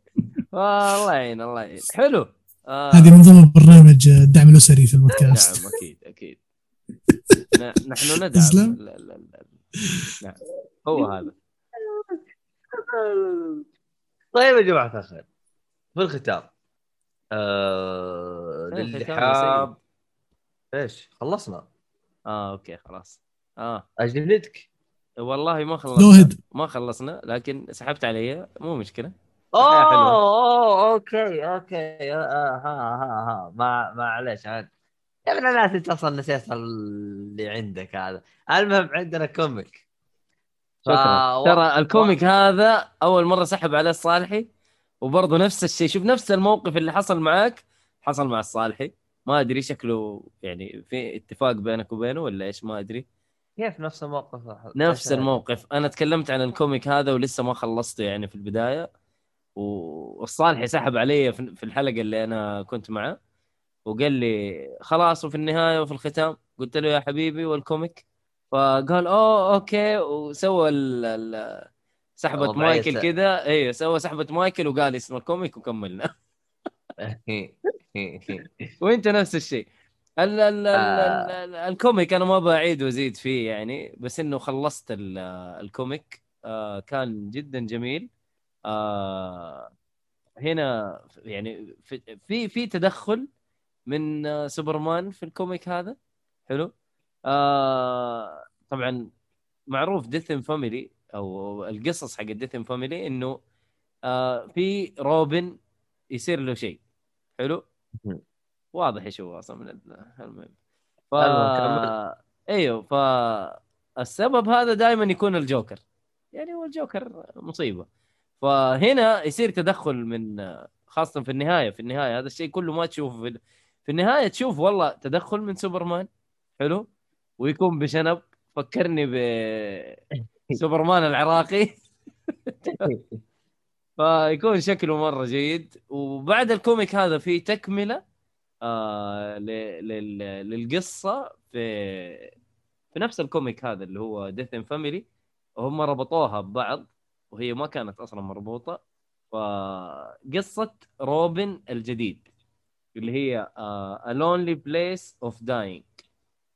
الله يعين الله يعين. حلو. آه. هذه من ضمن برنامج الدعم الأسري في البودكاست. نعم أكيد أكيد. نحن ندعم. تسلم. ال- ال- ال- نعم. هو هذا. طيب يا جماعة الخير. في الختام. آه... إيه، للي الختام يا حاب إيش؟ خلصنا. آه أوكي خلاص. آه. اجلدك والله ما خلصنا. ahead. ما خلصنا لكن سحبت علي. مو مشكلة. أوه. أوه أوكي أوكي. آه ها ها ها. ما معليش. عاد. يا ابن الناس انت أصلا نسيت اللي عندك هذا. المهم عندنا كوميك. شكرا. ف- ترى الكوميك هذا أول مرة سحب عليه الصالحي وبرضه نفس الشيء. شوف نفس الموقف اللي حصل معك حصل مع الصالحي ما أدري شكله يعني في اتفاق بينك وبينه ولا إيش؟ ما أدري. كيف نفس الموقف؟ نفس الموقف. أنا تكلمت عن ال comic هذا ولسه ما خلصته يعني في البداية. والصالحي سحب علي في الحلقة اللي أنا كنت معه. وقال لي خلاص وفي النهاية وفي الختام. قلت له يا حبيبي وال comic. فقال أوه okay. وسوى سحبة مايكل كذا. أيوه سوى سحبة مايكل وقال اسم ال comic وكملنا. *laughs* وانت نفس الشيء. ال ال ال ال ال ال comic أنا ما بعيد وأزيد فيه يعني بس إنه خلصت ال- ال comic آه كان جدا جميل. آه هنا يعني في في, تدخل من آه، سوبرمان في ال comic هذا. حلو. آه طبعا معروف Death in Family أو القصص حق Death in Family إنه آه في روبن يصير له شيء. حلو. واضح إيش هو أصلا من ال- المهم. ف. أيوه فالسبب هذا دائما يكون الجوكر. يعني هو الجوكر مصيبة. فهنا يصير تدخل من خاصة في النهاية في النهاية هذا الشيء كله ما تشوفه في, في النهاية تشوف والله تدخل من سوبرمان. حلو؟ ويكون بشنب. فكرني بسوبرمان *laughs* العراقي. *laughs* فيكون شكله مرة جيد. وبعد ال comic هذا في تكملة آه للقصة في في نفس ال comic هذا اللي هو Death in Family وهم ربطوها ببعض وهي ما كانت أصلا مربوطة. فقصة روبن الجديد اللي هي آه A Lonely Place of Dying.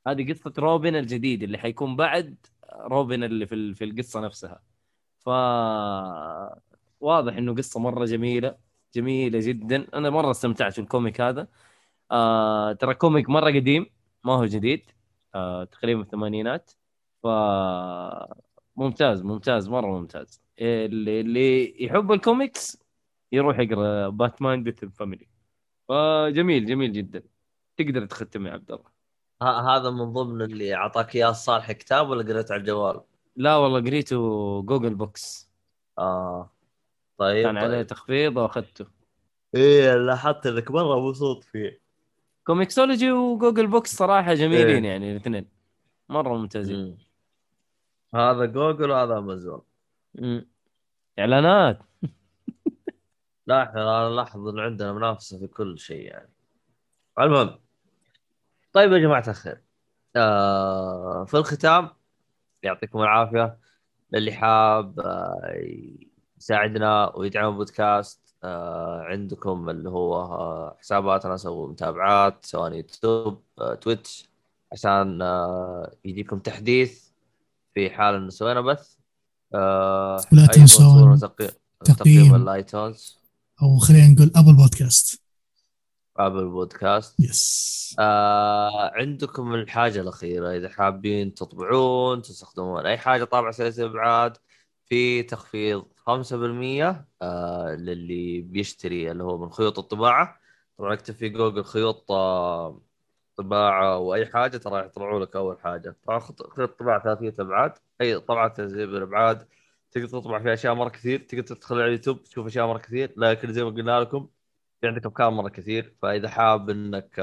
هذه قصة روبن الجديد اللي حيكون بعد روبن اللي في في القصة نفسها. ف واضح إنه قصة مرة جميلة جميلة جدا. أنا مرة استمتعت في ال comic هذا. آه ترى comic مرة قديم ما هو جديد. آه تقريبا في الثمانينات. ف ممتاز ممتاز مرة ممتاز. اللي, اللي يحب الكوميكس يروح يقرأ Batman Death Family فجميل جميل جدا. تقدر تختم يا عبد الله. هذا من ضمن اللي أعطاك اياه صالح كتاب ولا قريت على الجوال؟ لا والله قريته Google Books آه. طيب كان عليه طيب. تخفيض واخذته. إيه لاحظت انك مرة مبسوط فيه. ComiXology و Google Books صراحة جميلين إيه. يعني الاثنين. مرة ممتازين. مم. هذا جوجل وهذا أمازون. إعلانات. *laughs* لا إحنا أنا الاحظ إن عندنا منافسة في كل شيء يعني. المهم. طيب يا جماعة الخير. آه في الختام يعطيكم العافية. للي حاب آه يساعدنا ويدعم البودكاست. آه عندكم اللي هو آه حساباتنا سووا متابعات سواء يوتيوب آه تويتش عشان آه يجيكم تحديث في حال انه سوينا بث. آه أيضاً تنسون تقييم تقييم. ال iTunes أو خلينا نقول Apple Podcast Apple Podcast yes آه عندكم الحاجة الأخيرة إذا حابين تطبعون تستخدمون أي حاجة طابعة ثلاثي أبعاد في تخفيض 5% آه للي بيشتري اللي هو من خيوط الطباعة. طبعا اكتب في جوجل خيوط آه طباعة وأي حاجة ترى يطلعوا لك أول حاجة. طبعا خيوط طباعة ثلاثية أبعاد. أي طبعة ثلاثية أبعاد تقدر تطبع فيها أشياء مرة كثير. تقدر تدخل على اليوتيوب تشوف أشياء مرة كثير. لكن زي ما قلنا لكم في عندك أفكار مرة كثير. فإذا حاب إنك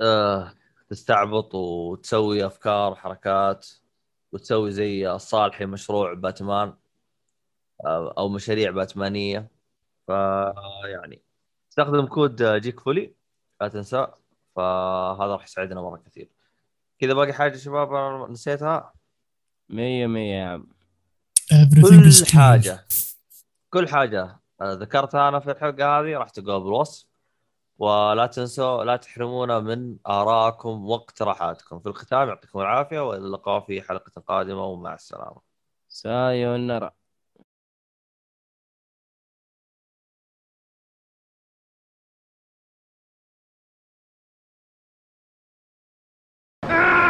آه تستعبط وتسوي أفكار وحركات وتسوي زي الصالحي مشروع باتمان أو مشاريع باتمانية. فيعني استخدم كود آه، Geek Fully لا تنسى. فهذا راح يساعدنا مرة كثير. كذا باقي حاجة شباب؟ نسيتها. مية مية يا عم. كل. حاجة. كل حاجة. آه، ذكرتها أنا في الحلقة هذه راح تلقوها بالوصف ولا تنسوا لا تحرمونا من ارائكم واقتراحاتكم في الختام يعطيكم العافية وإلى اللقاء في حلقة قادمة ومع السلامة. سايونارا. Ah!